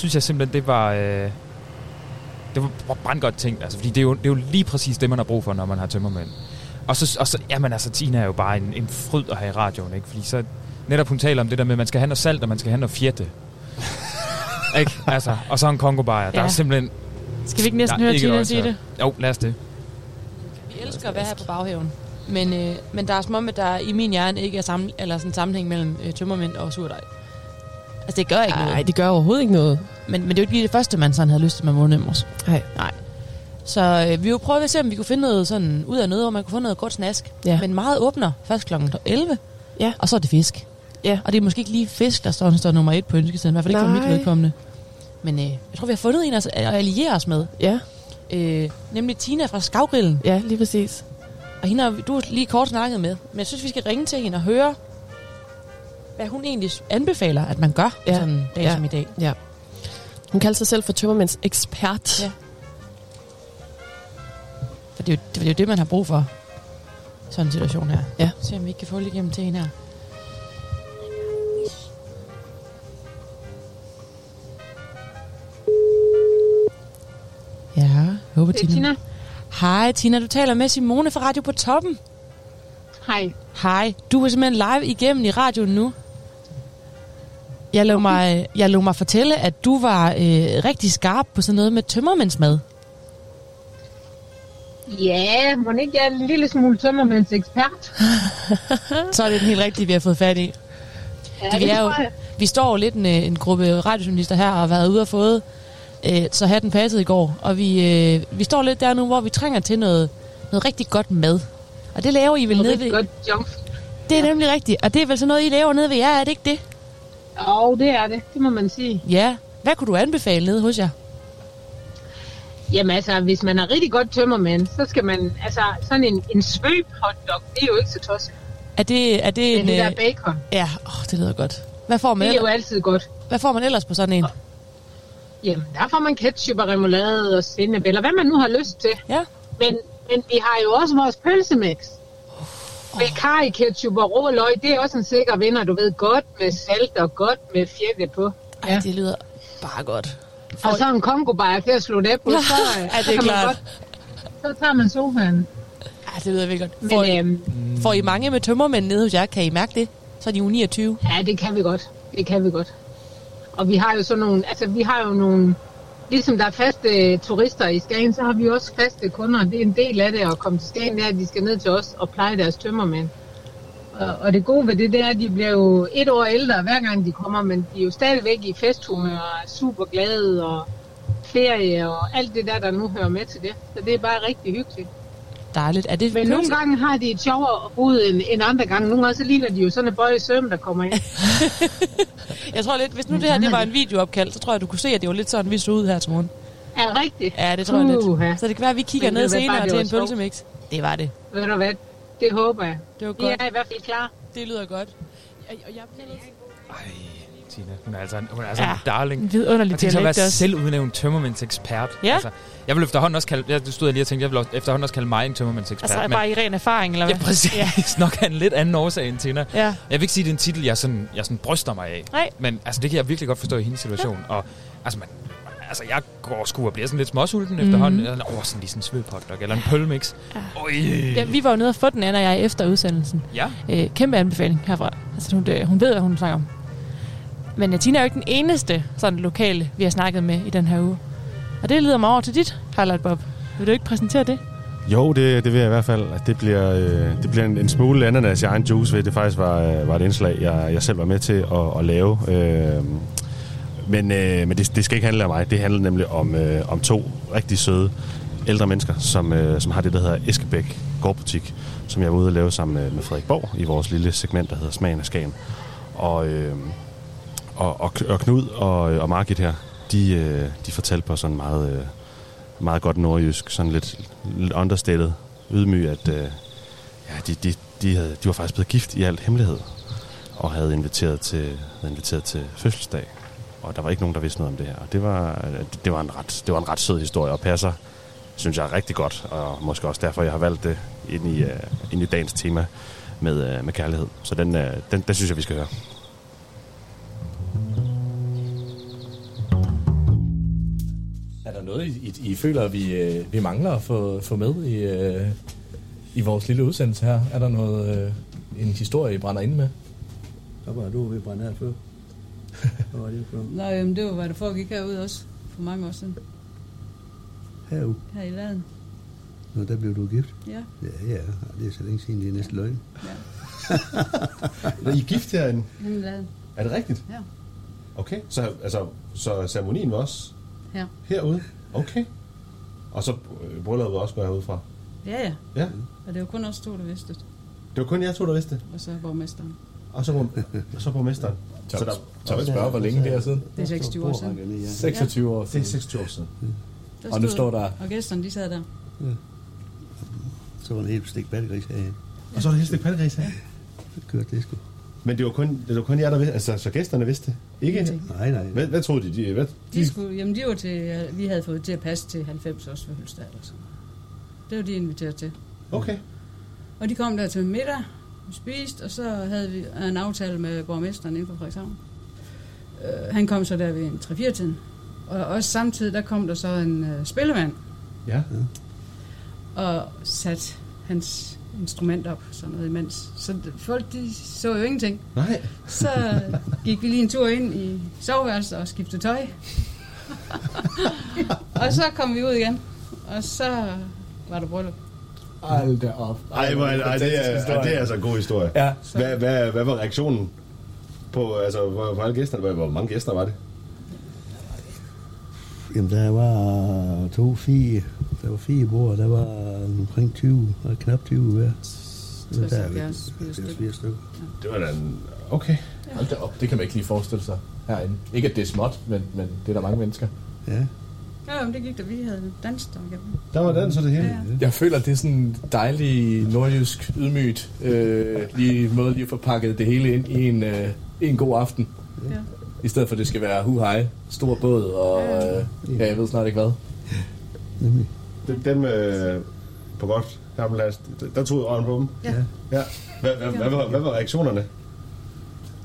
synes jeg simpelthen, det var... Øh, det var brandgodt ting, altså, fordi det er, jo, det er jo lige præcis det, man har brug for, når man har tømmermænd. Og så, og så jamen altså, Tina er jo bare en, en fryd at have i radioen, ikke? Fordi så, netop hun taler om det der med, at man skal have noget salt, og man skal have noget fjette. ikke? Altså, og så en kongo ja. Der er simpelthen... Skal vi ikke næsten høre Tina sige det? Jo, lad os det. Vi elsker at være her på baghaven. Men, øh, men der er som om, at der i min hjerne ikke er sammen, eller sådan sammenhæng mellem øh, tømmermænd og surdej. Altså, det gør ikke Ej, noget. Nej, det gør overhovedet ikke noget. Men, men det er jo ikke lige det første, man sådan havde lyst til med morgenemmers. Nej. Nej. Så øh, vi jo prøve at se, om vi kunne finde noget sådan ud af noget, hvor man kunne få noget godt snask. Ja. Men meget åbner først kl. 11. Ja. Og så er det fisk. Ja. Og det er måske ikke lige fisk, der står, der står nummer et på ønskesiden. I hvert fald ikke for mit vedkommende. Men øh, jeg tror, vi har fundet en at alliere os med. Ja. Øh, nemlig Tina fra Skavgrillen. Ja, lige præcis. Og hende har du lige kort snakket med. Men jeg synes, vi skal ringe til hende og høre, hvad hun egentlig anbefaler, at man gør ja. sådan en dag ja. som i dag. Ja. Hun kalder sig selv for tømmermænds ekspert. Ja. For det er, jo, det er jo det, man har brug for. Sådan en situation her. Ja. Se om vi ikke kan få det igennem til hende her. Ja, håber Tina. Tina. Hej Tina, du taler med Simone fra Radio på Toppen. Hej. Hej. Du er simpelthen live igennem i radioen nu. Jeg lå, okay. mig, jeg lå mig fortælle, at du var øh, rigtig skarp på sådan noget med tømmermændsmad. Ja, må ikke jeg er en lille smule tømmermænds ekspert? Så er det den helt rigtige, vi har fået fat i. Ja, det, vi, er jo, vi står jo lidt en, en gruppe radiojournalister her og har været ude og fået, øh, så hatten passede i går. Og vi, øh, vi står lidt der nu, hvor vi trænger til noget, noget rigtig godt mad. Og det laver I vel nede ved... godt junk. Det er ja. nemlig rigtigt. Og det er vel sådan noget, I laver nede ved jer, er det ikke det? Jo, det er det. Det må man sige. Ja. Hvad kunne du anbefale nede hos jer? Jamen altså, hvis man er rigtig godt tømmermand, så skal man, altså sådan en, en svøb hotdog, det er jo ikke så tosset. Er det, er det en... det der øh, bacon. Ja, oh, det lyder godt. Hvad får man Det er jo altid godt. Hvad får man ellers på sådan en? Jamen, der får man ketchup og remoulade og sennep, eller hvad man nu har lyst til. Ja. Men, men vi har jo også vores pølsemix. Med kaj, ketchup og rå løg, det er også en sikker vinder, du ved, godt med salt og godt med fjerde på. Ja. Ej, det lyder bare godt. For... Og så en kongo bare til at slå det på, så, ja, det er klart. Godt, så tager man sofaen. Ja, det lyder virkelig godt. Får, Men, øhm, får I mange med tømmermænd nede hos jer? Kan I mærke det? Så er de jo 29. Ja, det kan vi godt. Det kan vi godt. Og vi har jo sådan nogle, altså vi har jo nogle, ligesom der er faste øh, turister i Skagen, så har vi også faste kunder. Det er en del af det at komme til Skagen, det er, at de skal ned til os og pleje deres tømmermænd. Og, og det gode ved det, det er, at de bliver jo et år ældre, hver gang de kommer, men de er jo stadigvæk i festhumør og er super glade og ferie og alt det der, der nu hører med til det. Så det er bare rigtig hyggeligt. Dejligt. Er det Men nogle gange har de et sjovere hoved end, end andre gange. Nogle gange så ligner de jo sådan en bøje søm, der kommer ind. jeg tror lidt, hvis nu det her det var en videoopkald, så tror jeg, du kunne se, at det var lidt sådan, vi så ud her til morgen. Er det rigtigt? Ja, det tror jeg lidt. Så det kan være, at vi kigger ned senere til en pølsemix. Det var det. Ved du hvad? Det håber jeg. Det var godt. Vi er i hvert fald klar. Det lyder godt. Og jeg bliver Ej, Tina, hun er altså en, hun er altså ja, en darling. En vidunderlig dialekt også. være selvudnævnt tømmermændsekspert. Ja. Altså, jeg vil efterhånden også kalde, jeg stod lige og tænkte, jeg vil efterhånden også kalde mig en tømmermændsekspert. Altså men, bare i ren erfaring, eller hvad? Ja, præcis. Ja. Nok af en lidt anden årsag end Tina. Ja. Jeg vil ikke sige, at det er en titel, jeg sådan, jeg sådan bryster mig af. Nej. Men altså, det kan jeg virkelig godt forstå i hendes situation. Ja. Og altså, man, altså, jeg går sgu og bliver sådan lidt småsulten mm. efterhånden. Eller, åh, sådan lige sådan en svødpotdog, eller en pølmix. Ja. Ja, vi var jo nede og få den anden, og jeg efter udsendelsen. Ja. Øh, kæmpe anbefaling herfra. Altså, hun, det, hun ved, hvad hun snakker om. Men Tina er jo ikke den eneste sådan lokale, vi har snakket med i den her uge. Og det leder mig over til dit highlight, Bob. Vil du ikke præsentere det? Jo, det, det vil jeg i hvert fald. Det bliver, øh, det bliver en, en smule ananas i egen juice ved. Det faktisk var, øh, var et indslag, jeg, jeg selv var med til at, at lave. Øh, men øh, men det, det skal ikke handle om mig. Det handler nemlig om, øh, om to rigtig søde ældre mennesker, som, øh, som har det, der hedder Eskebæk Gårdbutik, som jeg var ude at lave sammen med, med Frederik Borg i vores lille segment, der hedder Smagen af Skagen. Og, øh, og, og, og Knud og, øh, og Margit her, de, øh, de fortalte på sådan meget, øh, meget godt nordjysk, sådan lidt, lidt understated, ydmyg, at øh, ja, de, de, de, havde, de var faktisk blevet gift i alt hemmelighed, og havde inviteret til, havde inviteret til fødselsdag. Og der var ikke nogen, der vidste noget om det her. Og det var, øh, det var, en, ret, det var en ret sød historie, og passer, synes jeg, rigtig godt. Og måske også derfor, jeg har valgt det ind i, uh, ind i dagens tema med, uh, med kærlighed. Så den, uh, den, den synes jeg, vi skal høre der noget, I, I, I føler, at vi, øh, vi mangler at få, få med i, øh, i vores lille udsendelse her? Er der noget, øh, en historie, I brænder ind med? Så var du ved at brænde af før. Hvad var det for? Nej, men det var, hvad der foregik herude også, for mange år siden, Herude. her i laden. Nå, der blev du gift. Ja, Ja, ja. Det er så længe siden, det er næsten løgn. ja. Er I gift herinde? Hjemme i laden. Er det rigtigt? Ja. Okay, så, altså, så ceremonien var også Ja. herude? Okay. Og så øh, brylluppet også går herude fra? Ja, ja. Ja. Og det var kun os to, der vidste det. Det var kun jer to, der vidste det. Og så borgmesteren. Og så, og så borgmesteren. Så, Så der, så jeg spørge, hvor længe det er siden? Det er 26 år siden. Bordrækkerne, ja. 26 år det er siden. 26 år siden. Der Og nu står der- Og gæsterne, de sad der. Så var en helt stik battegris herhen. Og så er der helt ikke pattegris her. Så kørte det sgu. Men det var kun, det var kun jer, der vidste, altså så gæsterne vidste det. Ikke? Nej, nej. Hvad, hvad troede de? de hvad, De skulle, jamen, de var til, vi havde fået til at passe til 90 års fødselsdag eller sådan. Det var de inviteret til. Okay. Og de kom der til middag, vi spiste, og så havde vi en aftale med borgmesteren inden for Frederikshavn. Uh, han kom så der ved en 3-4 tiden. Og også samtidig, der kom der så en uh, spillemand Ja. og satte hans instrument op, sådan noget imens. Så folk, de så jo ingenting. Nej. Så gik vi lige en tur ind i soveværelset og skiftede tøj. og så kom vi ud igen, og så var der bryllup. Hold da op. Ej, hvor, ej, det, er, ej, det er altså en god historie. Ja. Hvad, hvad, hvad var reaktionen på, altså, hvor, hvor alle gæsterne? Hvor, hvor mange gæster var det? Jamen, der var to, fire. Der var fire bord, der var omkring 20, og knap 20 hver. Det var 60, der, 70, 80 80 stykker. Det var da en... Okay. Hold da op. Det kan man ikke lige forestille sig herinde. Ikke at det er småt, men, men det er der mange mennesker. Ja. Ja, men det gik da, vi havde danset der igennem. Der var den så det hele. Ja. Jeg føler, det er sådan en dejlig nordjysk ydmygt øh, lige måde lige at få pakket det hele ind i en, øh, en god aften. Ja. I stedet for, at det skal være hu hej, stor båd og øh, ja, jeg ved snart ikke hvad. Nemlig. Dem, dem øh, på godt gammeldags, der tog jeg på dem. Ja. ja. Hvad, hvad, hvad, hvad, hvad var reaktionerne?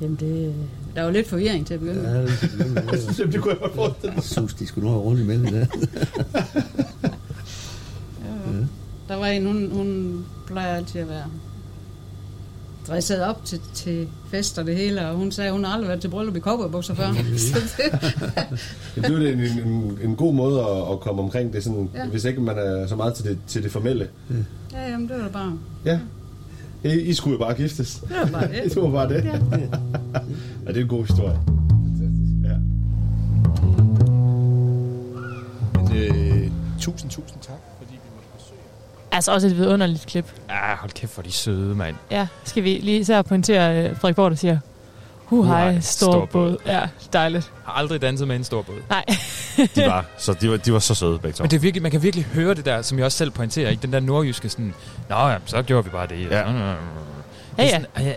Jamen, det, der var lidt forvirring til at begynde med. Ja, det, det, det kunne jeg godt forestille mig. jeg synes, de skulle nå rundt imellem der. Der var en, hun, hun plejer altid at være dresset op til, til fest og det hele, og hun sagde, at hun har aldrig været til bryllup i cowboybukser før. Så det, Det blev det en, en, en god måde at, at komme omkring det, sådan, ja. Ja. hvis ikke man er så meget til det, til det formelle. ja, jamen, det var da bare, Ja. I, I skulle jo bare giftes. det var bare det. Det var bare det. Ja. ja, det er en god historie. Fantastisk. Ja. Men, øh, tusind, tusind tak, fordi vi måtte besøge jer. Altså også et vidunderligt klip. Ah, hold kæft, hvor er de søde, mand. Ja, skal vi lige især pointere uh, Frederik Borg, der siger, hu Huhej, hej, stor, stor båd." båd. Ja, dejligt. Har aldrig danset med en stor båd. Nej, De var, så de var, de var så søde begge to. Men det er virkelig, man kan virkelig høre det der, som jeg også selv pointerer, ikke? Den der nordjyske sådan, Nå ja, så gjorde vi bare det. Ja. Ja, ja. Sådan, jeg, jeg,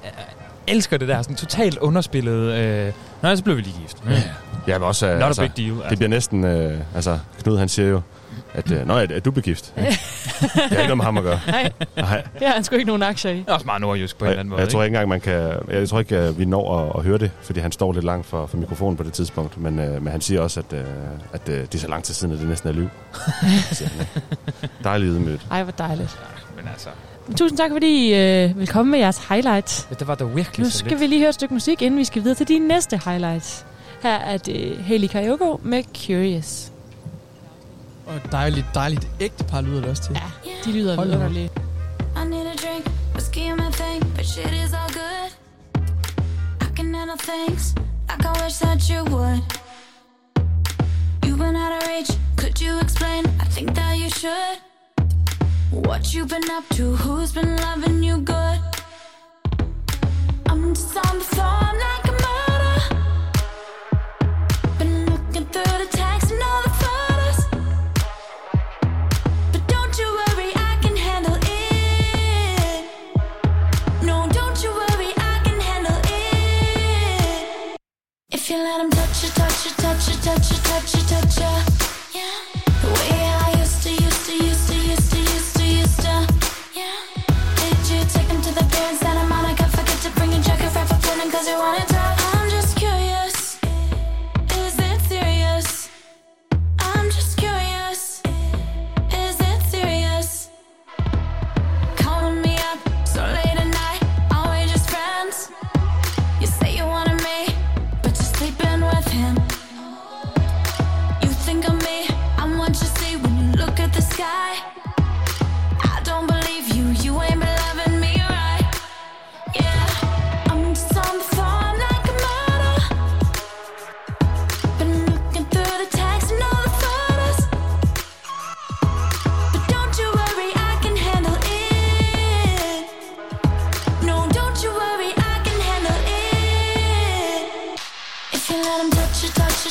elsker det der, sådan totalt underspillet. Øh, Nå, så blev vi lige gift. Ja. Ja, men også, øh, Not a altså, big deal. det bliver næsten, øh, altså Knud han siger jo, at, øh, Nå, er, er du begift? Ja. Det har ikke noget med ham at gøre. nej, Nej. det har han sgu ikke nogen aktier i. Det er også meget nordjysk på en Jeg, eller anden måde. jeg tror ikke engang, man kan... Jeg tror ikke, øh, vi når at, at høre det, fordi han står lidt langt for, for mikrofonen på det tidspunkt. Men, øh, men han siger også, at, øh, at øh, det er så lang tid siden, at det næsten er liv. siger han, ikke? Dejligt ydmygt. Ej, hvor dejligt. Men altså, Tusind tak, fordi I øh, vil komme med jeres highlights. ja, det var da virkelig Nu så skal lidt. vi lige høre et stykke musik, inden vi skal videre til de næste highlights. Her er det Haley Kayoko med Curious. Og dejligt, dejligt ægte par lyder det også til. Ja, de lyder Hold da vidunderlige. I need a drink, whiskey in my thing, but shit is all good. I can handle things like I wish that you would. You've been out of reach, could you explain? I think that you should. What you been up to, who's been loving you good? I'm just on the phone like If you let him touch you, touch you, touch you, touch you, touch you, touch you, yeah. The way I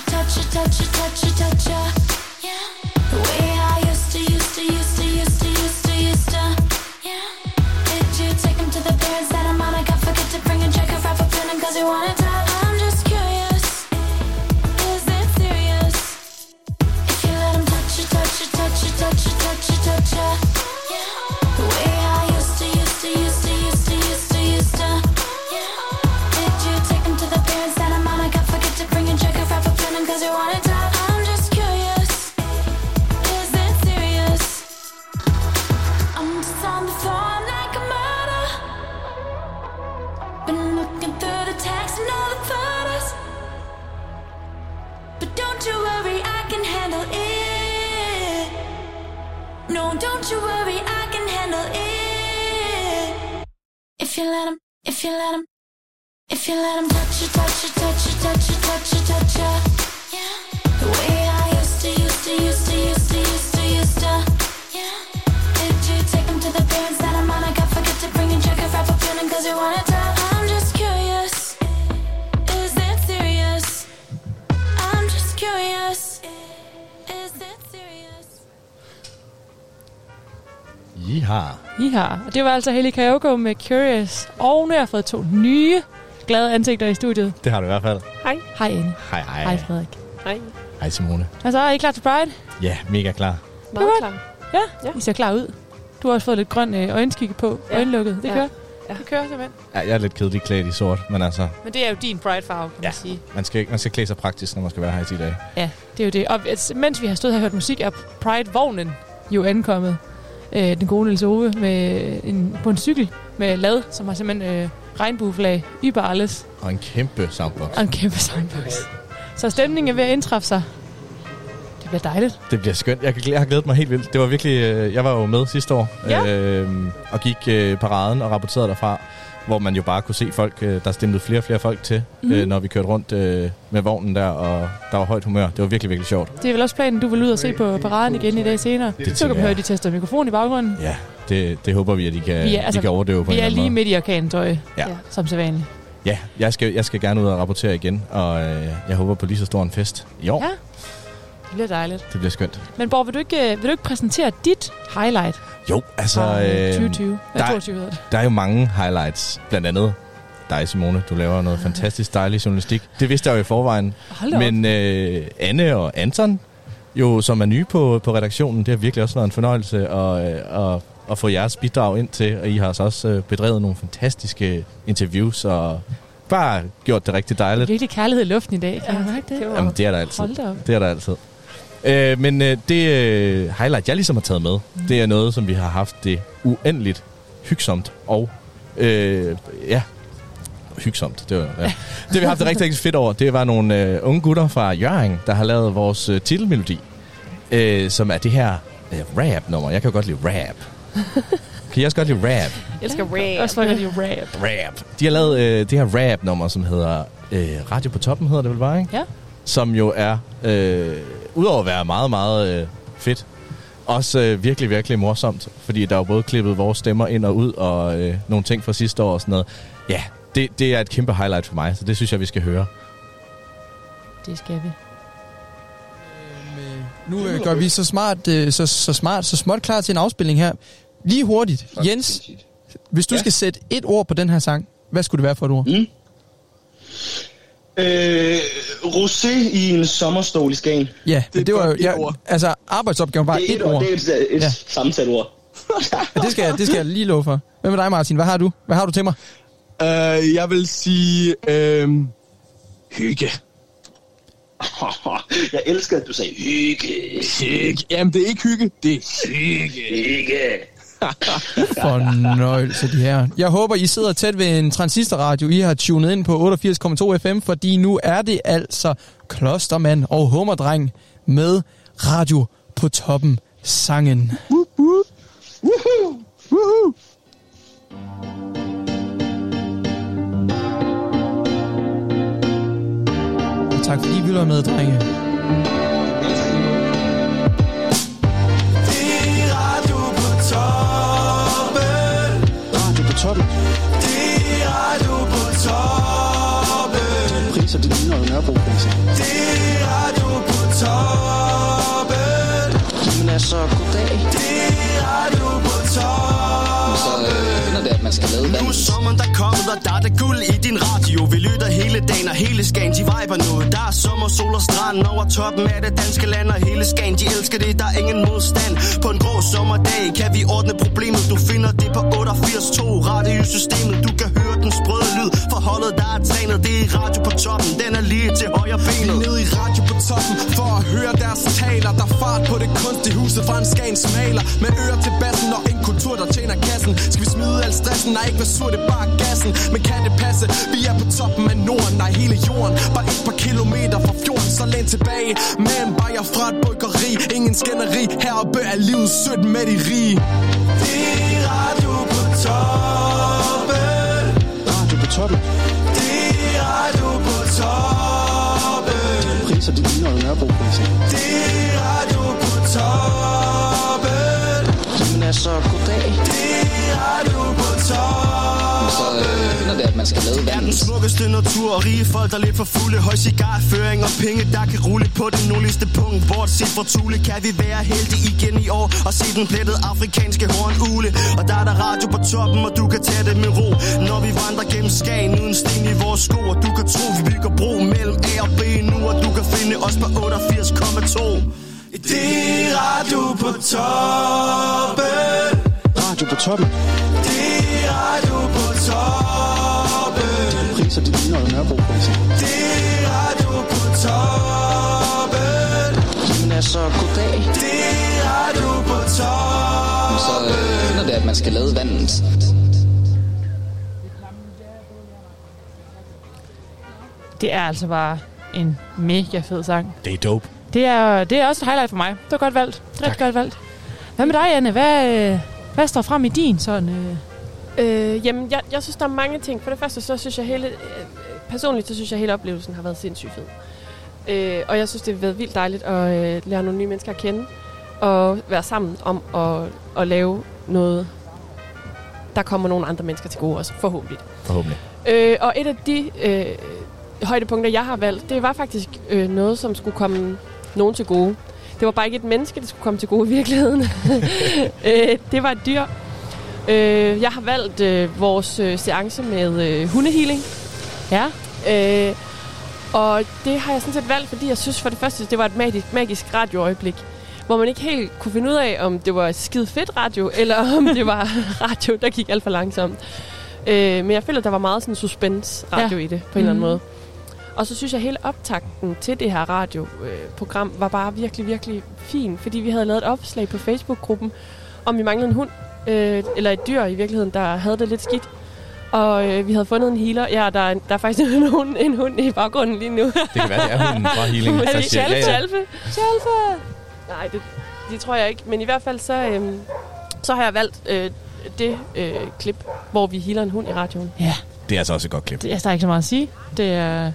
touch it, touch it, touch it, touch it. Yeah. The you let him, if you let him touch you, touch you, touch you, touch you, touch you, touch you. Yeah. The way I used to, used to, used to, used to, I har. I har. Og det var altså Helly Kayoko med Curious. Og nu har jeg fået to nye glade ansigter i studiet. Det har du i hvert fald. Hej. Hej, Anne. Hej, hej. Hej, Frederik. Hej. Hej, Simone. Altså, er I klar til Pride? Ja, mega klar. Meget klar. Ja, Ja. I ser klar ud. Du har også fået lidt grøn øh, øjenskygge på. Ja. Øjenlukket. Det Ja. kører. Ja. Det kører simpelthen. Ja, jeg er lidt kedelig klædt i sort, men altså, Men det er jo din Pride-farve, kan Ja. man sige. man skal, man skal klæde sig praktisk, når man skal være her i 10 dage. Ja, det er jo det. Og mens vi har stået her og hørt musik, er Pride-vognen jo ankommet. Øh, den gode Niels Ove med en, på en cykel med lad, som har simpelthen øh, regnbueflag über alles. Og en kæmpe soundbox. Og en kæmpe soundbox. Så stemningen er ved at indtræffe sig. Det bliver dejligt. Det bliver skønt. Jeg, jeg har glædet mig helt vildt. Det var virkelig... Øh, jeg var jo med sidste år. Ja. Øh, og gik øh, paraden og rapporterede derfra. Hvor man jo bare kunne se folk, øh, der stemte flere og flere folk til, mm. øh, når vi kørte rundt øh, med vognen der, og der var højt humør. Det var virkelig, virkelig sjovt. Det er vel også planen, du vil ud og se på paraden igen i dag senere. Det Så kan tænker vi høre, jeg. de tester mikrofon i baggrunden. Ja, det, det håber vi, at de kan, Vi er- altså, de kan overdøve på Vi en er lige måde. midt i orkantøj, Ja. som sædvanligt. Ja, jeg skal, jeg skal gerne ud og rapportere igen, og øh, jeg håber på lige så stor en fest i år. Ja. Det bliver dejligt. Det bliver skønt. Men Borg, vil du ikke, øh, vil du ikke præsentere dit highlight Jo, altså... fra øh, øh, 2020? Ja, der- 22 hedder det. Der er jo mange highlights, blandt andet dig, Simone. Du laver noget fantastisk dejlig journalistik. Det vidste jeg jo i forvejen. Hold da op. Men øh, Anne og Anton, jo, som er nye på, på redaktionen, det har virkelig også været en fornøjelse at, øh, at, at få jeres bidrag ind til. Og I har så også øh, bedrevet nogle fantastiske interviews og bare gjort det rigtig dejligt. Virkelig kærlighed i luften i dag. Kan mærke det? Jamen, det er der altid. Hold da op. Det er der altid. Øh, men øh, det øh, highlight, jeg ligesom har taget med, Mm. det er noget, som vi har haft det uendeligt hygsomt og øh, ja, hygsomt. Det, var, ja. det vi har haft det rigtig, rigtig fedt over, det var nogle øh, unge gutter fra Jørgen, der har lavet vores øh, titelmelodi, øh, som er det her øh, rap-nummer. Jeg kan jo godt lide rap. Kan I også godt lide rap? Jeg elsker rap. Også at lide rap. Rap. De har lavet øh, det her rap-nummer, som hedder øh, Radio på toppen, hedder det vel bare, ikke? Ja. Som jo er, øh, udover at være meget, meget øh, fedt, også øh, virkelig, virkelig morsomt. Fordi der er jo både klippet vores stemmer ind og ud, og øh, nogle ting fra sidste år og sådan noget. Ja, det, det er et kæmpe highlight for mig, så det synes jeg, vi skal høre. Det skal vi. Nu øh, gør vi så smart, øh, så, så smart, så småt klar til en afspilning her. Lige hurtigt. Jens, hvis du ja. skal sætte et ord på den her sang, hvad skulle det være for et ord? Mm. Øh, rosé i en sommerstol i Skagen. Ja, det, det var jo... Ja, altså, arbejdsopgaven var Det er et et ord. Det er et, et Ja. sammensat ord. Ja, det, skal, jeg- det skal jeg lige love for. Hvad med dig, Martin? Hvad har du? Hvad har du til mig? Uh, jeg vil sige... Uh, hygge. Jeg elsker, at du sagde hygge. Hygge. Jamen, det er ikke hygge, det er hygge. Hygge. Fornøjelse, de her. Jeg håber, I sidder tæt ved en transistorradio. I har tunet ind på 88,2 FM, fordi nu er det altså Klostermand og Hummerdreng med radio på toppen sangen. Woohoo! Woohoo! Tak fordi I lytter med, drenge. toppen. Det er du på toppen. Priser, de ligner Nørrebro-priser. Det er du på toppen. Jamen altså, goddag. Det er du på toppen man skal lade Nu er sommeren der kommet, og der er det guld i din radio. Vi lytter hele dagen, og hele Skagen, de viber nu Der er sommer, sol og strand over toppen af det danske land Og hele Skagen, de elsker det, der er ingen modstand. På en grå sommerdag kan vi ordne problemet. Du finder det på 88.2 radiosystemet Du kan høre den sprøde lyd. For holdet, der er trænet, det er radio på toppen. Den er lige til højre benet. Ned i radio på toppen For at høre deres taler. Der er fart på det kunstige huset fra en Skagens maler. Med ører til bassen og en kultur der tjener kassen. Skal vi smide al stressen? Nej, ikke være sur, det er bare gassen. Men kan det passe? Vi er på toppen af Norden. Nej, hele jorden. Bare et par kilometer fra fjorden Så læn tilbage. Med en bajer fra et bryggeri. Ingen skænderi. Heroppe er livet sødt med de rige. Det er radio på toppen. Radio på toppen. Det er radio på toppen. Priser, de ligner jo Nørrebro-priser. Det er radio på toppen Jamen altså, goddag. Det er radio på toppen Så øh, finder det, at man skal lade Den vandet. smukkeste natur og rige folk, der er lidt for fulde Høj cigarføring og penge, der kan rulle på den nordligste punkt. Bortset fra Thule kan vi være heldige igen i år Og se den plettede afrikanske hornugle Og der er der radio på toppen, og du kan tage det med ro. Når vi vandrer gennem Skagen uden sten i vores sko Og du kan tro, vi bygger bro mellem A og B nu Og du kan finde os på 88,2 Det er radio på toppen Radio på toppen. Det er radio på toppen Priser, de ligner jo Nørrebro-priser. Det er radio på toppen Jamen altså, goddag. Det er radio på toppen Så øh, finder det, at man skal lade vandet. Det er altså bare en mega fed sang. Det er dope. Det er, det er også et highlight for mig. Det var godt valgt. Det rigtig godt valgt. Hvad med dig, Anne? Hvad, hvad står frem i din sådan... Øh? Øh, jamen, jeg, jeg synes, der er mange ting. For det første, så synes jeg hele... Øh, personligt, så synes jeg, hele oplevelsen har været sindssygt fed. Øh, og jeg synes, det har været vildt dejligt at øh, lære nogle nye mennesker at kende. Og være sammen om at, at lave noget, der kommer nogle andre mennesker til gode også, forhåbentlig. Forhåbentlig. Øh, og et af de øh, højdepunkter, jeg har valgt, det var faktisk øh, noget, som skulle komme nogen til gode. Det var bare ikke et menneske, der skulle komme til gode i virkeligheden. øh, det var et dyr. Øh, jeg har valgt øh, vores øh, seance med øh, hundehealing. Ja. Øh, og det har jeg sådan set valgt, fordi jeg synes for det første, det var et magisk, magisk radioøjeblik. Hvor man ikke helt kunne finde ud af, om det var skide fedt radio, eller om det var radio, der gik alt for langsomt. Øh, men jeg føler, at der var meget sådan suspense-radio Ja. ja. i det, på en eller anden Mhm. måde. Og så synes jeg, at hele optakten til det her radioprogram var bare virkelig, virkelig fin. Fordi vi havde lavet et opslag på Facebook-gruppen, om vi manglede en hund, øh, eller et dyr i virkeligheden, der havde det lidt skidt. Og øh, vi havde fundet en healer. Ja, der er, der er faktisk en hund, en hund i baggrunden lige nu. Det kan være, det er hunden fra Healing, er det siger, Chalfe? ja, ja. Chalfe? Chalfe! Nej, det, det tror jeg ikke. Men i hvert fald så, øh, så har jeg valgt øh, det øh, klip, hvor vi healer en hund i radioen. Ja. Det er altså også et godt klip. Det, altså, der er ikke så meget at sige. Det er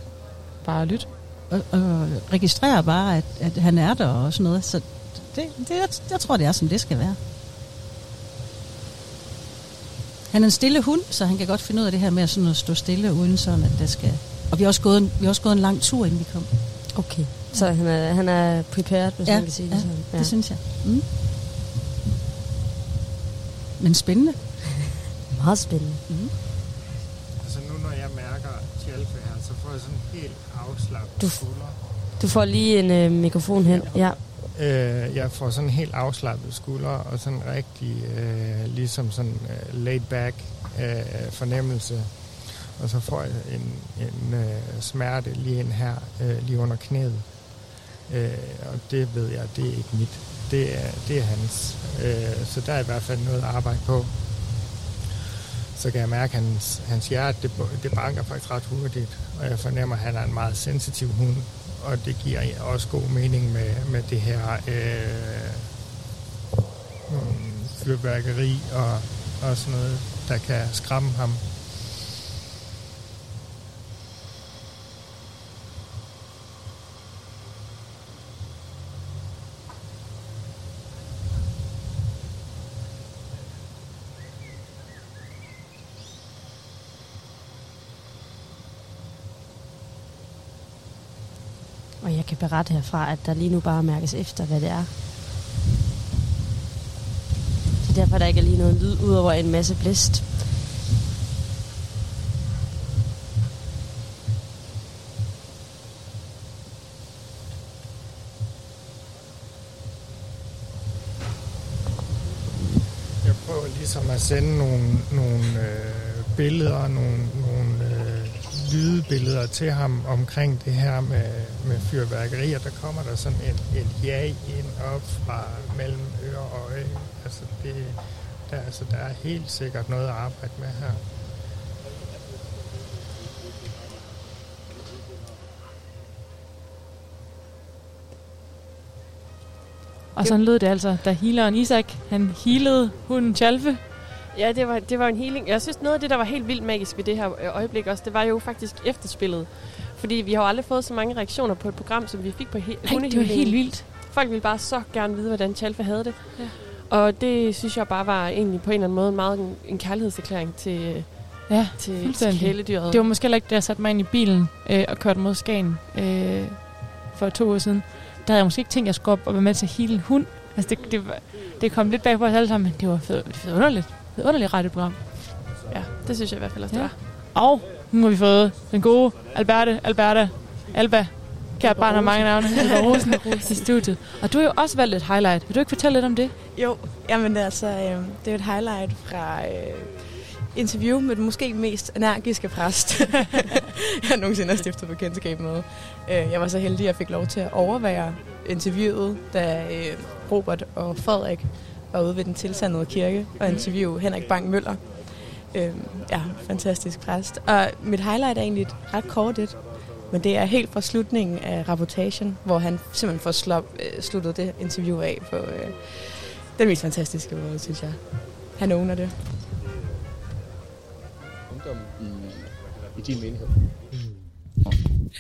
bare lyt. Og, og registrerer bare, at, at han er der og sådan noget. Så det, det, jeg, jeg tror, det er, som det skal være. Han er en stille hund, så han kan godt finde ud af det her med sådan at stå stille, uden sådan, at det skal... Og vi har også gået en, vi har også gået en lang tur, inden vi kom. Okay. Så han er, han er prepared, hvis Ja, man kan sige det ja, sådan. det synes jeg. Mm. Men spændende. Meget spændende. Mm. Altså nu når jeg mærker Tjalfe her, så får jeg sådan helt afslappet du- Du får lige en øh, mikrofon hen. Ja. Øh, jeg får sådan helt afslappet skuldre og sådan rigtig øh, ligesom sådan øh, laid back øh, fornemmelse. Og så får jeg en, en øh, smerte lige ind her, øh, lige under knæet. Øh, og det ved jeg, det er ikke mit. Det er, det er hans. Øh, så der er i hvert fald noget at arbejde på. Så kan jeg mærke, at hans, hans hjerte, det, det banker faktisk ret hurtigt. Og jeg fornemmer, at han er en meget sensitiv hund. Og det giver også god mening med, med det her øh, mm, fyrværkeri og, og sådan noget, der kan skræmme ham. Berette herfra, at der lige nu bare mærkes efter, hvad det er. Det er der ikke lige noget lyd, udover en masse blæst. Jeg prøver ligesom at sende nogle, nogle øh, billeder, nogle, nogle øh, lydbilleder til ham omkring det her med, med fyrværkeri, og der kommer der sådan et, et ja ind op fra mellem øre og øje. Altså, det, der, altså, der er helt sikkert noget at arbejde med her. Og sådan lød det altså, da healeren Isak, han healede hunden Chalfe. Ja, det var, det var en healing. Jeg synes, noget af det, der var helt vildt magisk ved det her øh, øjeblik også, det var jo faktisk efterspillet. Fordi vi har jo aldrig fået så mange reaktioner på et program, som vi fik på he- det var helt vildt. Folk ville bare så gerne vide, hvordan Chalfe havde det. Ja. Og det synes jeg bare var egentlig på en eller anden måde meget en, en kærlighedserklæring til, Ja, til, til kæledyret. Det var måske heller ikke, da jeg satte mig ind i bilen øh, og kørte mod Skagen øh, for to år siden. Der havde jeg måske ikke tænkt, at jeg skulle op og være med til at hele en hund. Altså, det, det, var- det kom lidt bag på os alle sammen, men det var fedt, fedt underligt. Det underligt radioprogram. Ja, det synes jeg i hvert fald også, det Ja. var. Og nu har vi fået den gode Alberte, Alberta, Alba. Kært barn har mange navne. Alba Rosen i studiet. Og du har jo også valgt et highlight. Vil du ikke fortælle lidt om det? Jo, jamen altså, øh, det er jo et highlight fra øh, interview med den måske mest energiske præst, jeg nogensinde har stiftet bekendtskab med. Øh, jeg var så heldig, at jeg fik lov til at overvære interviewet, da øh, Robert og Frederik var ude ved den tilsandede kirke og interviewe Henrik Bang Møller. Øh, ja, fantastisk præst. Og mit highlight er egentlig et ret kort et, men det er helt fra slutningen af rapportagen, hvor han simpelthen får slop, øh, sluttet det interview af på øh, den mest fantastiske måde, synes jeg. Han owner det. ungdom i, i din menighed?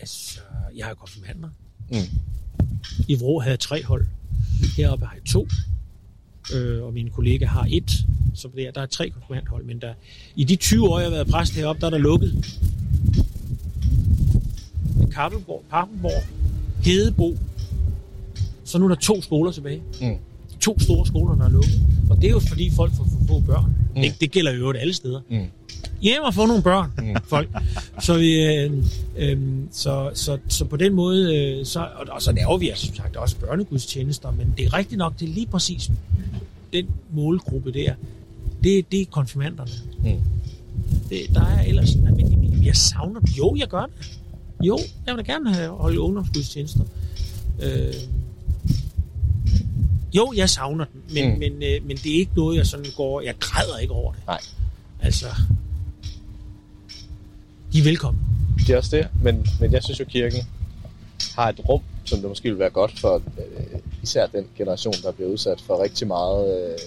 Altså, jeg har konfirmander. Mm. I Vrå havde jeg tre hold. Heroppe har jeg to. Øh, og min kollega har et. Så der, der er tre konfirmandhold. Men der, i de 20 år, jeg har været præst heroppe, der er der lukket. Kappelborg, Pappenborg, Hedebo. Så nu er der to skoler tilbage. Mm. To store skoler, der er lukket. Og det er jo fordi folk får for få børn. Mm. Det, det gælder jo alle steder. Mm. Hjem og få nogle børn, Mm. folk. Så, vi, øh, øh, så, så, så på den måde, øh, så, og, og så laver vi altså som sagt også børnegudstjenester, men det er rigtigt nok, det er lige præcis den målgruppe der. Det, det er konfirmanderne. Mm. Det, der er ellers, nej, men jeg savner dem. Jo, jeg gør det. Jo, jeg vil da gerne have holde ungdomsgudstjenester. Øh, jo, jeg savner dem, men, mm. men, øh, men det er ikke noget, jeg sådan går... Jeg græder ikke over det. Nej. Altså, de er velkommen. Det er også det, men, men jeg synes jo, kirken har et rum, som det måske vil være godt for øh, især den generation, der bliver udsat for rigtig meget øh,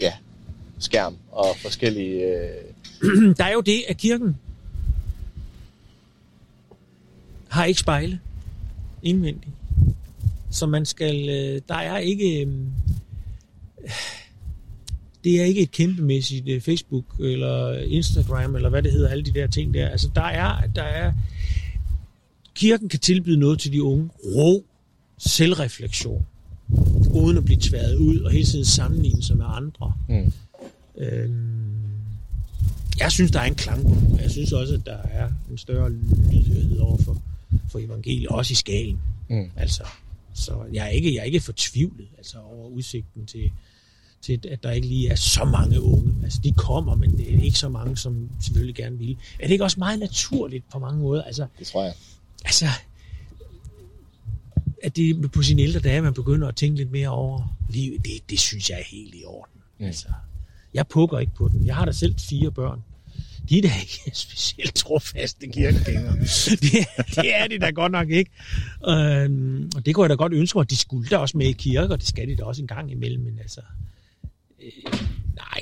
ja, skærm og forskellige... Øh, der er jo det, at kirken har ikke spejle indvendigt. Så man skal... øh, Der er ikke... øh, Det er ikke et kæmpemæssigt øh, Facebook eller Instagram eller hvad det hedder, alle de der ting der. Altså der er, der er kirken kan tilbyde noget til de unge. Ro, selvreflektion, uden at blive tværet ud og hele tiden sammenligne sig med andre. Mm. Øhm, jeg synes, der er en klang. Jeg synes også, at der er en større lydhørighed over for, for evangeliet, også i skalen. Mm. Altså, så jeg er ikke, jeg er ikke fortvivlet altså, over udsigten til, til, at der ikke lige er så mange unge. Altså, de kommer, men det er ikke så mange, som selvfølgelig gerne vil. Er det ikke også meget naturligt på mange måder? Altså, det tror jeg. Altså, at det på sine ældre dage, man begynder at tænke lidt mere over livet, det, det synes jeg er helt i orden. Mm. Altså, jeg pukker ikke på den. Jeg har da selv fire børn. De er da ikke specielt trofaste kirkegængere. det, det er de da godt nok ikke. Øhm, og det kunne jeg da godt ønske mig, at de skulle da også med i kirke, og det skal de da også en gang imellem, men altså, øh, nej,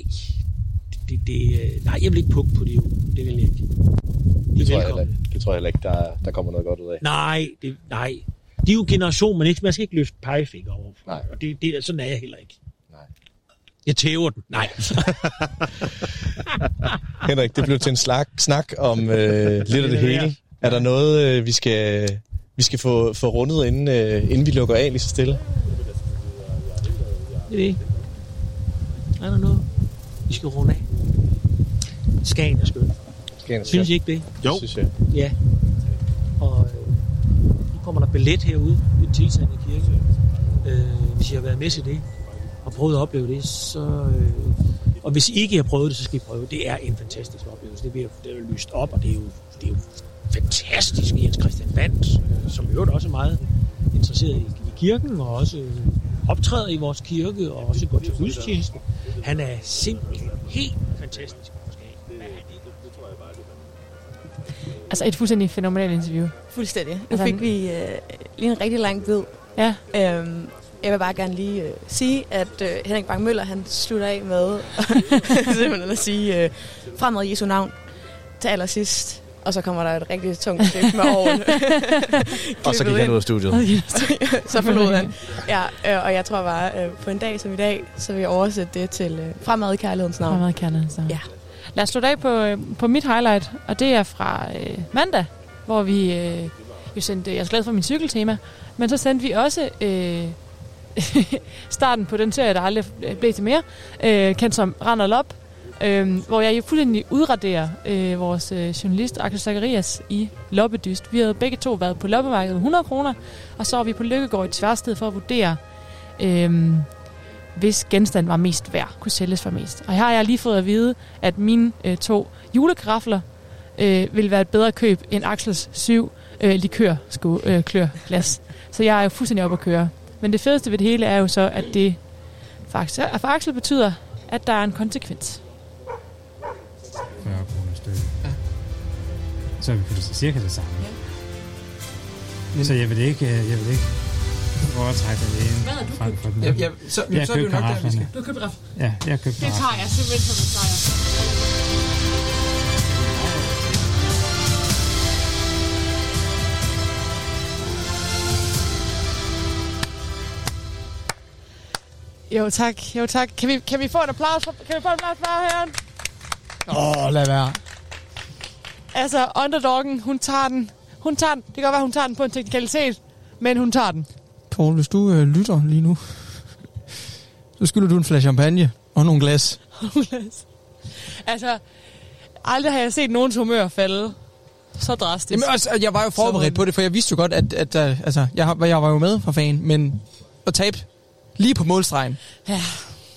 det, det, øh, nej, jeg vil ikke pukke på det jo. Det vil jeg ikke. det, tror jeg ikke- det tror jeg heller ikke, der, der kommer noget godt ud af. Nej, det, nej. De er jo en generation, man, ikke, man skal ikke løfte pegefinger over. Nej. Og det, det, sådan er jeg heller ikke. Nej. Jeg tæver den. Nej. Henrik, det blev til en slag, snak om øh, lidt af det hele. Er der noget, øh, vi skal, vi skal få, få rundet, inden, øh, inden vi lukker af lige så stille? Det er det. Er der noget? Vi skal runde af. Skagen er skøn. Skagen er Synes skøn. I ikke det? Jo. Synes jeg. Ja. Og øh, nu kommer der billet herude ved Tilsande Kirke. Øh, hvis I har været med til det og prøvet at opleve det, så... Øh, og hvis I ikke har prøvet det, så skal I prøve. Det er en fantastisk oplevelse. Det bliver det er lyst op, og det er jo, det er jo fantastisk. Jens Christian Vandt, øh, som i øvrigt også er meget interesseret i, i kirken, og også øh, optræder i vores kirke, og også går til gudstjeneste. Han er simpelthen helt fantastisk. Altså et fuldstændig fænomenalt interview. Fuldstændig. Nu Altså, fik vi øh, lige en rigtig lang bid. Ja. Øhm, jeg vil bare gerne lige øh, sige, at øh, Henrik Bang Møller han slutter af med simpelthen at sige øh, fremad Jesu navn til allersidst. Og så kommer der et rigtig tungt klip med over. Og så gik han ud af studiet. så forlod han. Ja, øh, og jeg tror bare, øh, på en dag som i dag, så vil jeg oversætte det til øh, fremad i kærlighedens navn. Fremad i kærlighedens navn. Ja. Lad os slutte af på, øh, på mit highlight, og det er fra øh, mandag, hvor vi øh, jo sendte, jeg er glad for min cykeltema, men så sendte vi også øh, starten på den serie, der aldrig blev til mere, øh, kendt som Rand og Lop, øh, hvor jeg fuldstændig udraderer øh, vores øh, journalist Axel Zacharias i loppedyst. Vi havde begge to været på loppemarkedet 100 kroner, og så var vi på Lykkegård i Tværsted for at vurdere, øh, hvis genstand var mest værd, kunne sælges for mest. Og her har jeg lige fået at vide, at mine øh, to julekrafler øh, vil være et bedre køb end Axels syv øh, likør øh, klørglas. Så jeg er jo fuldstændig oppe at køre. Men det fedeste ved det hele er jo så, at det faktisk, for Axel betyder, at der er en konsekvens. 40 kroner stykket. Ja. Så er vi på det cirka det samme. Ja. Så jeg vil ikke, øh, jeg vil ikke foretrække den ene Hvad har du frem købt? for den Ja, anden. ja, så- jeg så er det jo købte nok der, vi skal- Du har købt raf. Ja, jeg har købt Det tager jeg simpelthen som en sejr. Jo tak, jo tak. Kan vi, kan vi få en applaus for, kan vi få en applaus for herren? Åh, oh, lad være. Altså, underdoggen, hun tager den. Hun tager den. Det kan godt være, hun tager den på en teknikalitet, men hun tager den. Poul, hvis du øh, lytter lige nu, så skylder du en flaske champagne og nogle glas. altså, aldrig har jeg set nogens humør falde så drastisk. Jamen, også, jeg var jo forberedt på det, for jeg vidste jo godt, at, at uh, altså, jeg, jeg var jo med fra fan, men at tabe lige på målstregen. Ja.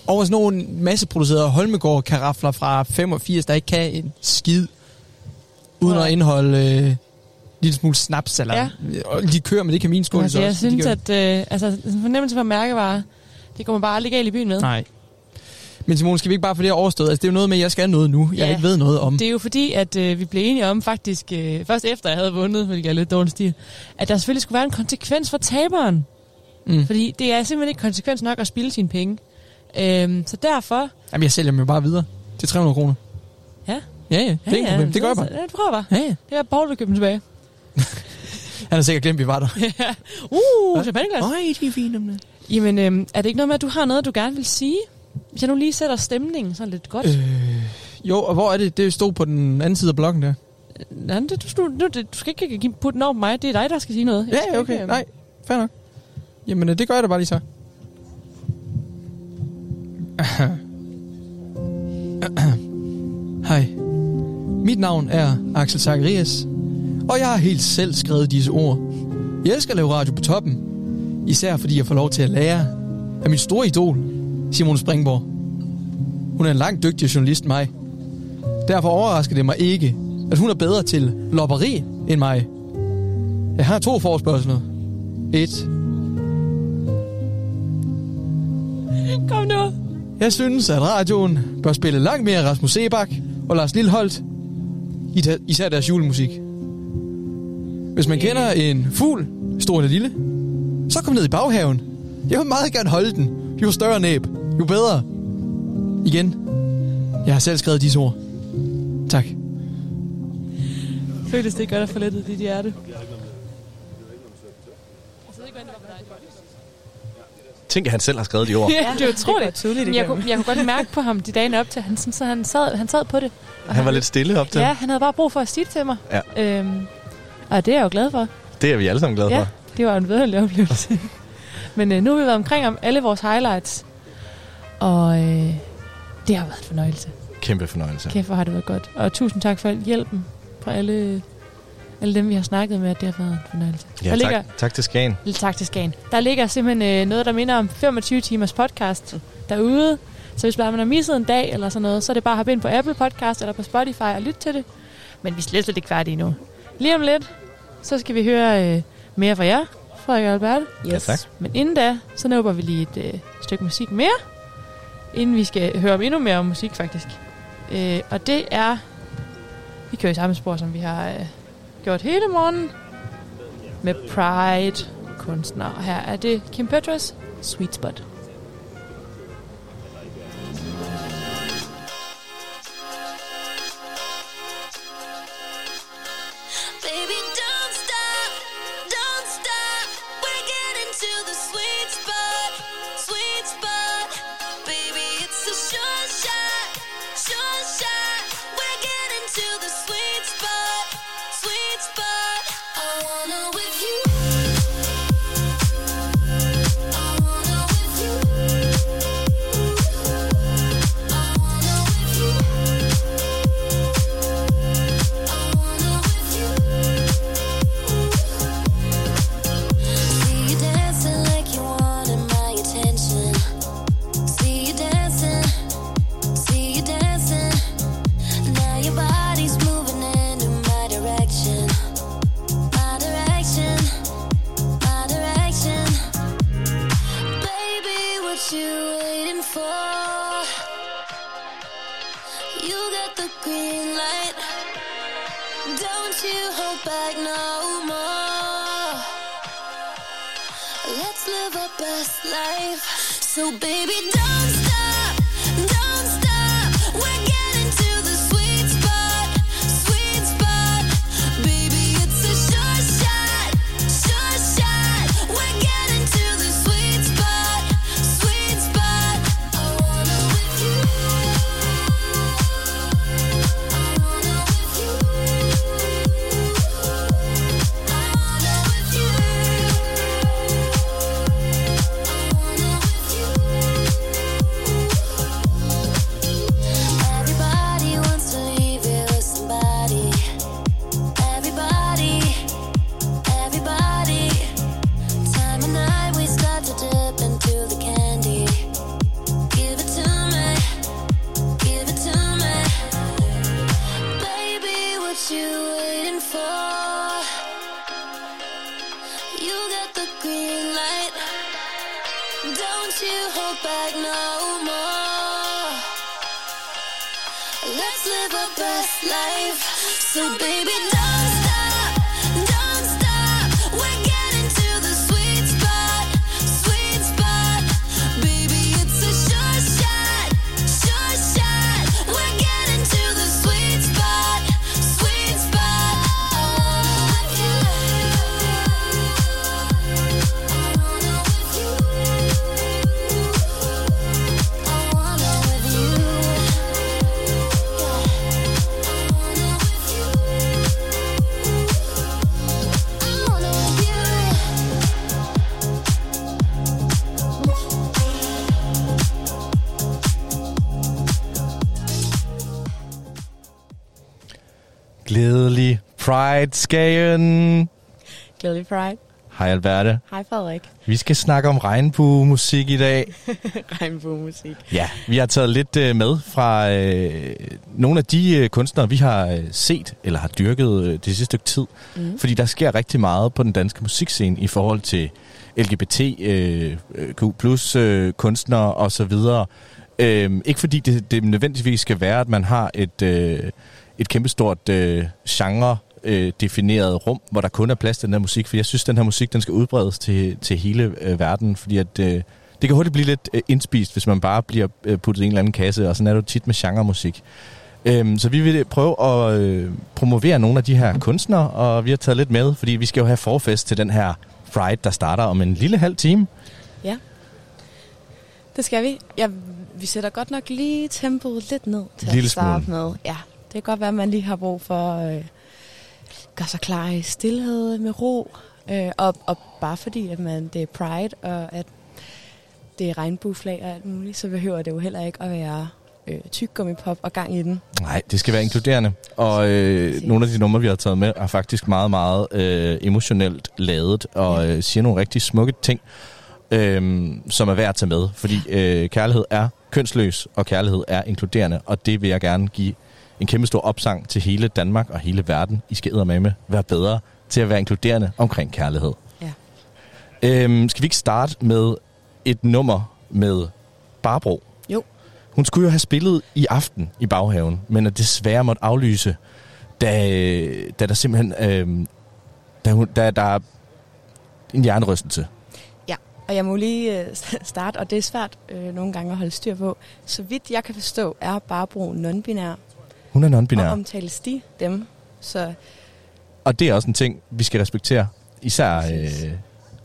Over sådan nogle masseproducerede Holmegård-karafler fra 85, der ikke kan en skid, uden at indeholde øh, en lille smule snaps, eller Ja. ja. de kører med det kaminskål. Altså, jeg også. synes, at øh, altså, en fornemmelse for mærkevarer, det kommer bare aldrig galt i byen med. Nej. Men Simone, skal vi ikke bare få det her overstået? Altså, det er jo noget med, at jeg skal noget nu, jeg ikke ved noget om. Det er jo fordi, at øh, vi blev enige om faktisk, øh, først efter jeg havde vundet, jeg er lidt dårlig stil, at der selvfølgelig skulle være en konsekvens for taberen. Mm. Fordi det er simpelthen ikke konsekvens nok at spille sine penge. Øhm, så derfor... Jamen, jeg sælger dem jo bare videre til 300 kroner. Ja. Ja, ja, det er ikke ja, problem. Det gør jeg bare. Ja, det prøver jeg Ja, bare. ja. Det er Paul, der køber dem tilbage. Han har sikkert glemt, vi var der. uh, champagneglas. Øj, de er fine, dem der. Jamen, øhm, er det ikke noget med, at du har noget, du gerne vil sige? Hvis jeg nu lige sætter stemningen sådan lidt godt. Øh, jo, og hvor er det? Det stod på den anden side af blokken der. Nej, det, du, du, du, skal ikke give- putte den over på mig. Det er dig, der skal sige noget. Jeg Ja, ja, okay. ikke, øhm, Nej, fair nok. Jamen, øh, det gør jeg da bare lige så. Hej. Mit navn er Axel Zacharias, og jeg har helt selv skrevet disse ord. Jeg elsker at lave radio på toppen, især fordi jeg får lov til at lære af min store idol, Simon Springborg. Hun er en langt dygtigere journalist end mig. Derfor overrasker det mig ikke, at hun er bedre til lopperi end mig. Jeg har to forspørgsler. Et. Jeg synes, at radioen bør spille langt mere Rasmus Sebak og Lars da- især deres julemusik. Hvis man kender en fugl, stor eller lille, så kom ned i baghaven. Jeg vil meget gerne holde den. Jo større næb, jo bedre. Igen. Jeg har selv skrevet disse ord. Tak. Føles det godt at få lettet dit hjerte? Tænk, at han selv har skrevet de ord. Ja, det er utroligt. tydeligt Men jeg, kunne, jeg kunne godt mærke på ham de dage op til, han, sådan, så han, sad, han sad på det. Og Han var lidt stille op til. Ja, han havde bare brug for at sige det til mig. Ja. Øhm, og det er jeg jo glad for. Det er vi alle sammen glade ja, for. det var en vedhældig oplevelse. Men øh, nu har vi været omkring om alle vores highlights. Og øh, Det har været en fornøjelse. Kæmpe fornøjelse. Kæft, hvor har det været godt. Og tusind tak for al hjælpen fra alle, alle dem, vi har snakket med, at det har været en fornøjelse. Ja, der tak, ligger, tak til Skagen. Tak til Skagen. Der ligger simpelthen øh, noget, der minder om 25 timers podcast derude. Så hvis bare man har misset en dag eller sådan noget, så er det bare at hoppe ind på Apple Podcast eller på Spotify og lytte til det. Men vi er slet, slet ikke færdige endnu. Lige om lidt, så skal vi høre øh, mere fra jer, Frederik og Albert. Ja, tak. Men inden da, så nåber vi lige et øh, stykke musik mere, inden vi skal høre om endnu mere om musik faktisk. Øh, og det er, vi kører i samme spor, som vi har øh, gjort hele morgenen, med Pride kunstner. Og her er det Kim Petras Sweet Spot. Life. So baby, So baby, Pride, Skagen. Glædelig Pride. Hej Alberte. Hej Frederik. Vi skal snakke om regnbuemusik i dag. Regnbuemusik. Ja, vi har taget lidt øh, med fra øh, nogle af de øh, kunstnere, vi har øh, set eller har dyrket øh, det sidste stykke tid. Mhm. Fordi der sker rigtig meget på den danske musikscene i forhold til LGBT, øh, Q+, øh, kunstnere osv. Øh, ikke fordi det, det nødvendigvis skal være, at man har et, øh, et kæmpestort øh, genre øh, defineret rum, hvor der kun er plads til den her musik, for jeg synes, den her musik, den skal udbredes til, til hele øh, verden, fordi at, øh, det kan hurtigt blive lidt øh, indspist, hvis man bare bliver øh, puttet i en eller anden kasse, og sådan er det jo tit med genremusik. Øhm, så vi vil prøve at øh, promovere nogle af de her kunstnere, og vi har taget lidt med, fordi vi skal jo have forfest til den her Pride, der starter om en lille halv time. Ja, det skal vi. Ja, vi sætter godt nok lige tempoet lidt ned til Lille at starte smule. med. Ja, det kan godt være, at man lige har brug for øh, gøre sig klar i stillhed med ro. Øh, og, og bare fordi, at man, det er Pride, og at det er regnbueflag og alt muligt, så behøver det jo heller ikke at være øh, tykgummipop og gang i den. Nej, det skal være inkluderende. Og øh, nogle af de numre, vi har taget med, er faktisk meget, meget øh, emotionelt lavet og øh, siger nogle rigtig smukke ting, øh, som er værd at tage med. Fordi øh, kærlighed er kønsløs, og kærlighed er inkluderende, og det vil jeg gerne give en kæmpe stor opsang til hele Danmark og hele verden. I skal med være bedre til at være inkluderende omkring kærlighed. Ja. Øhm, skal vi ikke starte med et nummer med Barbro? Jo. Hun skulle jo have spillet i aften i baghaven, men er desværre måtte aflyse, da, da der simpelthen øhm, da, hun, da der er en hjernerystelse. Ja, og jeg må lige øh, starte, og det er svært øh, nogle gange at holde styr på. Så vidt jeg kan forstå, er Barbro non-binær. Hun er non-binær. Og omtales de dem. Så Og det er også en ting, vi skal respektere, især øh,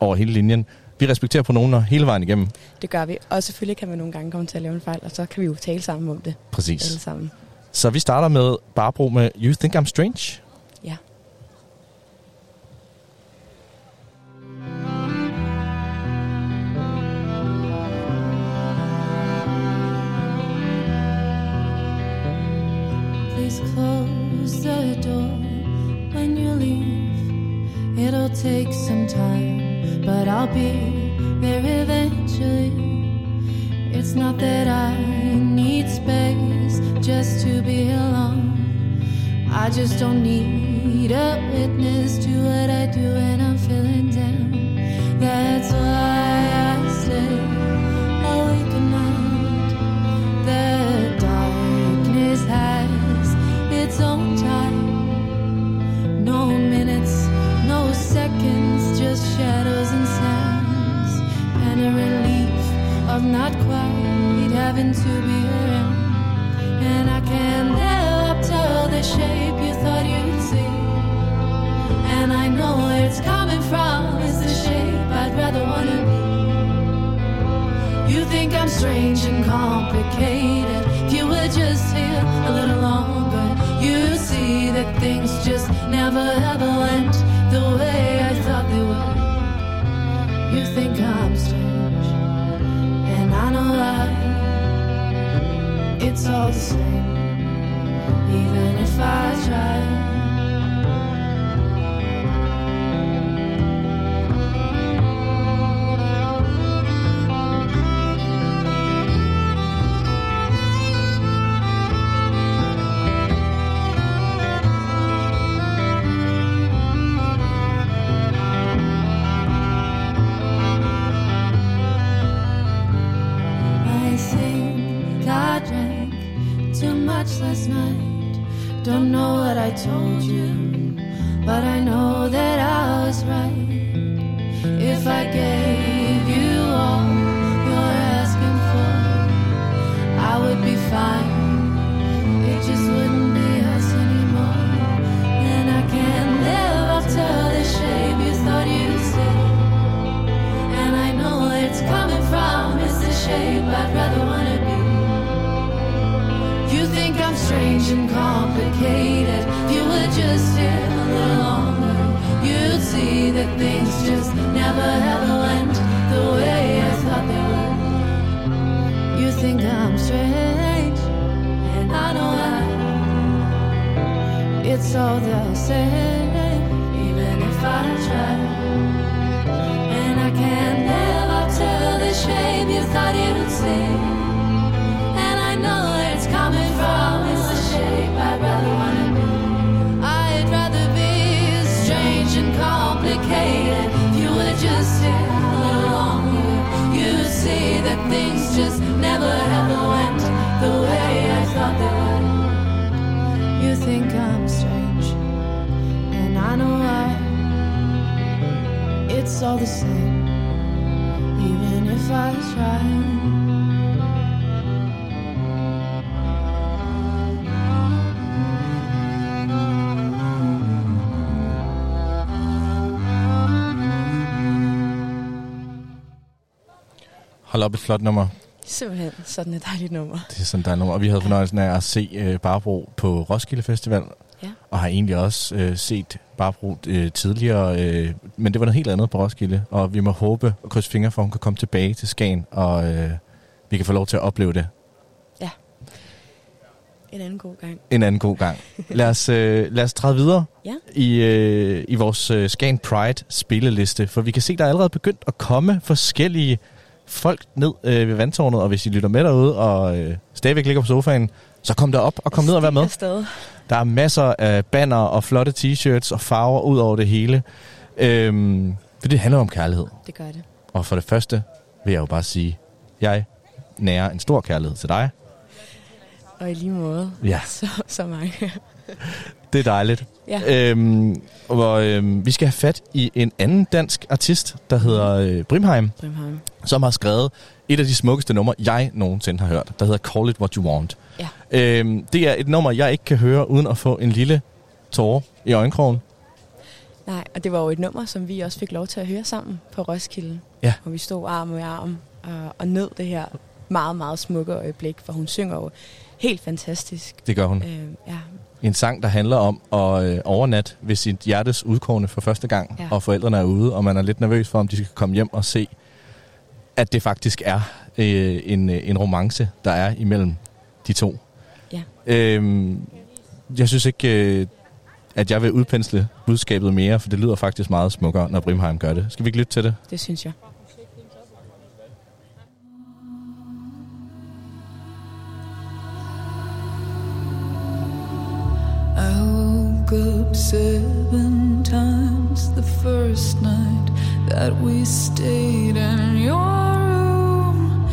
over hele linjen. Vi respekterer pronomener hele vejen igennem. det gør vi. Og selvfølgelig kan man nogle gange komme til at lave en fejl, og så kan vi jo tale sammen om det. Præcis. Alle sammen. Så vi starter med Barbro med You Think I'm Strange. Please close the door when you leave. It'll take some time, but I'll be there eventually. It's not that I need space just to be alone. I just don't need a witness to what I do when I'm feeling down. That's why I stay awake oh, at night. The darkness its own time. No minutes, no seconds, just shadows and sounds. And a relief of not quite having to be around. And I can't up to the shape you thought you'd see. And I know where it's coming from. It's the shape I'd rather wanna be. You think I'm strange and complicated. If you were just here a little longer, see that things just never ever went the way I thought they would. You think I'm strange, and I know why. It's all the same, even if I try. Told you, but I know that I was right. Think I'm strange, and I know why. It's all the same, even if I try. And I can never tell the shape you thought you'd see. And I know where it's coming from. It's the shape I'd rather wanna be. I'd rather be strange and complicated. If you were just here a little longer, you'd see that things just never ever went the way I thought they would. You think I'm strange, and I know why. It's all the same, even if I try. Et flot nummer. Simpelthen sådan et dejligt nummer. Det er sådan der nummer. Og vi havde fornøjelsen af at se øh, Barbro på Roskilde Festival. Ja. Og har egentlig også øh, set Barbro øh, tidligere. Øh, men det var noget helt andet på Roskilde. Og vi må håbe og krydse fingre for, at hun kan komme tilbage til Skagen. Og øh, vi kan få lov til at opleve det. Ja. En anden god gang. en anden god gang. Lad os, øh, lad os træde videre Ja. i, øh, i vores øh, Scan Pride spilleliste, for vi kan se, der er allerede begyndt at komme forskellige folk ned øh, ved vandtårnet, og hvis I lytter med derude og øh, stadigvæk ligger på sofaen, så kom der op og kom ned og vær med. Afsted. Der er masser af banner og flotte t-shirts og farver ud over det hele. Øhm, for det handler om kærlighed. Det gør det. Og for det første vil jeg jo bare sige, jeg nærer en stor kærlighed til dig. Og i lige måde. Ja. Så, så mange. Det er dejligt. Ja. Øhm, og, øhm, vi skal have fat i en anden dansk artist, der hedder øh, Brimheim, Brimheim. som har skrevet et af de smukkeste numre, jeg nogensinde har hørt, der hedder Call It What You Want. Ja. Øhm, det er et nummer, jeg ikke kan høre, uden at få en lille tårer i øjenkrogen. Nej, og det var jo et nummer, som vi også fik lov til at høre sammen på Roskilde. Ja. Hvor vi stod arm i arm og, og nød det her meget, meget smukke øjeblik, for hun synger jo helt fantastisk. Det gør hun. Øh, ja, En sang, der handler om at øh, overnatte ved sit hjertes udkårne for første gang, Ja. og forældrene er ude, og man er lidt nervøs for, om de skal komme hjem og se, at det faktisk er øh, en, øh, en romance, der er imellem de to. Ja. Øhm, jeg synes ikke, øh, at jeg vil udpensle budskabet mere, for det lyder faktisk meget smukkere, når Brimheim gør det. Skal vi ikke lytte til det? det synes jeg. Up seven times the first night that we stayed in your room,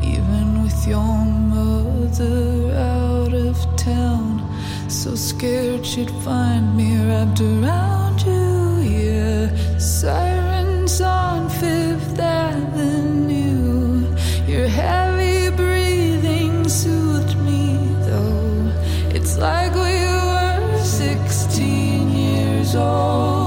even with your mother out of town. So scared she'd find me wrapped around you. Yeah, sirens on Fifth Avenue. Your heavy breathing soothed me, though. It's like we were 16 so.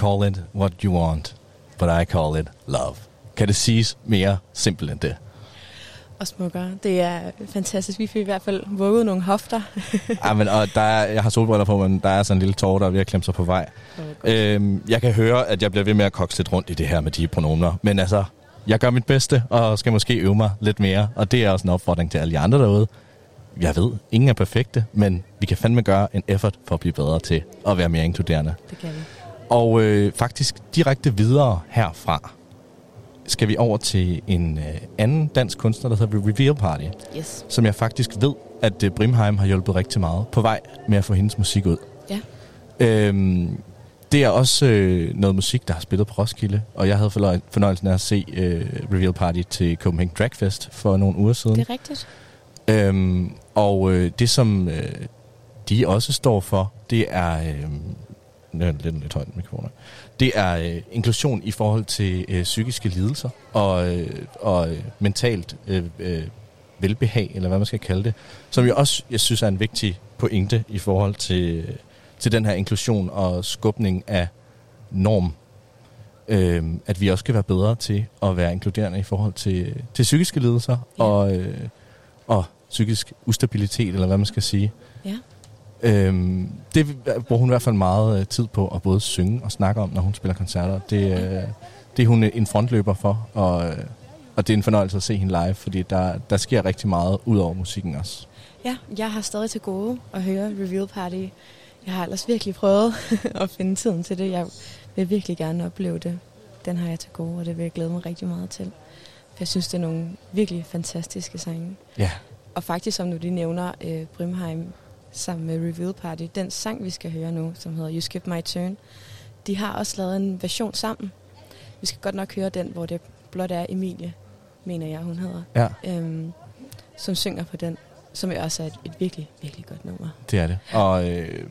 Call it what you want, but I call it love. Kan det siges mere simpelt end det? Og smukkere. Det er fantastisk. Vi fik i hvert fald vugget nogle hofter. Ja, men, og der er, jeg har solbriller på, men der er sådan en lille tårer, der er ved at klemme sig på vej. Øhm, jeg kan høre, at jeg bliver ved med at kokse lidt rundt i det her med de pronomer. Men altså, jeg gør mit bedste, og skal måske øve mig lidt mere. Og det er også en opfordring til alle de andre derude. Jeg ved, ingen er perfekte, men vi kan fandme gøre en effort for at blive bedre til at være mere inkluderende. Det kan vi. Og øh, faktisk direkte videre herfra skal vi over til en øh, anden dansk kunstner, der hedder Reveal Party. Yes. Som jeg faktisk ved, at øh, Brimheim har hjulpet rigtig meget på vej med at få hendes musik ud. Ja. Øhm, det er også øh, noget musik, der har spillet på Roskilde, og jeg havde fornøj- fornøjelsen af at se øh, Reveal Party til Copenhagen Drag Fest for nogle uger siden. Det er rigtigt. Øhm, og øh, det, som øh, de også står for, det er... Øh, er det lidt, lidt højt mikrofoner. Det er øh, inklusion i forhold til øh, psykiske lidelser og, øh, og øh, mentalt øh, øh, velbehag, eller hvad man skal kalde det, som jeg også jeg synes er en vigtig pointe i forhold til, til den her inklusion og skubning af norm. Øh, at vi også skal være bedre til at være inkluderende i forhold til, til psykiske lidelser ja. og, øh, og psykisk ustabilitet, eller hvad man skal sige. Ja. Øhm, det bruger hun i hvert fald meget øh, tid på at både synge og snakke om, når hun spiller koncerter. Det, øh, det er hun en frontløber for, og, øh, og det er en fornøjelse at se hende live, fordi der, der sker rigtig meget ud over musikken også. Ja, jeg har stadig til gode at høre Reveal Party. Jeg har ellers virkelig prøvet at finde tiden til det. Jeg vil virkelig gerne opleve det. Den har jeg til gode, og det vil jeg glæde mig rigtig meget til. For jeg synes, det er nogle virkelig fantastiske sange. Ja. Og faktisk, som nu de nævner, øh, Brimheim sammen med Reveal Party, den sang, vi skal høre nu, som hedder You Skip My Turn, de har også lavet en version sammen. Vi skal godt nok høre den, hvor det blot er Emilie, mener jeg, hun hedder, Ja. øhm, som synger på den, som jo også er et, et virkelig, virkelig godt nummer. Det er det. Og øh,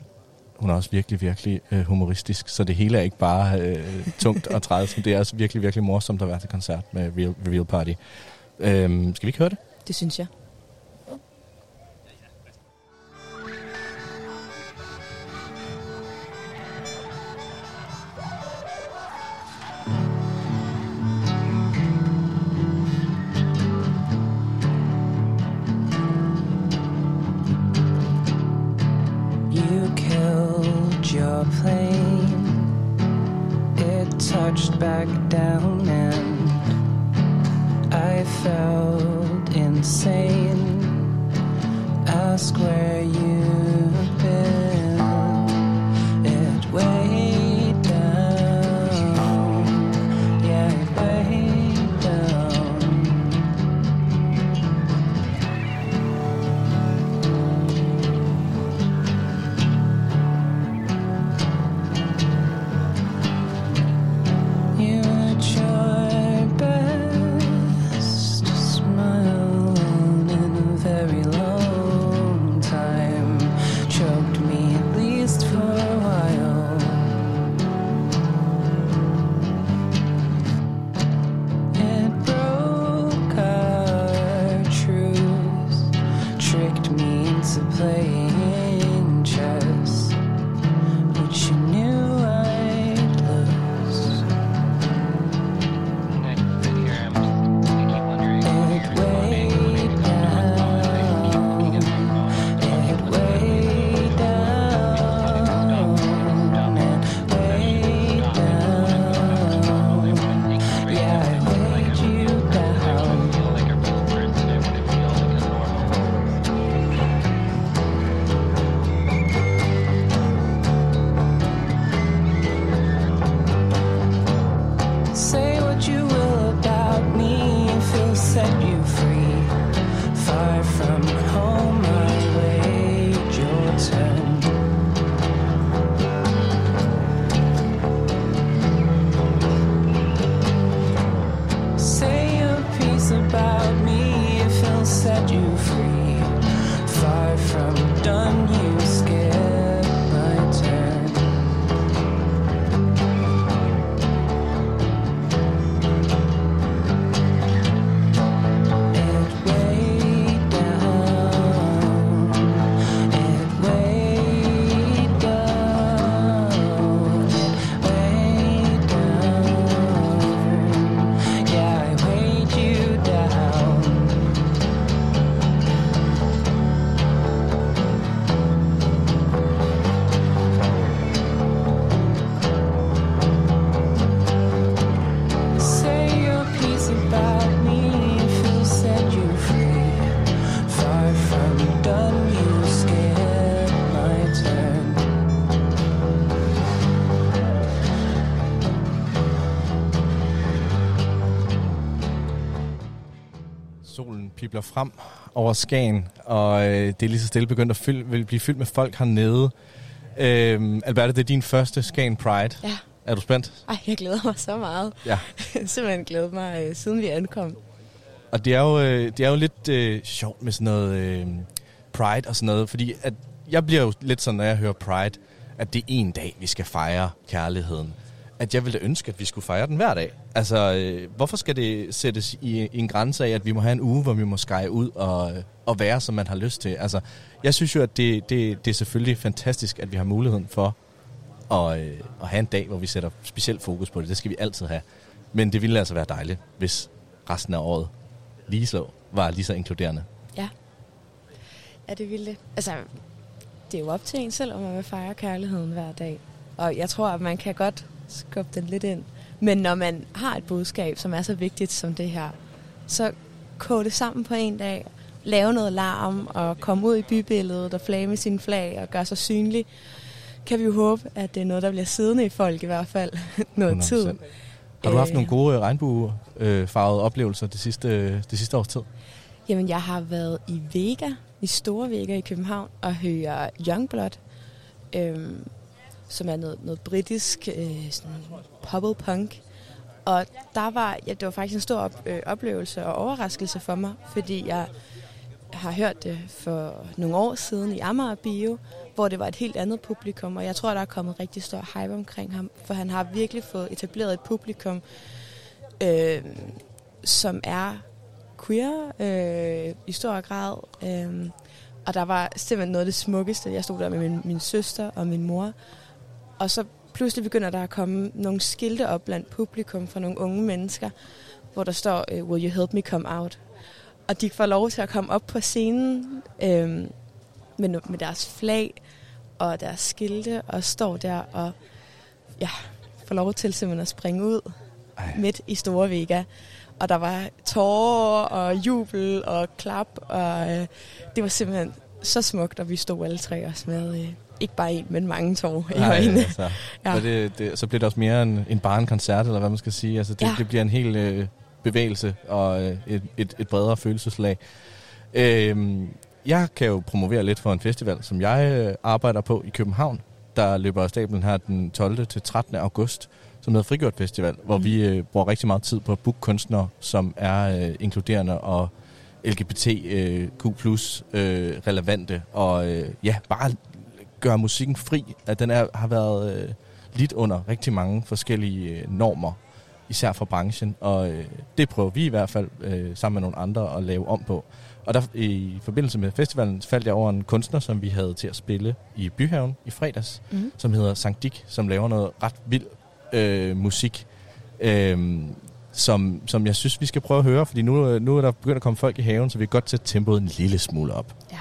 hun er også virkelig, virkelig øh, humoristisk, så det hele er ikke bare øh, tungt og træls, men det er også virkelig, virkelig morsomt at være til koncert med Real, Reveal Party. Øhm, skal vi ikke høre det? Det synes jeg. Plane. It touched back down and I felt insane. Ask where you've been. Pibler frem over Skagen, og øh, det er lige så stille begyndt at fyld, vil blive fyldt med folk hernede. Øh, Alberte, det er din første Skagen Pride. Ja. Er du spændt? Ej, jeg glæder mig så meget. Ja. Simpelthen glædet mig, øh, siden vi ankom. Og det er jo, øh, det er jo lidt øh, sjovt med sådan noget øh, Pride og sådan noget, fordi at jeg bliver jo lidt sådan, når jeg hører Pride, at det er en dag, vi skal fejre kærligheden. At jeg ville ønske, at vi skulle fejre den hver dag. Altså, øh, hvorfor skal det sættes i, i en grænse af, at vi må have en uge, hvor vi må skære ud og, og være, som man har lyst til? Altså, jeg synes jo, at det, det, det er selvfølgelig fantastisk, at vi har muligheden for at, øh, at have en dag, hvor vi sætter specielt fokus på det. Det skal vi altid have. Men det ville altså være dejligt, hvis resten af året lige så var lige så inkluderende. Ja. Ja, det ville det. Altså, det er jo op til en selv, om man vil fejre kærligheden hver dag. Og jeg tror, at man kan godt skubbe den lidt ind. Men når man har et budskab, som er så vigtigt som det her, så koge det sammen på en dag, lave noget larm og komme ud i bybilledet og flage med sine flag og gøre sig synlig, kan vi jo håbe, at det er noget, der bliver siddende i folk i hvert fald noget 100%. tid. Har du haft Øh, nogle gode regnbuefarvede oplevelser det sidste, det sidste års tid? Jamen, jeg har været i Vega, i Store Vega i København, og høre Youngblood, øhm, som er noget, noget britisk øh, sådan poppet punk. Og der var, ja, det var faktisk en stor op, øh, oplevelse og overraskelse for mig, fordi jeg har hørt det for nogle år siden i Amager Bio, hvor det var et helt andet publikum, og jeg tror, der er kommet rigtig stor hype omkring ham, for han har virkelig fået etableret et publikum, øh, som er queer øh, i stor grad. Øh, og der var simpelthen noget af det smukkeste. Jeg stod der med min, min søster og min mor, og så pludselig begynder der at komme nogle skilte op blandt publikum fra nogle unge mennesker, hvor der står, øh, will you help me come out? Og de får lov til at komme op på scenen øh, med, med deres flag og deres skilte, og står der og ja, får lov til simpelthen at springe ud Ej. midt i Store Vega. Og der var tårer og jubel og klap, og øh, det var simpelthen så smukt, og vi stod alle tre og med øh, ikke bare en, men mange tårer i Nej, øjnene. altså, ja. så, det, det, så bliver det også mere en, en bare en koncert, eller hvad man skal sige. Altså, det, ja. Det bliver en hel øh, bevægelse og øh, et, et, et bredere følelseslag. Øhm, jeg kan jo promovere lidt for en festival, som jeg øh, arbejder på i København. Der løber af stablen her den 12. til 13. august, som hedder Frigjort Festival, hvor Mhm. vi øh, bruger rigtig meget tid på at booke kunstnere, som er øh, inkluderende og LGBTQ plus øh, relevante, og øh, ja, bare gøre musikken fri, at den er, har været øh, lidt under rigtig mange forskellige øh, normer, især for branchen, og øh, det prøver vi i hvert fald øh, sammen med nogle andre at lave om på. Og der, i forbindelse med festivalen faldt jeg over en kunstner, som vi havde til at spille i Byhaven i fredags, Mhm. som hedder Sankt Dick, som laver noget ret vild øh, musik, øh, som, som jeg synes, vi skal prøve at høre, fordi nu, øh, nu er der begyndt at komme folk i haven, så vi kan godt sætte tempoet en lille smule op. Ja.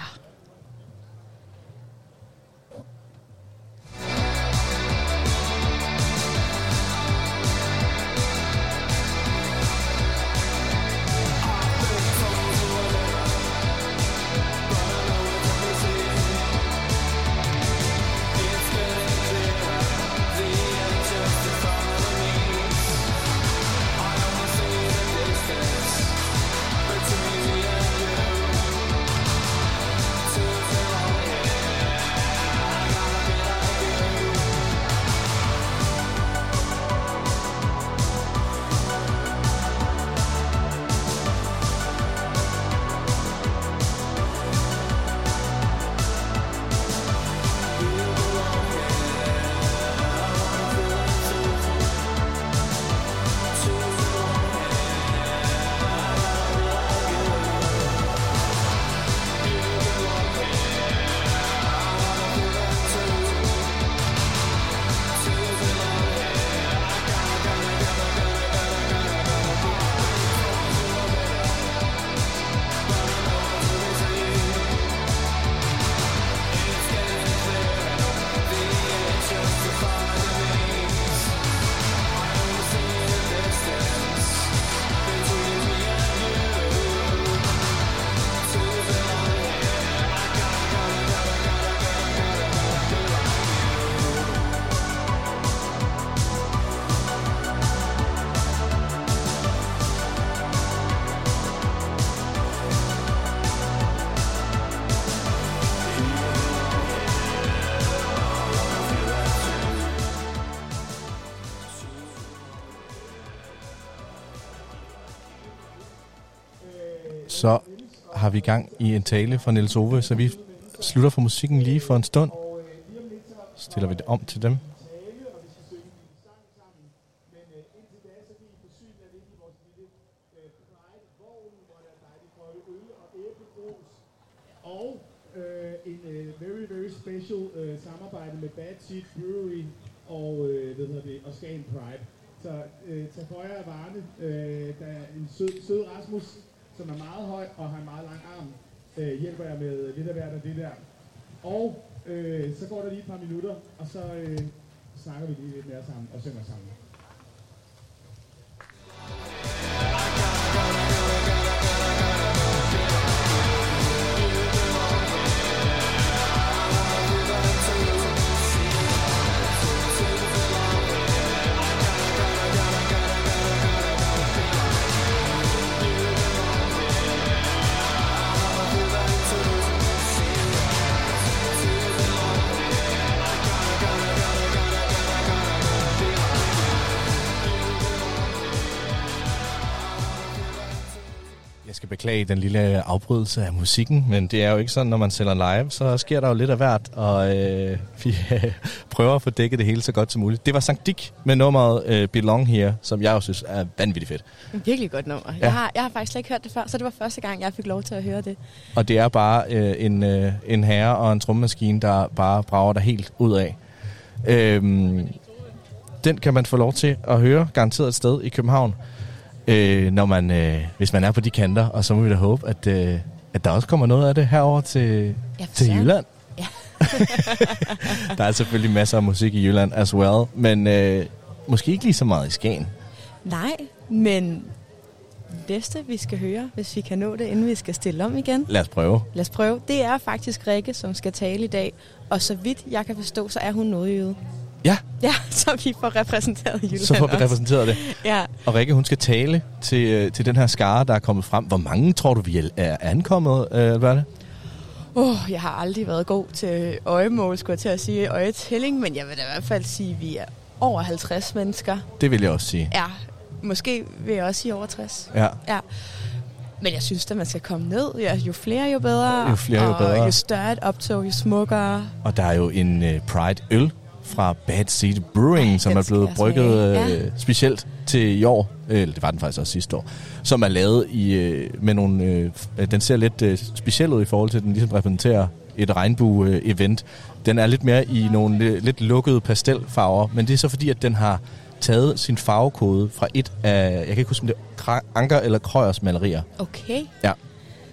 Så har vi gang i en tale fra Niels Ove, så vi slutter for musikken lige for en stund. Stiller vi det om til dem. Og øh, en øh, very, very special øh, samarbejde med Bad Seed Brewery og, øh, hvad hedder det, og Skagen Pride. Så øh, tag for jer af varene. Øh, der er en sød, sød Rasmus, som er meget høj og har en meget lang arm. Øh, hjælper jeg med lidt af hvert af det der. Og øh, så går der lige et par minutter, og så øh, snakker vi lige lidt mere sammen og synger sammen. Beklage den lille afbrydelse af musikken, men det er jo ikke sådan, når man sender live, så sker der jo lidt af hvert, og øh, vi øh, prøver at få dækket det hele så godt som muligt. Det var Sankt Dick med nummeret øh, Belong Here, som jeg jo synes er vanvittigt fedt. Et virkelig godt nummer. Ja. Jeg, har, jeg har faktisk slet ikke hørt det før, så det var første gang, jeg fik lov til at høre det. Og det er bare øh, en, øh, en herre og en trommemaskine, der bare brager dig helt ud af. Øhm, den kan man få lov til at høre garanteret et sted i København, øh, når man, øh, hvis man er på de kanter. Og så må vi da håbe, at, øh, at der også kommer noget af det herover til, Ja, til. Jylland. Ja. der er selvfølgelig masser af musik i Jylland as well, men øh, måske ikke lige så meget i Skagen. Nej, men næste, vi skal høre, hvis vi kan nå det, inden vi skal stille om igen. Lad os prøve. Lad os prøve. Det er faktisk Rikke, som skal tale i dag. Og så vidt jeg kan forstå, så er hun nordjyde. Ja. Ja, så vi får repræsenteret Jylland Så får vi også. repræsenteret det. Ja. Og Rikke, hun skal tale til, øh, til den her skare, der er kommet frem. Hvor mange tror du, vi er er ankommet, øh, Alberte? Oh, jeg har aldrig været god til øjemål, skulle jeg til at sige, øjetælling, men jeg vil da i hvert fald sige, at vi er over 50 mennesker. Det vil jeg også sige. Ja, måske vil jeg også sige over 60. Ja. ja. Men jeg synes, at man skal komme ned. Ja, jo flere, jo bedre. Jo flere, jo og bedre. jo større et optog, jo smukkere. Og der er jo en øh, Pride-øl fra Bad Seed Brewing, som den er blevet brygget øh, specielt til i år. Øh, Eller det var den faktisk også sidste år. Som er lavet i, øh, med nogle... Øh, den ser lidt øh, speciel ud i forhold til, at den ligesom repræsenterer et regnbue-event. Den er lidt mere i nogle li- lidt lukkede pastelfarver, men det er så fordi, at den har taget sin farvekode fra et af, jeg kan ikke huske, om det er Anker eller Krøyers malerier. Okay. Ja,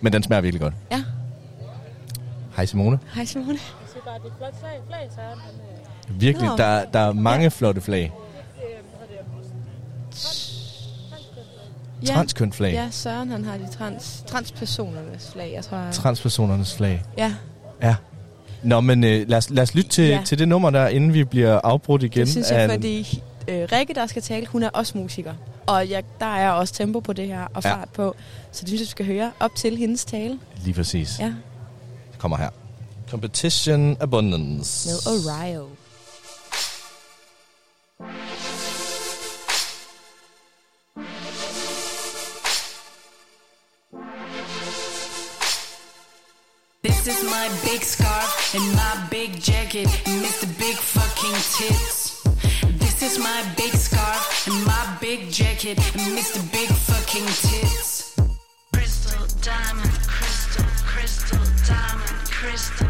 men den smager virkelig godt. Ja. Hej Simone. Hej Simone. Jeg siger bare, det er flot flag, flag så er han, Virkelig, Nå. der, der er mange ja. flotte flag. Transkønt flag. Ja, Søren han har de trans, transpersonernes flag, jeg tror. Transpersonernes flag. Ja, Ja. Nå, men øh, lad, os, lad os lytte til, Ja. ja. til det nummer der, inden vi bliver afbrudt igen. det synes jeg, af en- fordi øh, Rikke, der skal tale, hun er også musiker. Og jeg, der er også tempo på det her, og Ja. fart på. Så det synes jeg, vi skal høre op til hendes tale. Lige præcis. Ja, Det kommer her. Competition Abundance. med Orio. This is my big scarf and my big jacket and Mr. Big fucking tits. This is my big scarf and my big jacket and Mr. Big fucking tits. Crystal diamond, crystal, crystal diamond, crystal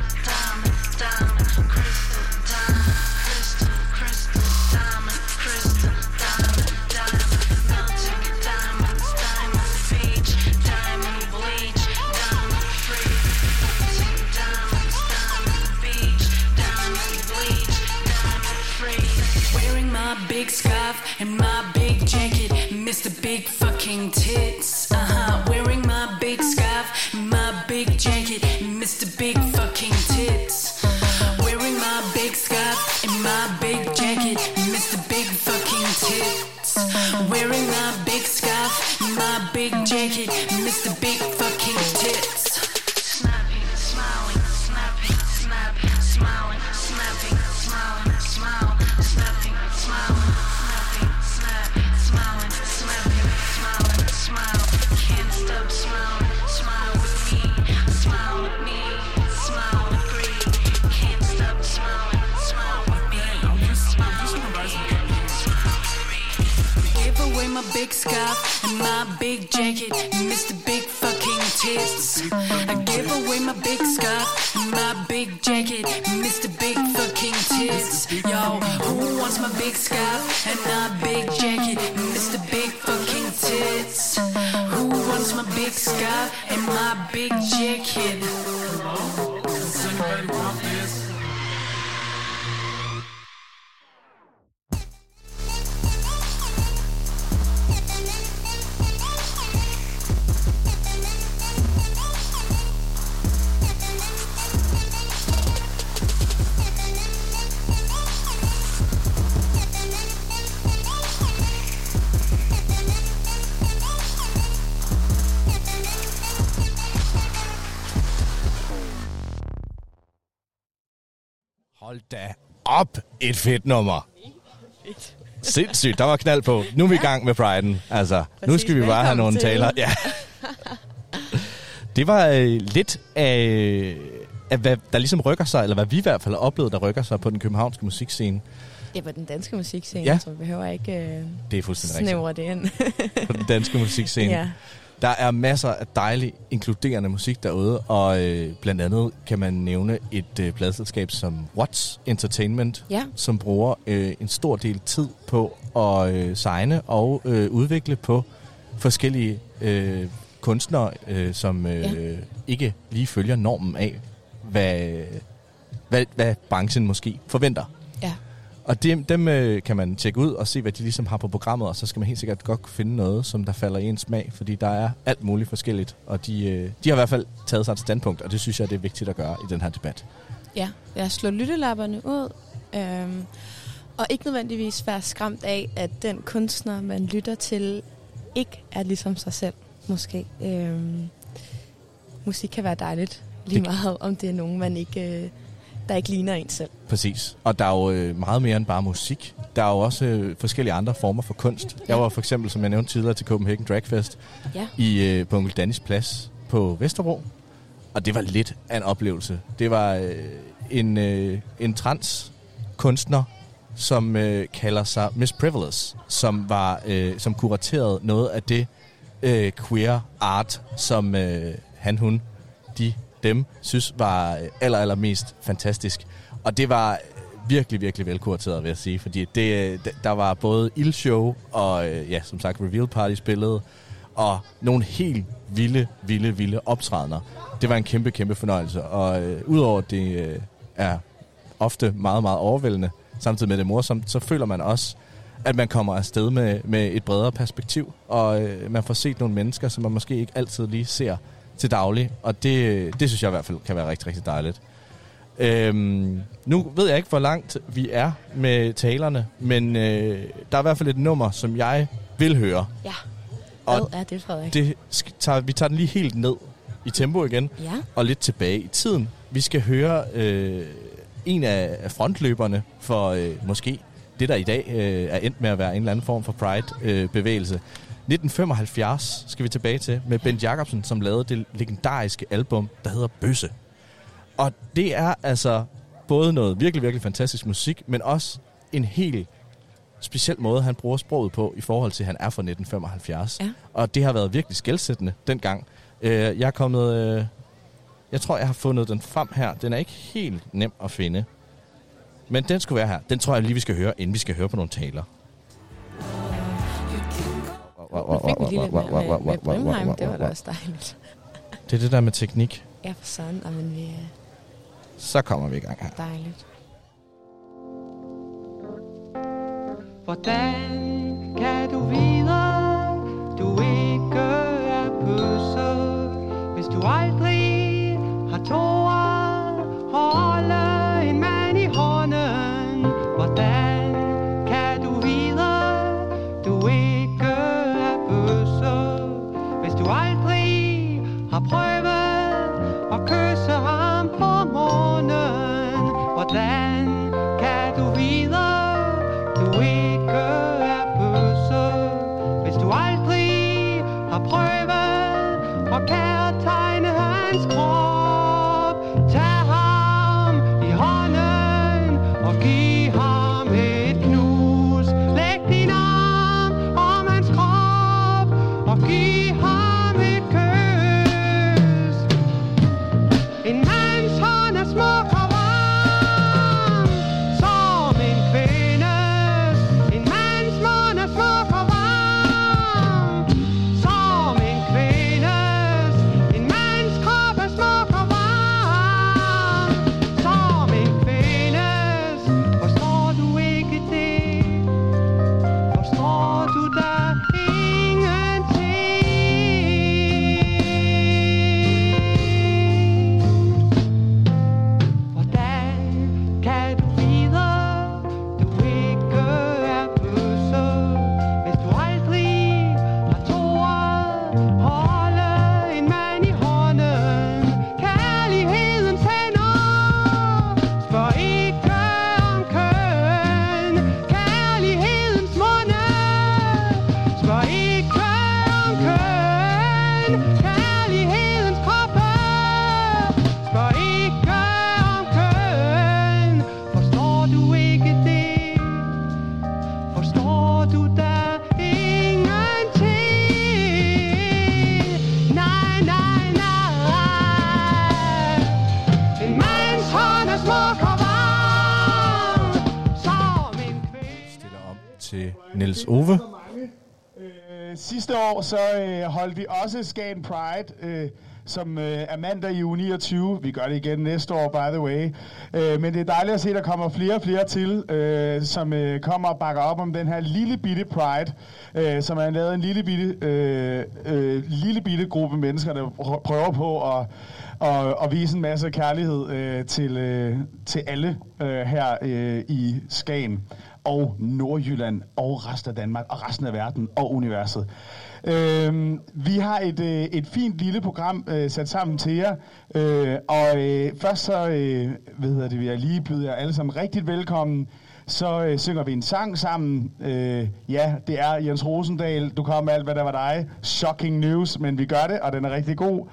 my big scarf and my big jacket, Mr. Big fucking tits. Uh huh. Wearing my big scarf my big jacket, big scarf and my big jacket and Mr. Big fucking tits. I give away my big scarf and my big jacket and Mr. Big fucking tits. Yo, who wants my big scarf and my big jacket op, et fedt nummer. Sindssygt, der var knald på. Nu er vi i gang med Pride'en. Altså, nu Præcis, skal vi bare have nogle til. taler. Ja. Det var øh, lidt af, af, hvad der ligesom rykker sig, eller hvad vi i hvert fald har oplevet, der rykker sig på den københavnske musikscene. Er på den danske musikscene, Ja. ja. så vi behøver ikke øh, Det er fuldstændig rigtigt. snævre det ind. på den danske musikscene. Ja. Der er masser af dejlig, inkluderende musik derude, og øh, blandt andet kan man nævne et øh, pladselskab som Watts Entertainment, Ja. som bruger øh, en stor del tid på at øh, signe og øh, udvikle på forskellige øh, kunstnere, øh, som øh, Ja. ikke lige følger normen af, hvad, hvad, hvad branchen måske forventer. Og dem, dem øh, kan man tjekke ud og se, hvad de ligesom har på programmet, og så skal man helt sikkert godt kunne finde noget, som der falder i ens smag, fordi der er alt muligt forskelligt, og de, øh, de har i hvert fald taget sig et standpunkt, og det synes jeg, det er vigtigt at gøre i den her debat. Ja, jeg slår lyttelapperne ud. Øhm, og ikke nødvendigvis være skræmt af, at den kunstner, man lytter til, ikke er ligesom sig selv, måske. Øhm, musik kan være dejligt, lige Det- meget om det er nogen, man ikke, øh, der ikke ligner en selv. Præcis. Og der er jo øh, meget mere end bare musik. Der er jo også øh, forskellige andre former for kunst. Jeg var for eksempel, som jeg nævnte tidligere, til Copenhagen Drag Fest Ja. i, øh, på Onkel Dannis Plads på Vesterbro. Og det var lidt af en oplevelse. Det var øh, en, øh, en trans kunstner, som øh, kalder sig Miss Privilege, som var øh, som kuraterede noget af det øh, queer art, som øh, han, hun, de, dem, synes var øh, aller, aller mest fantastisk. Og det var virkelig, virkelig velkurateret, vil jeg sige, fordi det, øh, der var både ildshow og, øh, ja, som sagt, reveal party spillet, og nogle helt vilde, vilde, vilde optrædener. Det var en kæmpe, kæmpe fornøjelse, og øh, udover at det øh, er ofte meget, meget overvældende, samtidig med det morsomt, så føler man også, at man kommer afsted med, med et bredere perspektiv, og øh, man får set nogle mennesker, som man måske ikke altid lige ser til daglig, og det, det synes jeg i hvert fald kan være rigtig, rigtig dejligt. Øhm, nu ved jeg ikke, hvor langt vi er med talerne, men øh, der er i hvert fald et nummer, som jeg vil høre. Ja. Og Hvad er det, Frederik? Det tager, vi tager den lige helt ned i tempo igen, Ja. og lidt tilbage i tiden. Vi skal høre øh, en af frontløberne for øh, måske det, der i dag øh, er endt med at være en eller anden form for Pride-bevægelse. 1975 skal vi tilbage til, med Bent Jacobsen, som lavede det legendariske album, der hedder Bøsse. Og det er altså både noget virkelig, virkelig fantastisk musik, men også en helt speciel måde, han bruger sproget på i forhold til, at han er fra 1975. Ja. Og det har været virkelig skældsættende dengang. Øh, jeg er kommet... Øh, jeg tror, jeg har fundet den frem her. Den er ikke helt nem at finde. Men den skulle være her. Den tror jeg lige, vi skal høre, inden vi skal høre på nogle taler. Jeg fik lige lidt med, med, med Brimheim, det var da også dejligt. Det er det der med teknik. Ja, for sådan, men vi er Så kommer vi i gang her. dejligt. Hvordan kan du vide, du ikke er bøsse, hvis du aldrig har tåret Øh, sidste år så øh, holdt vi også Skagen Pride, øh, som øh, er mandag i uge 29. Vi gør det igen næste år, by the way. Øh, men det er dejligt at se, at der kommer flere og flere til, øh, som øh, kommer og bakker op om den her lille bitte Pride, øh, som er lavet en lille bitte, øh, øh, lille bitte gruppe mennesker, der prøver på at og, og vise en masse kærlighed øh, til, øh, til alle øh, her øh, i Skagen og Nordjylland og resten af Danmark og resten af verden og universet. Øh, vi har et, øh, et fint lille program øh, sat sammen til jer, øh, og øh, først så øh, hvad hedder det, vil jeg lige byde jer alle sammen rigtig velkommen. Så øh, synger vi en sang sammen. Øh, ja, det er Jens Rosendal. Du kom med alt, hvad der var dig. Shocking news, men vi gør det, og den er rigtig god.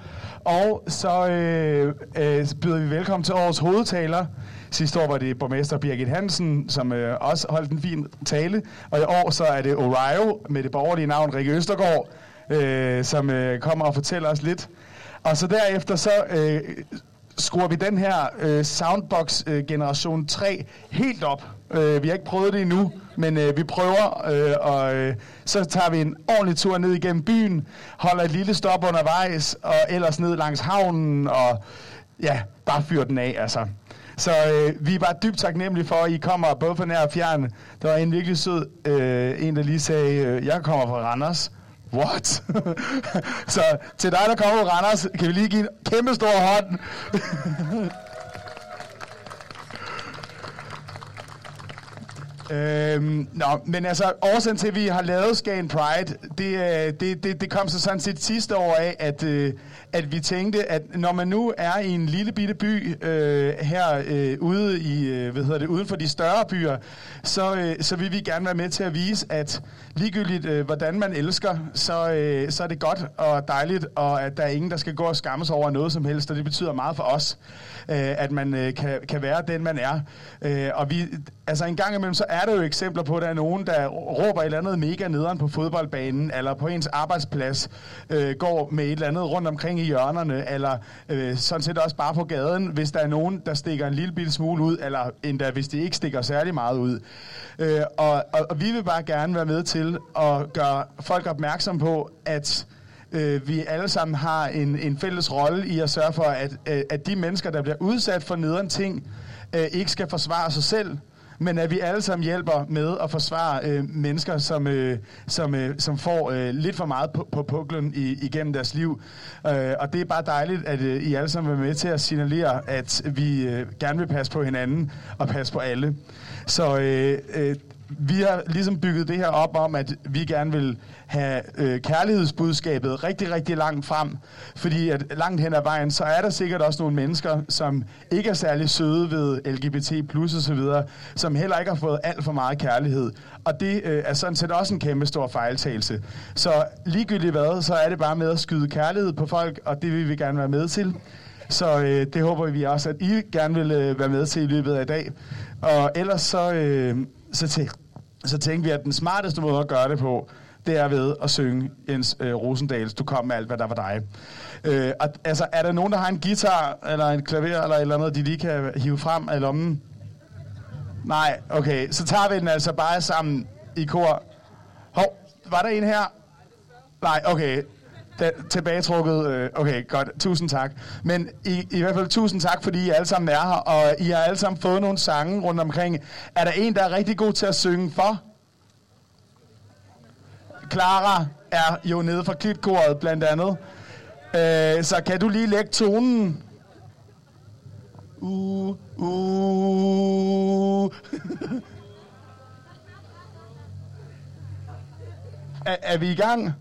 Og så øh, øh, byder vi velkommen til årets hovedtaler. Sidste år var det borgmester Birgit Hansen, som øh, også holdt en fin tale. Og i år så er det Orio med det borgerlige navn Rikke Østergaard, øh, som øh, kommer og fortæller os lidt. Og så derefter så øh, skruer vi den her øh, Soundbox øh, Generation 3 helt op. Øh, vi har ikke prøvet det endnu, men øh, vi prøver, øh, og øh, så tager vi en ordentlig tur ned igennem byen, holder et lille stop undervejs, og ellers ned langs havnen, og ja, bare fyr den af, altså. Så øh, vi er bare dybt taknemmelige for, at I kommer både fra nær og fjern. Der var en virkelig sød, øh, en der lige sagde, øh, jeg kommer fra Randers. What? så til dig, der kommer fra Randers, kan vi lige give en kæmpe stor hånd. Øhm, nå, men altså, årsagen til, at vi har lavet Skagen Pride, det, øh, det, det, det kom så sådan set sidste år af, at, øh, at vi tænkte, at når man nu er i en lille bitte by øh, her øh, ude i, øh, hvad hedder det, uden for de større byer, så, øh, så vil vi gerne være med til at vise, at ligegyldigt øh, hvordan man elsker, så, øh, så er det godt og dejligt, og at der er ingen, der skal gå og skamme sig over noget som helst, og det betyder meget for os, øh, at man øh, kan, kan være den, man er. Øh, og vi, altså en gang imellem, så er der jo eksempler på, at der er nogen, der råber et eller andet mega nederen på fodboldbanen, eller på ens arbejdsplads, øh, går med et eller andet rundt omkring i hjørnerne, eller øh, sådan set også bare på gaden, hvis der er nogen, der stikker en lille bitte smule ud, eller endda hvis de ikke stikker særlig meget ud. Øh, og, og, og vi vil bare gerne være med til at gøre folk opmærksom på, at øh, vi alle sammen har en, en fælles rolle i at sørge for, at, øh, at de mennesker, der bliver udsat for nederen ting, øh, ikke skal forsvare sig selv, men at vi alle sammen hjælper med at forsvare øh, mennesker, som, øh, som, øh, som får øh, lidt for meget på, på puklen i, igennem deres liv. Øh, og det er bare dejligt, at øh, I alle sammen er med til at signalere, at vi øh, gerne vil passe på hinanden og passe på alle. Så øh, øh, vi har ligesom bygget det her op om, at vi gerne vil have øh, kærlighedsbudskabet rigtig, rigtig langt frem. Fordi at langt hen ad vejen, så er der sikkert også nogle mennesker, som ikke er særlig søde ved LGBT plus osv., som heller ikke har fået alt for meget kærlighed. Og det øh, er sådan set også en kæmpe stor fejltagelse. Så ligegyldigt hvad, så er det bare med at skyde kærlighed på folk, og det vil vi gerne være med til. Så øh, det håber vi også, at I gerne vil øh, være med til i løbet af i dag. Og ellers så, øh, så, til så tænkte vi, at den smarteste måde at gøre det på, det er ved at synge Jens øh, Rosendals Du kom med alt, hvad der var dig. Øh, og, altså, er der nogen, der har en guitar, eller en klaver, eller et eller andet, de lige kan hive frem af lommen? Nej, okay. Så tager vi den altså bare sammen i kor. Hov, var der en her? Nej, okay. Da, tilbagetrukket. Øh, okay, godt. Tusind tak. Men i, i hvert fald tusind tak, fordi I alle sammen er her, og I har alle sammen fået nogle sange rundt omkring. Er der en, der er rigtig god til at synge for? Clara er jo nede fra klitkoret, blandt andet. Øh, så kan du lige lægge tonen? Uh, uh. er, er vi i gang?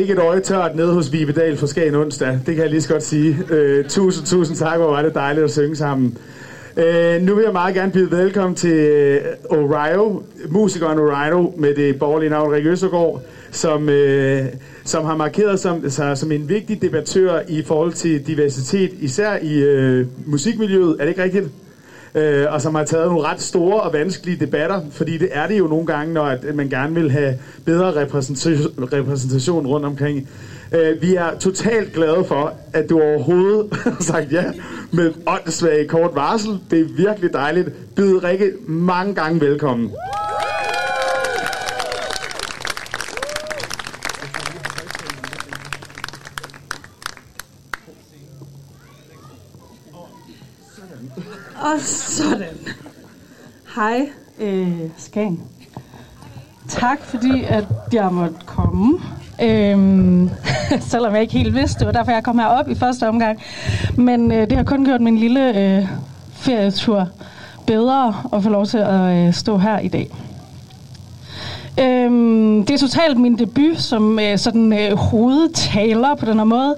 Ikke et øje tørt nede hos Vibedal for Skagen onsdag. Det kan jeg lige så godt sige. Øh, tusind, tusind tak, hvor var det dejligt at synge sammen. Øh, nu vil jeg meget gerne byde velkommen til øh, Orio, musikeren Orio med det borgerlige navn Rikke Østergaard, som, øh, som har markeret som, altså, som en vigtig debattør i forhold til diversitet, især i øh, musikmiljøet. Er det ikke rigtigt? Øh, og som har taget nogle ret store og vanskelige debatter, fordi det er det jo nogle gange, når at man gerne vil have bedre repræsentation, repræsentation rundt omkring. Øh, vi er totalt glade for, at du overhovedet har sagt ja med åndssvag kort varsel. Det er virkelig dejligt. Byd Rikke mange gange velkommen. Og sådan. Hej, øh, Skagen. Tak fordi, at jeg måtte komme. Øhm, selvom jeg ikke helt vidste, det var derfor, jeg kom herop i første omgang. Men øh, det har kun gjort min lille øh, ferietur bedre at få lov til at øh, stå her i dag. Øhm, det er totalt min debut som øh, sådan øh, hovedtaler på den her måde.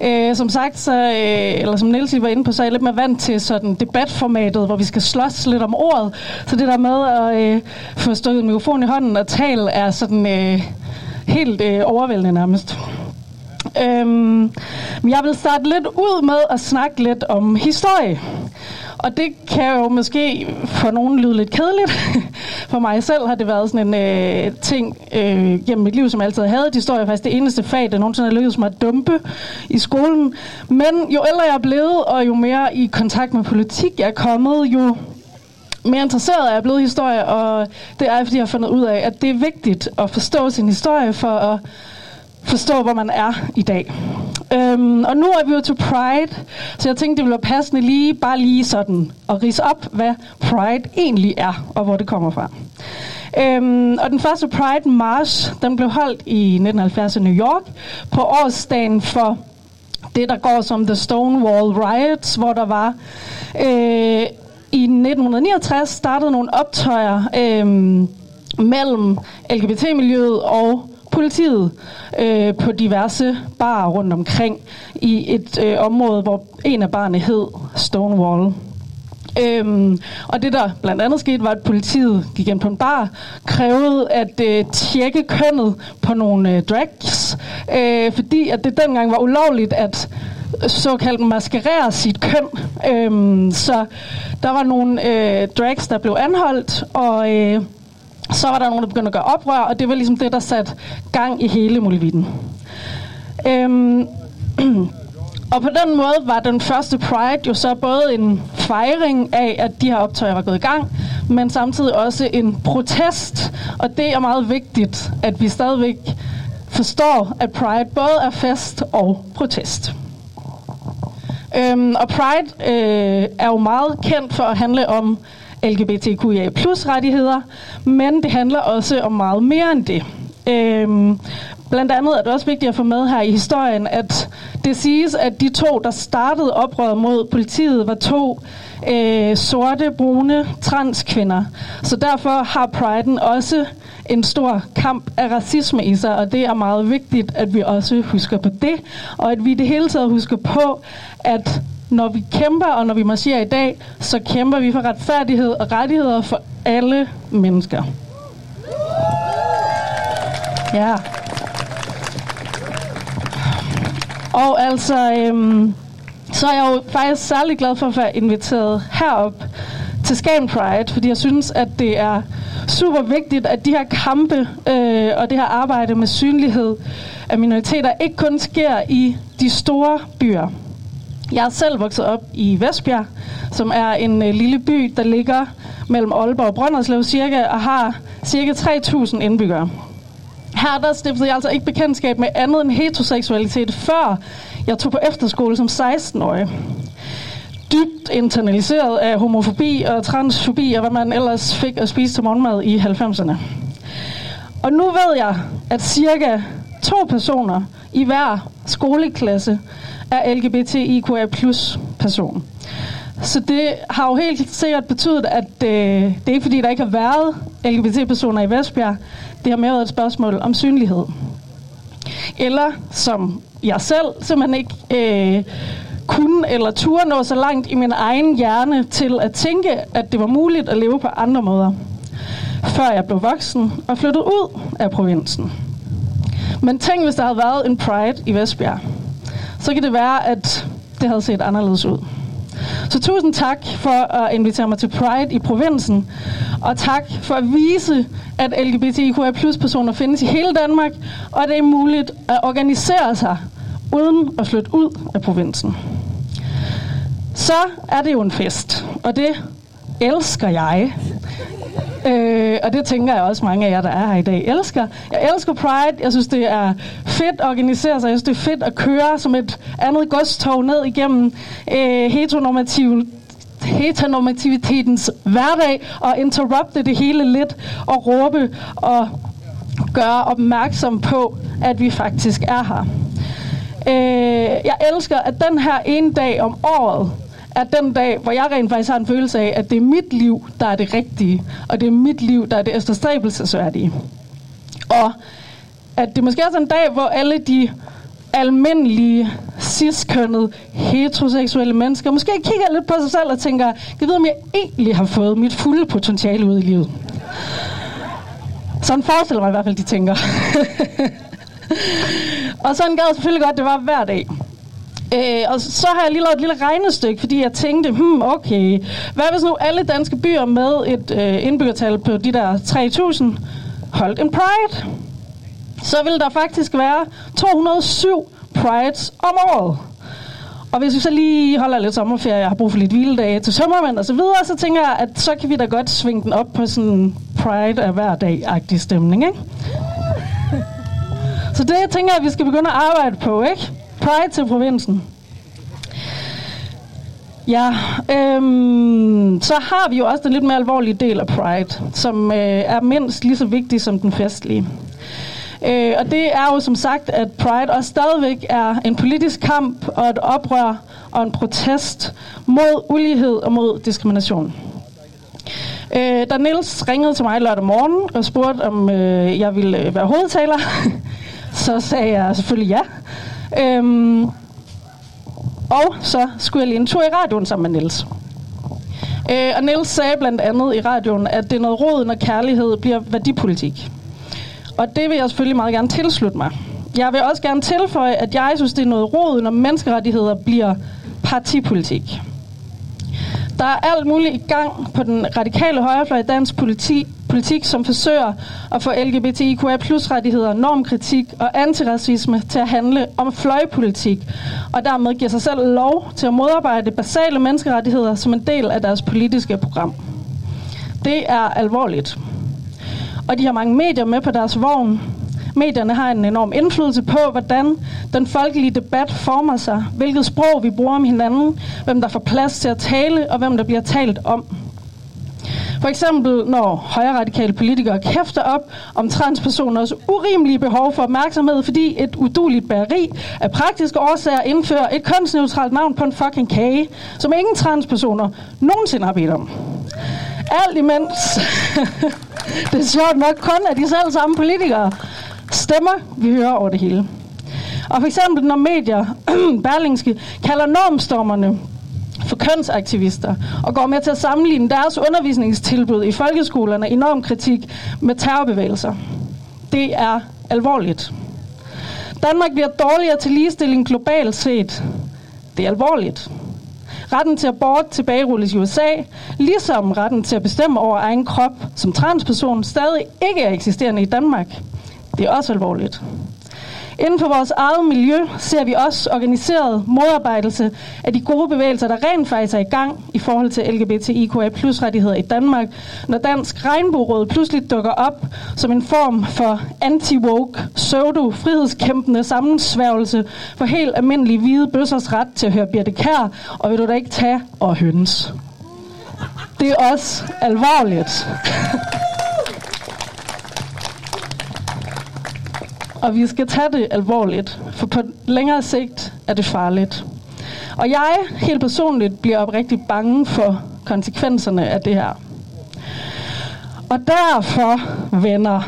Øh, som sagt, så, øh, eller som Niels var inde på, så er jeg lidt mere vant til sådan debatformatet, hvor vi skal slås lidt om ordet. Så det der med at øh, få stået en mikrofon i hånden og tale er sådan øh, helt øh, overvældende nærmest. Øhm, men jeg vil starte lidt ud med at snakke lidt om historie. Og det kan jo måske for nogen lyde lidt kedeligt. For mig selv har det været sådan en øh, ting øh, gennem mit liv, som jeg altid havde. Historie jo faktisk det eneste fag, der nogensinde har lykkedes mig at dumpe i skolen. Men jo ældre jeg er blevet, og jo mere i kontakt med politik jeg er kommet, jo mere interesseret er jeg blevet i historie, og det er, fordi jeg har fundet ud af, at det er vigtigt at forstå sin historie for at forstå, hvor man er i dag. Øhm, og nu er vi jo til Pride, så jeg tænkte, det ville være passende lige, bare lige sådan, at rise op, hvad Pride egentlig er, og hvor det kommer fra. Øhm, og den første Pride March, den blev holdt i 1970 i New York, på årsdagen for det, der går som The Stonewall Riots, hvor der var... Øh, i 1969 startede nogle optøjer øh, mellem LGBT-miljøet og politiet øh, på diverse barer rundt omkring i et øh, område, hvor en af barne hed Stonewall. Øhm, og det der blandt andet skete, var, at politiet gik ind på en bar, krævede at øh, tjekke kønnet på nogle øh, drags, øh, fordi at det dengang var ulovligt at såkaldt maskerere sit køn. Øhm, så der var nogle øh, drags, der blev anholdt, og øh, så var der nogen, der begyndte at gøre oprør, og det var ligesom det, der satte gang i hele Mulvitten. Øhm, og på den måde var den første Pride jo så både en fejring af, at de her optøjer var gået i gang, men samtidig også en protest. Og det er meget vigtigt, at vi stadigvæk forstår, at Pride både er fest og protest. Øhm, og Pride øh, er jo meget kendt for at handle om LGBTQIA plus rettigheder, men det handler også om meget mere end det. Øhm, blandt andet er det også vigtigt at få med her i historien, at det siges, at de to, der startede oprøret mod politiet, var to øh, sorte, brune transkvinder. Så derfor har Priden også en stor kamp af racisme i sig, og det er meget vigtigt, at vi også husker på det, og at vi i det hele taget husker på, at når vi kæmper, og når vi marcherer i dag, så kæmper vi for retfærdighed og rettigheder for alle mennesker. Ja. Og altså, øhm, så er jeg jo faktisk særlig glad for at være inviteret herop til Skagen Pride, fordi jeg synes, at det er super vigtigt, at de her kampe øh, og det her arbejde med synlighed af minoriteter ikke kun sker i de store byer. Jeg er selv vokset op i Vestbjerg, som er en øh, lille by, der ligger mellem Aalborg og Brønderslev cirka, og har cirka 3.000 indbyggere. Her der stiftede jeg altså ikke bekendtskab med andet end heteroseksualitet, før jeg tog på efterskole som 16-årig. Dybt internaliseret af homofobi og transfobi og hvad man ellers fik at spise til morgenmad i 90'erne. Og nu ved jeg, at cirka to personer i hver skoleklasse er LGBTIQA plus person. Så det har jo helt sikkert betydet, at øh, det er ikke fordi, der ikke har været LGBT-personer i Vestbjerg. Det har mere været et spørgsmål om synlighed. eller som jeg selv simpelthen ikke øh, kunne eller turde nå så langt i min egen hjerne til at tænke, at det var muligt at leve på andre måder. Før jeg blev voksen og flyttede ud af provinsen. Men tænk, hvis der havde været en Pride i Vestbjerg. Så kan det være, at det havde set anderledes ud. Så tusind tak for at invitere mig til Pride i provinsen. Og tak for at vise, at LGBTQIA plus personer findes i hele Danmark, og at det er muligt at organisere sig uden at flytte ud af provinsen. Så er det jo en fest, og det elsker jeg. Øh, og det tænker jeg også mange af jer, der er her i dag, elsker. Jeg elsker Pride. Jeg synes, det er fedt at organisere sig. Jeg synes, det er fedt at køre som et andet godstog ned igennem øh, heteronormativ heteronormativitetens hverdag og interrupte det hele lidt og råbe og gøre opmærksom på, at vi faktisk er her. Øh, jeg elsker, at den her ene dag om året er den dag, hvor jeg rent faktisk har en følelse af, at det er mit liv, der er det rigtige, og det er mit liv, der er det efterstræbelsesværdige. Og at det måske også er en dag, hvor alle de almindelige, cis-kønnede, heteroseksuelle mennesker måske kigger lidt på sig selv og tænker, jeg ved, om jeg egentlig har fået mit fulde potentiale ud i livet. Sådan forestiller mig i hvert fald, de tænker. og sådan gad jeg selvfølgelig godt, det var hver dag. Øh, og så har jeg lige lavet et lille regnestykke, fordi jeg tænkte, hmm, okay, hvad hvis nu alle danske byer med et øh, indbyggertal på de der 3.000 holdt en pride? Så ville der faktisk være 207 prides om året. Og hvis vi så lige holder lidt sommerferie, jeg har brug for lidt hviledage til sommermænd og så videre, så tænker jeg, at så kan vi da godt svinge den op på sådan en pride af hver dag-agtig stemning, ikke? Så det jeg tænker jeg, at vi skal begynde at arbejde på, ikke? Pride til provinsen. Ja, øhm, så har vi jo også den lidt mere alvorlige del af Pride, som øh, er mindst lige så vigtig som den festlige. Øh, og det er jo som sagt, at Pride også stadigvæk er en politisk kamp og et oprør og en protest mod ulighed og mod diskrimination. Øh, da Niels ringede til mig lørdag morgen og spurgte, om øh, jeg ville øh, være hovedtaler, så sagde jeg selvfølgelig ja. Øhm, og så skulle jeg lige en tur i radioen sammen med Niels. Øh, og Niels sagde blandt andet i radioen, at det er noget råd, når kærlighed bliver værdipolitik. Og det vil jeg selvfølgelig meget gerne tilslutte mig. Jeg vil også gerne tilføje, at jeg synes, det er noget råd, når menneskerettigheder bliver partipolitik. Der er alt muligt i gang på den radikale højrefløj i dansk politi, politik, som forsøger at få LGBTIQA plus rettigheder, normkritik og antiracisme til at handle om fløjpolitik, og dermed giver sig selv lov til at modarbejde basale menneskerettigheder som en del af deres politiske program. Det er alvorligt. Og de har mange medier med på deres vogn. Medierne har en enorm indflydelse på, hvordan den folkelige debat former sig, hvilket sprog vi bruger om hinanden, hvem der får plads til at tale, og hvem der bliver talt om. For eksempel når højradikale politikere kæfter op om transpersoners urimelige behov for opmærksomhed, fordi et uduligt bageri af praktiske årsager indfører et kønsneutralt navn på en fucking kage, som ingen transpersoner nogensinde har bedt om. Alt imens det er sjovt nok kun af de selv samme politikere stemmer, vi hører over det hele. Og for eksempel når medier, Berlingske, kalder normstormerne for kønsaktivister og går med til at sammenligne deres undervisningstilbud i folkeskolerne i normkritik med terrorbevægelser. Det er alvorligt. Danmark bliver dårligere til ligestilling globalt set. Det er alvorligt. Retten til abort tilbagerulles i USA, ligesom retten til at bestemme over egen krop som transperson stadig ikke er eksisterende i Danmark. Det er også alvorligt. Inden for vores eget miljø ser vi også organiseret modarbejdelse af de gode bevægelser, der rent faktisk er i gang i forhold til LGBTIQA plus rettigheder i Danmark, når Dansk Regnbueråd pludselig dukker op som en form for anti-woke, pseudo-frihedskæmpende sammensværgelse for helt almindelige hvide bøssers ret til at høre Birte Kær, og vil du da ikke tage og høns. Det er også alvorligt. Og vi skal tage det alvorligt, for på længere sigt er det farligt. Og jeg helt personligt bliver oprigtigt bange for konsekvenserne af det her. Og derfor, venner,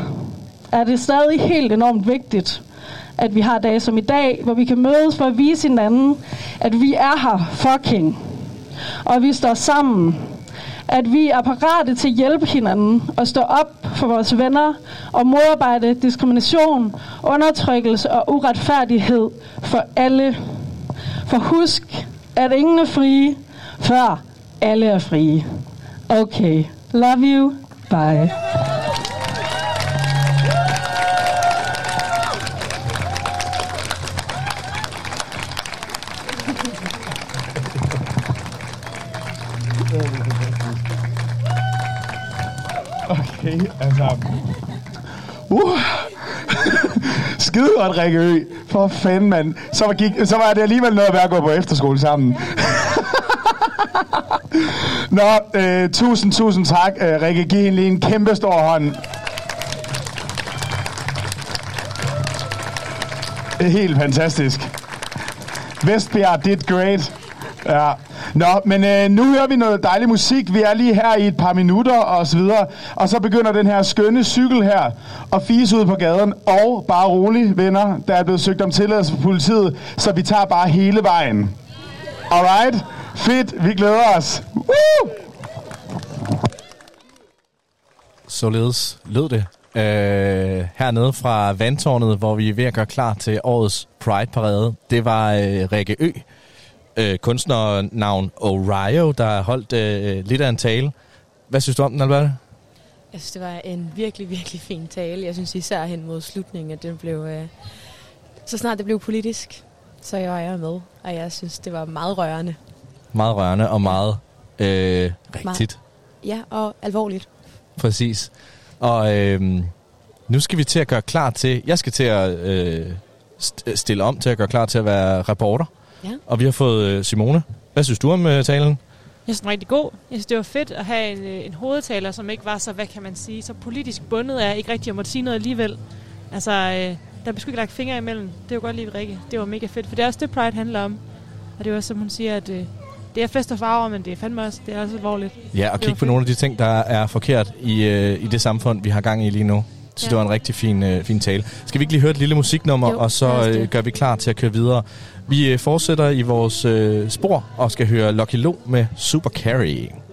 er det stadig helt enormt vigtigt, at vi har dage som i dag, hvor vi kan mødes for at vise hinanden, at vi er her fucking. Og vi står sammen. At vi er parate til at hjælpe hinanden og stå op for vores venner og modarbejde diskrimination, undertrykkelse og uretfærdighed for alle. For husk, at ingen er frie, før alle er frie. Okay. Love you. Bye. Uh. Skide godt, Rikke Ø. For fanden, mand. Så var, gik, så var det alligevel noget værd at gå på efterskole sammen. Nå, øh, tusind, tusind tak, øh, Rikke. Giv hende lige en kæmpe stor hånd. Det er helt fantastisk. Vestbjerg did great. Ja. Nå, men øh, nu hører vi noget dejlig musik. Vi er lige her i et par minutter og så videre. Og så begynder den her skønne cykel her at fise ud på gaden. Og bare rolig, venner, der er blevet søgt om tilladelse fra politiet. Så vi tager bare hele vejen. Alright? Fedt, vi glæder os. Woo! Således lød det. Øh, hernede fra vandtårnet, hvor vi er ved at gøre klar til årets Pride-parade. Det var øh, Rikke Ø, øh, kunstnernavn Orio, der holdt øh, lidt af en tale. Hvad synes du om den, Albert? Jeg synes, det var en virkelig, virkelig fin tale. Jeg synes især hen mod slutningen, at den blev... Øh, så snart det blev politisk, så jeg er med. Og jeg synes, det var meget rørende. Meget rørende og meget øh, rigtigt. Ja, og alvorligt. Præcis. Og øh, nu skal vi til at gøre klar til... Jeg skal til at øh, st- stille om til at gøre klar til at være reporter. Ja. Og vi har fået øh, Simone. Hvad synes du om øh, talen? Jeg synes, den var rigtig god. Jeg synes, det var fedt at have en, øh, en hovedtaler, som ikke var så, hvad kan man sige, så politisk bundet af ikke rigtig at måtte sige noget alligevel. Altså, øh, der blev sgu ikke lagt fingre imellem. Det var godt lige Rikke. Det var mega fedt, for det er også det, Pride handler om. Og det var som hun siger, at øh, det er fest og farver, men det er fandme også, det er også alvorligt. Ja, og kig på nogle af de ting, der er forkert i, øh, i det samfund, vi har gang i lige nu. Så Ja. det var en rigtig fin, øh, fin tale. Skal vi ikke lige høre et lille musiknummer, Jo, og så øh, gør vi klar til at køre videre. Vi øh, fortsætter i vores øh, spor og skal høre Lucky Lo med Super Carry.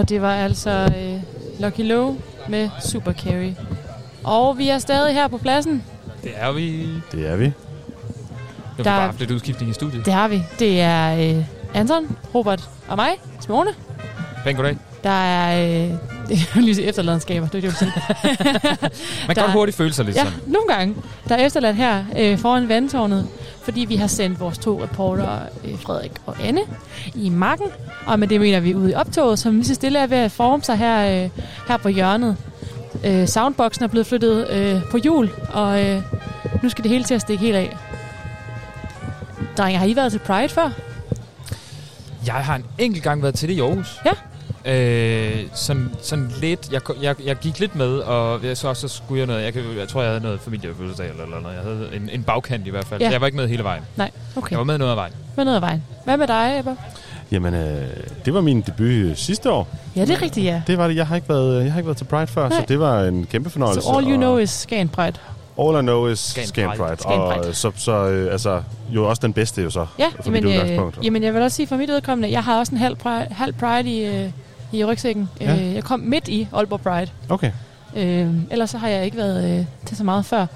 Og det var altså øh, Lucky Low med Super Carry. Og vi er stadig her på pladsen. Det er vi. Det er vi. Nu har vi bare haft lidt udskiftning i studiet. Det har vi. Det er øh, Anton, Robert og mig, Simone. Pæn goddag. Der er øh, det er lige efterladenskaber, det er det, sige. Man kan godt hurtigt føle sig lidt ja, sådan. nogle gange. Der er efterladt her øh, foran vandtårnet, fordi vi har sendt vores to reportere, øh, Frederik og Anne, i marken. Og med det mener vi ude i optoget, som lige så stille er ved at forme sig her, øh, her på hjørnet. Øh, soundboxen er blevet flyttet øh, på hjul, og øh, nu skal det hele til at stikke helt af. Drenge, har I været til Pride før? Jeg har en enkelt gang været til det i Aarhus. Ja. Øh, sådan, sådan lidt, jeg, jeg, jeg gik lidt med, og jeg så, så skulle jeg noget, jeg, kan- jeg tror, jeg havde noget familiefødselsdag eller, eller noget. Jeg havde en, en bagkant i hvert fald. Ja. Ja. Jeg var ikke med hele vejen. Nej, okay. Jeg var med noget af vejen. Med noget af vejen. Hvad med dig, Ebba? Jamen, øh, det var min debut øh, sidste år. Ja, det er rigtigt, ja. Det var det. Jeg har ikke været, jeg har ikke været til Pride før, Nej. så det var en kæmpe fornøjelse. So all you know is Skagen Pride. All I know is Skagen Pride. Pride. Skagen Og Pride. øh, så, så øh, altså, jo også den bedste jo så, Ja, for mit jamen, udgangspunkt. øh, jamen jeg vil også sige for mit udkommende, jeg har også en halv pride, halv pride i, øh, i rygsækken. Ja. Øh, jeg kom midt i Aalborg Pride. Okay. Øh, ellers så har jeg ikke været øh, til så meget før.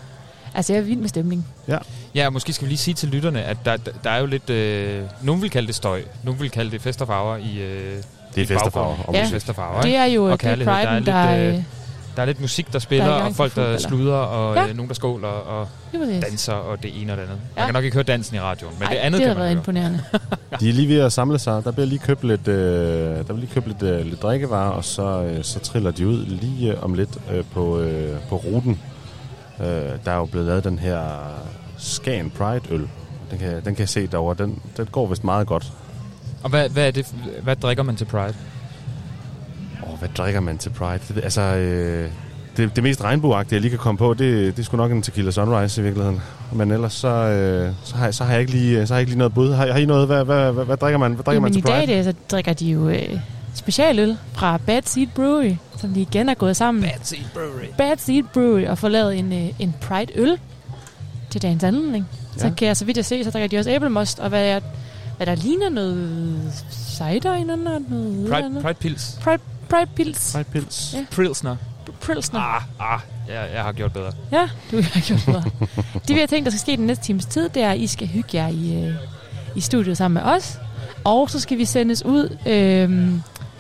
Altså, jeg er vild med stemning. Ja. Ja, og måske skal vi lige sige til lytterne, at der, der, der er jo lidt... Øh, nogen vil kalde det støj, nogen vil kalde det fest og farver i øh, Det er i fest og farver, og Ja. Fest og farver, Det er jo, og det er kærlighed. priden, der, der er lidt, øh, øh, der er lidt musik, der der er spiller, gang og folk, der sluder, og Ja. øh, nogen, der skåler, og danser, og det ene og det andet. Ja. Man kan nok ikke høre dansen i radioen, men Ej, det andet det kan man været høre. imponerende. De er lige ved at samle sig. Der bliver lige købt lidt, øh, der bliver lige købt lidt, øh, lidt drikkevarer, og så, øh, så triller de ud lige øh, om lidt øh, på, øh, på ruten. Øh, der er jo blevet lavet den her Skagen Pride-øl. Den kan, den kan jeg se derovre. Den, den går vist meget godt. Og hvad, hvad, er det, hvad drikker man til Pride? Åh, hvad drikker man til Pride? Det, altså, øh, det, det mest regnbueagtige, jeg lige kan komme på, det, det er sgu nok en tequila sunrise i virkeligheden. Men ellers så, øh, så, har, jeg- så, har jeg ikke lige, så har jeg ikke lige noget bud. Har, har I noget? Hvad, hvad, hvad, hvad drikker man, hvad drikker Jamen, man i til Pride? dag det, så drikker de jo øh, specialøl fra Bad Seed Brewery, som de igen er gået sammen. Bad Seed Brewery. Bad Seed Brewery og får lavet en, øh, en Pride-øl til dagens anledning. Så Ja. kan jeg, så vidt jeg se, så drikker de også æblemost, og hvad, jeg, hvad der ligner noget cider inden, og noget Pride, andet. Pride Pils. Pride, Pride Pils. Pride Pils. Ja. Pilsner. Pilsner. Ah, ah, jeg, jeg har gjort bedre. Ja, du har gjort bedre. det vi har tænkt, der skal ske den næste times tid, det er, at I skal hygge jer i, øh, i studiet sammen med os. Og så skal vi sendes ud. Øh,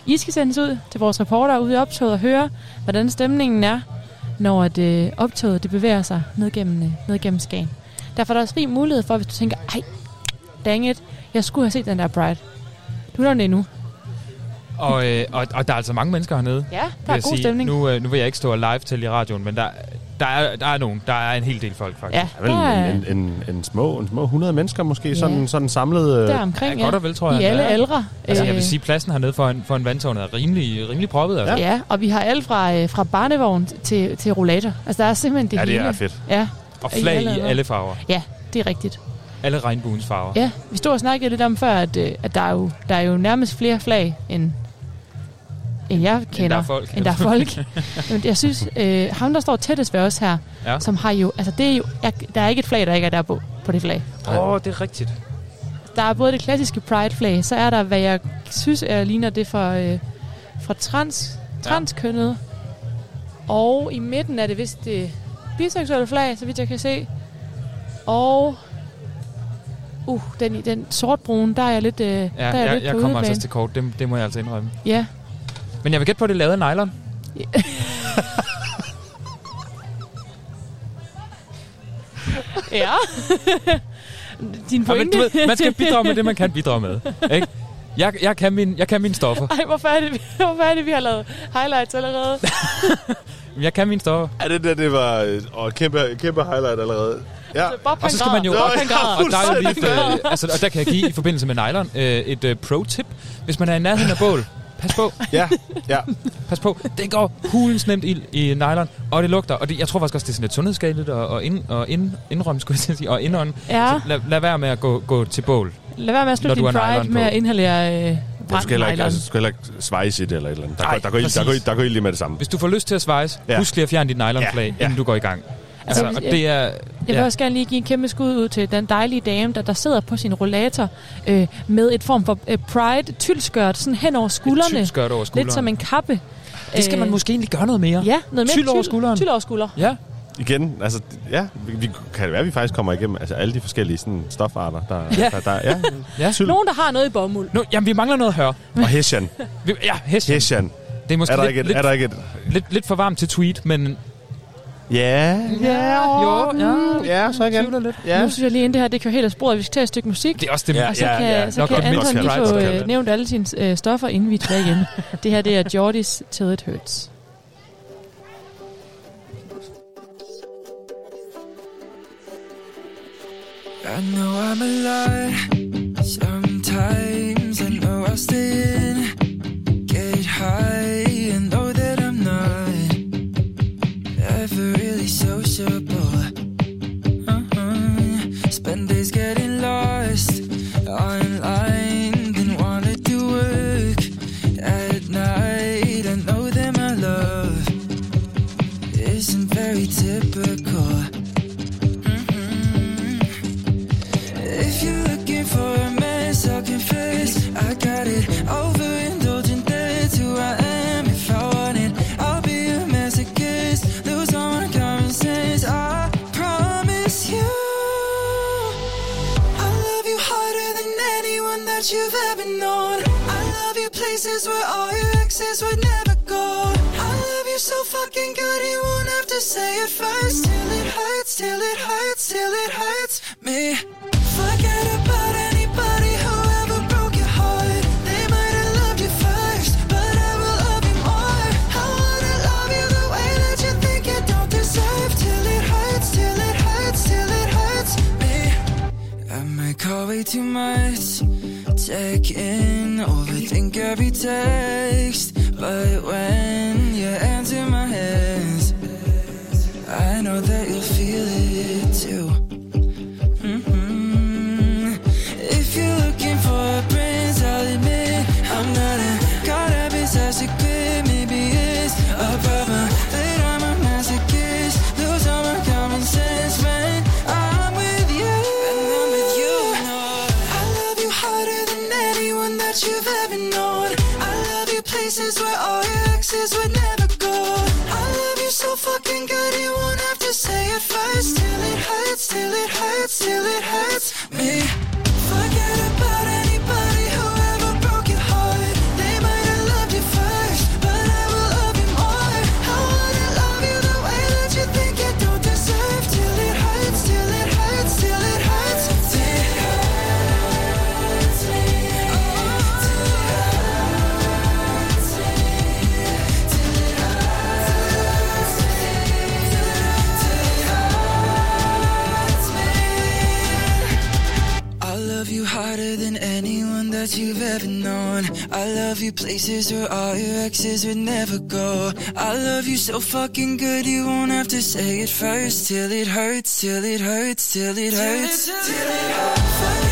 I skal sendes ud til vores reporter ude i optoget og høre, hvordan stemningen er, når at, øh, optoget det bevæger sig ned gennem, øh, ned gennem Skagen. Derfor er der også rig mulighed for, hvis du tænker, ej, dang it, jeg skulle have set den der Pride. Du er der det nu. Og, øh, og, og der er altså mange mennesker hernede. Ja, der er god stemning. Nu, øh, nu vil jeg ikke stå live til i radioen, men der, der, er, der er nogen. Der er en hel del folk, faktisk. Ja, Der er en, en, en, en, små, en små 100 mennesker måske, Ja. sådan, sådan samlet... Øh, Der omkring, Ja, godt og vel, tror jeg. I alle Ja. aldre. Altså, jeg Øh, vil sige, pladsen hernede for en, for en vandtårn er rimelig, rimelig proppet. Altså. Ja. ja, og vi har alt fra, øh, fra barnevogn til, til rollator. Altså, der er simpelthen det Ja, det hele. er fedt. Ja. Og flag i aldre. alle farver. Ja, det er rigtigt. Alle regnbuens farver. Ja, vi stod og snakkede lidt om før, at, øh, at der, er jo, der er jo nærmest flere flag, end, end jeg kender. der er folk. End der er folk. Jamen, jeg synes, øh, ham der står tættest ved os her, Ja. som har jo, altså det er jo, jeg, der er ikke et flag, der ikke er der på, på det flag. Åh, oh, det er rigtigt. Der er både det klassiske Pride-flag, så er der, hvad jeg synes er, ligner det fra, øh, fra trans, transkønnet. Og i midten er det vist det biseksuelle flag, så vidt jeg kan se. Og uh, den, i den sortbrune, der er jeg lidt, øh, Ja, der er jeg, lidt jeg kommer altså til kort. Det, det må jeg altså indrømme. Ja. Men jeg vil gætte på, at det er lavet af nylon. ja. Din Ja, men pointe. du ved, man skal bidrage med det, man kan bidrage med. Ikke? Jeg, jeg, kan min, jeg kan mine stoffer. Ej, hvorfor er, det, vi- hvorfor er det, vi har lavet highlights allerede? Jeg kan mine stoffer. Ja, det der, det var åh, et kæmpe, kæmpe highlight allerede. Ja. Bob, Og så skal man jo han græder. og der er jo lige øh, altså, og der kan jeg give i forbindelse med nylon øh, et øh, pro-tip. Hvis man er i nærheden af bål, pas på. Ja, ja. Pas på. Det går hulens nemt ild i nylon, og det lugter. Og det, jeg tror faktisk også, det er sådan lidt sundhedsskadeligt og, og, ind, og ind, indrømme, skulle jeg sige, og indånd. Ja. Så lad, lad være med at gå, gå til bål. Lad være med at slutte din pride nylon med på. at inhalere øh, Du skal heller ikke, nylon. altså, du skal heller ikke svejse i det eller et eller andet. Der, Ej, går- der, går, ild- der, går, ild- der går ild lige med det samme. Hvis du får lyst til at svejse, Ja. husk lige at fjerne dit nylonflag, ja. inden du går i gang. Altså, jeg- og det er... Jeg vil ja. også gerne lige give en kæmpe skud ud til den dejlige dame, der, der sidder på sin rollator øh, med et form for øh, pride tyldskørt sådan hen over skuldrene. tyldskørt over skulderen. Lidt som en kappe. Det skal man måske egentlig gøre noget mere. Ja, noget mere Tyld over skulderen. Tyld over skulder. Ja. Igen, altså, ja, vi, vi, kan det være, at vi faktisk kommer igennem altså, alle de forskellige sådan, stofarter, der, Ja. der, der ja. Ja. Tyld. Nogen, der har noget i bomuld. Nu, jamen, vi mangler noget høre. Og Hessian. Ja, Hessian. Hessian. Det er måske Er der lidt, ikke et- lidt, er der ikke et- lidt, lidt for varmt til tweet, men... Ja. Ja, jo, ja. Ja, så igen. Lidt. Ja. Nu synes jeg lige, inden det her, det kører helt af sporet, vi skal tage et stykke musik. Det er også det, og så ja, kan, ja. så Nok kan Anton lige Right, få øh, nævnt alle sine øh, stoffer, inden vi er tilbage igen. det her, det er Jordis Till It Hurts. I know I'm a lie. Sometimes I know I'll stay in, get high, sociable. Places where all your exes would never go. I love you so fucking good, you won't have to say it first. Till it hurts, till it hurts, till it hurts me. Forget about anybody who ever broke your heart. They might have loved you first, but I will love you more. I wanna love you the way that you think you don't deserve. Till it hurts, till it hurts, till it hurts me. I might call way too much. Check in, overthink every text. But when you answer my hands, I know that exes would never go. I love you so fucking good, you won't have to say it first. Till it hurts, till it hurts, till it hurts that you've ever known. I love you places where all your exes would never go. I love you so fucking good, you won't have to say it first. Till it hurts, till it hurts, till it hurts. Till it hurts. Forget about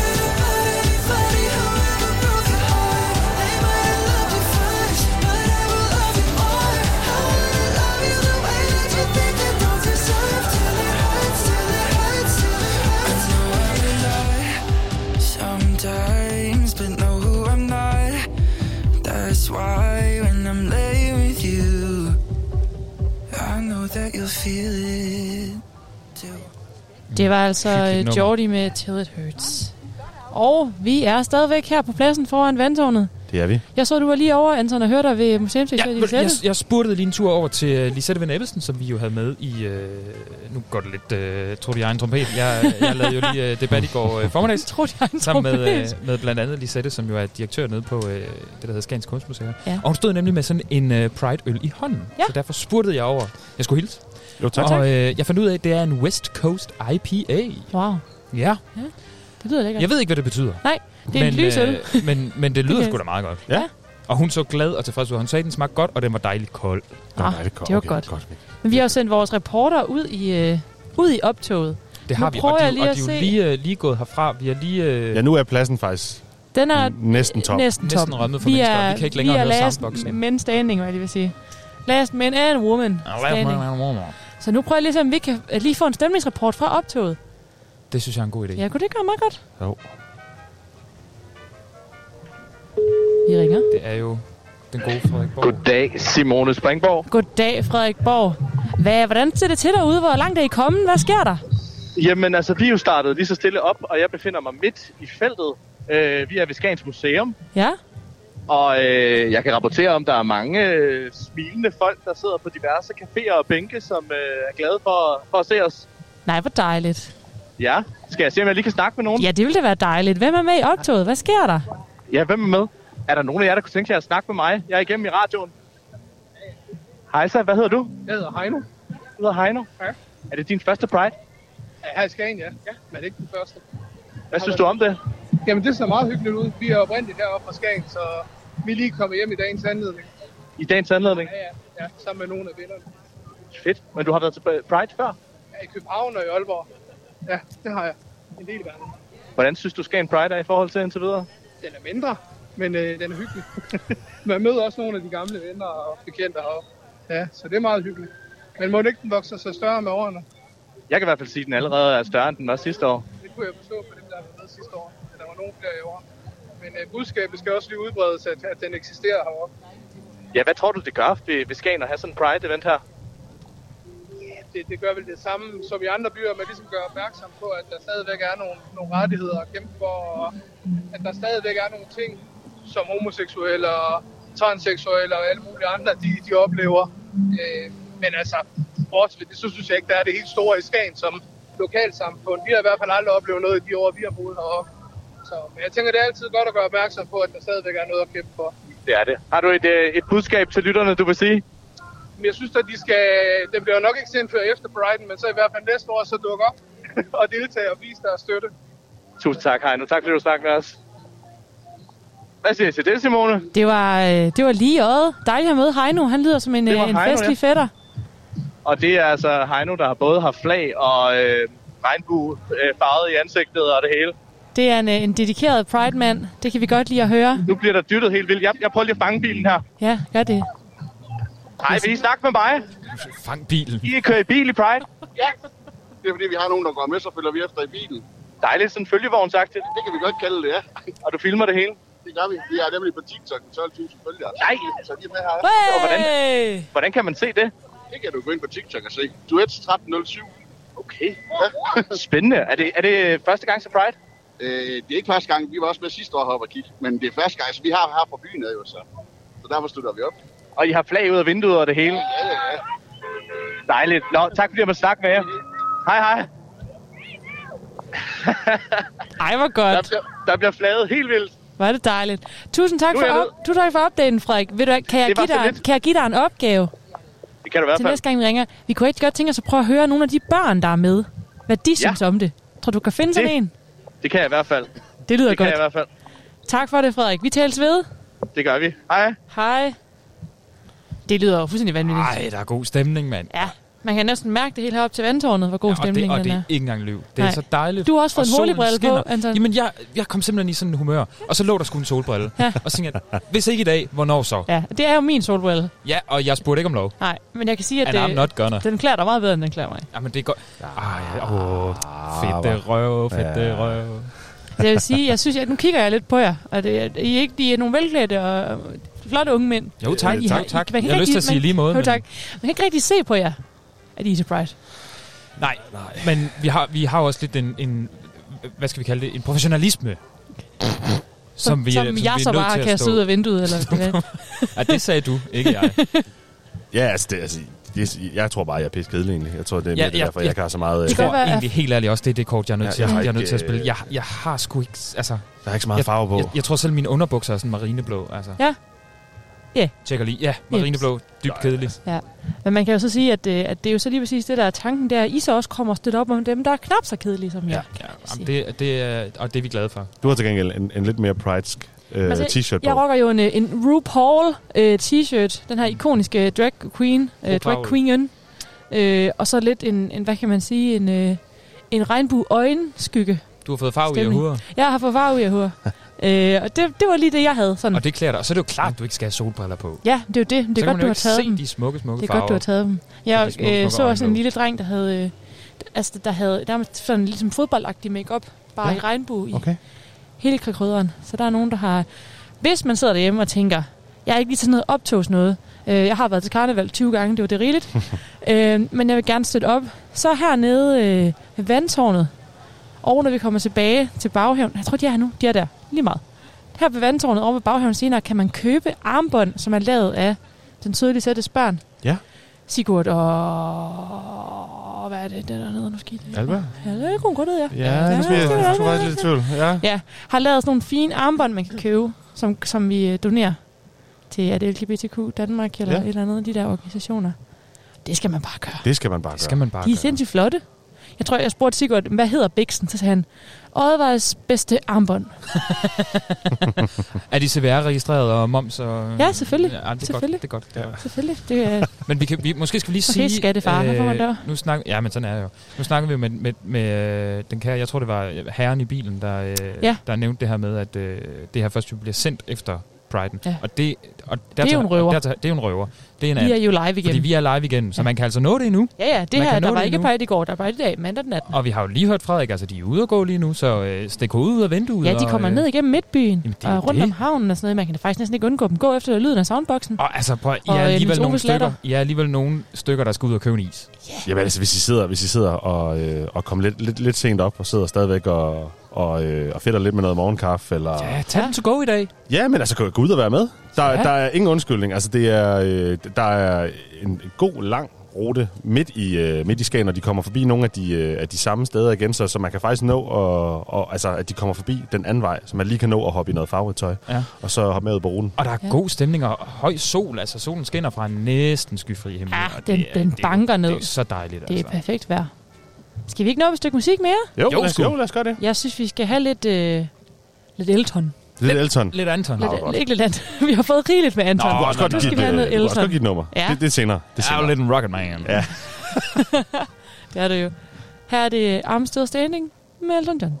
Det var altså øh. Jordi med Till It Hurts. Og vi er stadigvæk her på pladsen foran vandtårnet. Det er vi. Jeg så, du var lige over, Anton, og hørte dig ved museumsdirektør Ja, ja, jeg, jeg spurgte lige en tur over til uh, Lisette Van Ebbelsen, som vi jo havde med i... Uh, nu går det lidt uh, tro jeg en trompet. Jeg, jeg lavede jo lige uh, debat i går uh, formiddags. Tro jeg en Sammen med, uh, med blandt andet Lisette, som jo er direktør nede på uh, det, der hedder Skagens Kunstmuseum. Ja. Og hun stod nemlig med sådan en uh, Pride-øl i hånden. Ja. Så derfor spurgte jeg over. Jeg skulle hilse. Jo, tak. Og uh, jeg fandt ud af, at det er en West Coast IPA. Wow. Ja. ja. Det lyder lækkert. Jeg ved ikke, hvad det betyder. Nej, det er en lys øl. øh, men, men det lyder Okay. sgu da meget godt. Ja. Og hun så glad og tilfreds ud. Hun sagde, at den smagte godt, og den var dejligt kold. Ah, det var godt. Men vi har jo sendt vores reporter ud i, øh, ud i optoget. Det har nu vi, prøver og de, lige og de er jo lige, øh, lige gået herfra. Vi er lige... Øh, Ja, nu er pladsen faktisk Den er næsten top. næsten top. Næsten rømmet for mennesker. Vi kan ikke længere vi er høre last soundboxen. men standing, hvad jeg lige vil sige. Last man and woman last standing. man and woman. Så nu prøver jeg lige at vi kan lige få en stemningsrapport fra optoget. Det synes jeg er en god idé. Ja, kunne det gøre meget godt? Jo. Vi ringer. Det er jo den gode Frederik Borg. Goddag, Simone Springborg. Goddag, Frederik Borg. Hvad, hvordan ser det til derude? Hvor langt er I kommet? Hvad sker der? Jamen altså, vi er jo startet lige så stille op, og jeg befinder mig midt i feltet. Øh, vi er ved Skagens Museum, Ja? Og øh, jeg kan rapportere om, der er mange øh, smilende folk, der sidder på diverse caféer og bænke, som øh, er glade for, for at se os. Nej, hvor dejligt. Ja, skal jeg se, om jeg lige kan snakke med nogen? Ja, det ville da være dejligt. Hvem er med i optoget? Hvad sker der? Ja, hvem er med? Er der nogen af jer, der kunne tænke jer at snakke med mig? Jeg er igennem i radioen. Hej så, hvad hedder du? Jeg hedder Heino. Du hedder Heino? Ja. Er det din første Pride? Ja, her i Skagen, ja. ja. Men det er ikke den første. Hvad synes du om det? Jamen, det ser meget hyggeligt ud. Vi er oprindeligt heroppe fra Skagen, så vi er lige kommet hjem i dagens anledning. I dagens anledning? Ja, ja. ja sammen med nogle af vennerne. Fedt. Men du har været til Pride før? Ja, i København og i Aalborg. Ja, det har jeg. En del verden. Hvordan synes du, Skagen Pride er i forhold til indtil videre? Den er mindre, men øh, den er hyggelig. Man møder også nogle af de gamle venner og bekendte heroppe. Ja, så det er meget hyggeligt. Men må det ikke den vokser sig større med årene? Jeg kan i hvert fald sige, at den allerede er større, end den var sidste år. Det kunne jeg forstå på dem, der været med sidste år. Der var nogen flere i år. Men øh, budskabet skal også lige udbredes, at, at den eksisterer heroppe. Ja, hvad tror du, det gør ved, ved Skagen at have sådan en Pride-event her? det, det gør vel det samme som i andre byer, men ligesom gør opmærksom på, at der stadigvæk er nogle, nogle rettigheder at kæmpe for, og at der stadigvæk er nogle ting, som homoseksuelle og transseksuelle og alle mulige andre, de, de oplever. Øh, men altså, bortset det, så synes jeg ikke, der er det helt store i Skagen som lokalsamfund. Vi har i hvert fald aldrig oplevet noget i de år, vi har boet heroppe. Så, men jeg tænker, det er altid godt at gøre opmærksom på, at der stadigvæk er noget at kæmpe for. Det er det. Har du et, øh, et budskab til lytterne, du vil sige? Men jeg synes, at de skal, den bliver nok ikke sendt før efter Brighton, men så i hvert fald næste år så dukke op og deltage og vise deres støtte. Tusind tak, Heino. Tak fordi du snakkede med os. Hvad siger I til det, Simone? Det var, øh, det var lige øjet. Dejligt at møde Heino. Han lyder som en, øh, en Heino, festlig ja. fætter. Og det er altså Heino, der har både haft flag og øh, regnbue øh, farvet i ansigtet og det hele. Det er en, øh, en dedikeret Pride-mand. Det kan vi godt lide at høre. Nu bliver der dyttet helt vildt. Jeg, jeg prøver lige at fange bilen her. Ja, gør det. Hej, vil I snakke med mig? Fang bilen. I kører i bil i Pride? Ja, det er fordi, vi har nogen, der går med, så følger vi efter i bilen. Dejligt, sådan følgevognsagtigt. Det kan vi godt kalde det, ja. Og du filmer det hele? Det gør vi. Vi er nemlig på TikTok med 12.000 følgere. Nej! Så de er med her. Og hvordan, hvordan kan man se det? Det kan du gå ind på TikTok og se. Duets 1307. Okay. Ja. Spændende. Er det, er det første gang til Pride? Øh, det er ikke første gang. Vi var også med sidste år heroppe og kigge. Men det er første gang. Så vi har her fra byen, jo, så. Så derfor støtter vi op. Og I har flag ud af vinduet og det hele? Ja, ja, ja. Dejligt. Nå, tak fordi jeg måtte snakke med jer. Hej, hej. Ej, hvor godt. Der bliver, der bliver flaget helt vildt. Hvor er det dejligt. Tusind tak for, op, tusind tak for opdaten, Frederik. Ved du, kan, jeg give dig, lidt. kan jeg give dig en opgave Det kan i hvert til fald. næste gang, vi ringer? Vi kunne ikke godt tænke os at prøve at høre nogle af de børn, der er med. Hvad de synes om det. Tror du, du kan finde sådan Det- en? Det kan jeg i hvert fald. Det lyder det kan godt. jeg i hvert fald. Tak for det, Frederik. Vi tales ved. Det gør vi. Hej. Hej. Det lyder jo fuldstændig vanvittigt. Ej, der er god stemning, mand. Ja, man kan næsten mærke det helt heroppe til vandtårnet, hvor god Ja, og, det, stemning og den det er. ikke engang løv. Det Nej. er så dejligt. Du har også fået Og en solen hovedbrille på, skinner. Anton. Jamen, jeg, jeg kom simpelthen i sådan en humør. Og så lå der sgu en solbrille. Ja. Og så tænkte jeg, hvis ikke i dag, hvornår så? Ja, det er jo min solbrille. Ja, og jeg spurgte ikke om lov. Nej, men jeg kan sige, at And I'm det, not gonna. den klæder dig meget bedre, end den klæder mig. Jamen, det er godt. Ej, åh, fedt det røv, fedt det Ja. røv. Det vil sige, jeg synes, at nu kigger jeg lidt på jer, og det, I er, ikke, de er nogle velklædte og flotte unge mænd. Jo, tak. I Tak, tak. man kan Jeg har lyst til at sige man- lige måde, Jo, men- tak. Man kan ikke rigtig se på jer, at er til Pride. Nej, men vi har, vi har også lidt en, en, hvad skal vi kalde det, en professionalisme. Som, vi, som, er- jeg vi er så nødt bare kaster stå- ud af vinduet. Eller hvad? ja, det sagde du, ikke jeg. Ja, altså, det, altså det, jeg tror bare, jeg er pisse kedelig egentlig. Jeg tror, det er Ja, ja, ja, derfor, ja. jeg kan så meget... Jeg øh, tror egentlig helt ærligt også, det er det kort, jeg er nødt Ja, til, jeg har jeg er nødt ikke, til at spille. øh, Jeg, jeg har sgu ikke... Altså, Der er ikke så meget jeg, farve på. Jeg, jeg, tror selv, mine underbukser er sådan marineblå. Altså. Ja. Ja. Tjekker lige. Ja, marineblå. Dybt kedelig. Ja. Men man kan jo så sige, at, øh, at det er jo så lige præcis det, der er tanken der. I så også kommer støtte op om dem, der er knap så kedelige som jer. Ja, jamen, det, det er, og det er vi glade for. Du har til gengæld en, en lidt mere pridesk øh, Altså, t-shirt på. Jeg rocker jo en, øh, en RuPaul øh, t-shirt, den her ikoniske drag queen, øh, drag RuPaul. queen, øh, og så lidt en, en, hvad kan man sige, en, øh, en regnbue øjenskygge. Du har fået farve i hovedet. Jeg har fået farve i hovedet. Øh, og det, det var lige det, jeg havde. Sådan. Og det klæder dig. Og så er det jo klart, at du ikke skal have solbriller på. Ja, det er jo det. Det er godt, du har taget dem. de smukke, smukke Det er godt, du har taget dem. Jeg de smukke, øh, så også en lille dreng, der havde, øh, altså, der havde der var sådan ligesom fodboldagtig makeup bare Ja. i regnbue i Okay. hele krydderen. Så der er nogen, der har... Hvis man sidder derhjemme og tænker, jeg er ikke lige til sådan noget optogs noget. Øh, jeg har været til karneval 20 gange, det var det rigeligt. øh, men jeg vil gerne støtte op. Så hernede øh, ved vandtårnet, og når vi kommer tilbage til baghaven, jeg tror, de er her nu, de er der, lige meget. Her ved vandtårnet over ved baghaven senere, kan man købe armbånd, som er lavet af den søde Lisettes børn. Ja. Sigurd og... Hvad er det, det der nede nu skidt? Alba? Ja, det kunne godt ud, ja. Ja, nu bliver jeg- det er jeg Alba. faktisk lidt i tvivl. Ja. ja. Har lavet sådan nogle fine armbånd, man kan købe, som, som vi øh, donerer til det LGBTQ Danmark eller Ja. ja. et eller andet af de der organisationer. Det skal man bare gøre. Det skal man bare gøre. skal man bare De er sindssygt flotte. Jeg tror, jeg spurgte Sigurd, hvad hedder Bixen? Så sagde han, Oddvejs bedste armbånd. Er de CVR-registreret og moms? Og... Ja, selvfølgelig. Ja, det er Selvfølgelig. Godt, det er godt. Ja. Selvfølgelig. Det er, Men vi kan, vi, måske skal vi lige Okay, sige... skattefar, får man dør. nu snakker, ja, men sådan er det jo. Nu snakker vi med, med, med øh, den kære, jeg tror det var øh, herren i bilen, der, øh, Ja. der nævnte det her med, at øh, det her først bliver sendt efter Pride'en. Ja. Og det, og Det er jo en røver. og dertil- det er jo en røver. Det er en Vi er jo live igen. Fordi vi er live igen, så man kan altså nå det endnu. ja, ja, det Man her, kan der var det ikke. Pride i går, der var i dag, mandag den 18. Og vi har jo lige hørt Frederik, altså de er ude og gå lige nu, så øh, stik hovedet ud af vinduet. Ja, de og, kommer øh, ned igennem midtbyen Jamen, det og rundt det. om havnen og sådan noget. Man kan faktisk næsten ikke undgå dem. Gå efter lyden af soundboxen. Og altså, prøv, I Og, er øh, alligevel nogle stykker, I er alligevel nogle stykker, der skal ud og købe en is. Jamen altså, hvis I sidder, hvis I sidder og, øh, og kommer lidt, lidt, lidt sent op og sidder stadigvæk og, og, øh, og fedter lidt med noget morgenkaffe, eller... Ja, tag den to go i dag. Ja, men altså, gå, ud og være med. Der, Ja. der er ingen undskyldning. Altså, det er, øh, der er en god, lang rute midt i, øh, midt i Skagen, og de kommer forbi nogle af de, øh, af de samme steder igen, så, så man kan faktisk nå, og, og, altså, at de kommer forbi den anden vej, så man lige kan nå at hoppe i noget farvet tøj, Ja. og så hoppe med ud på ruten. Og der er ja. god stemning og høj sol. Altså, solen skinner fra en næsten skyfri himmel. Og den, det er, den det er, banker ned. Det er så dejligt, Det er altså. perfekt vejr. Skal vi ikke nå et stykke musik mere? Jo, Jo, lad, os, jo lad os gøre det. Jeg synes, vi skal have lidt, øh, lidt Elton. Lidt Elton. Lidt Anton. Lidt, ikke lidt Anton. vi har fået rigeligt med Anton. Øh, du også godt give et nummer. Ja. Det, det er senere. Det er Jeg er jo senere. lidt en rocket man. Ja. Det er det jo. Her er det Still Standing med Elton John.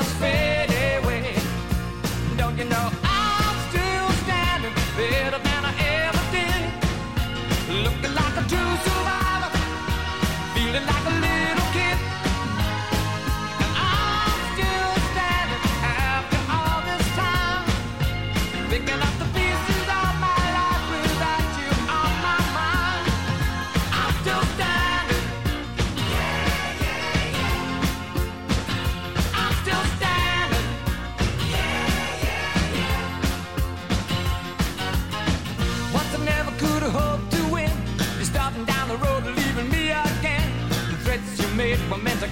You just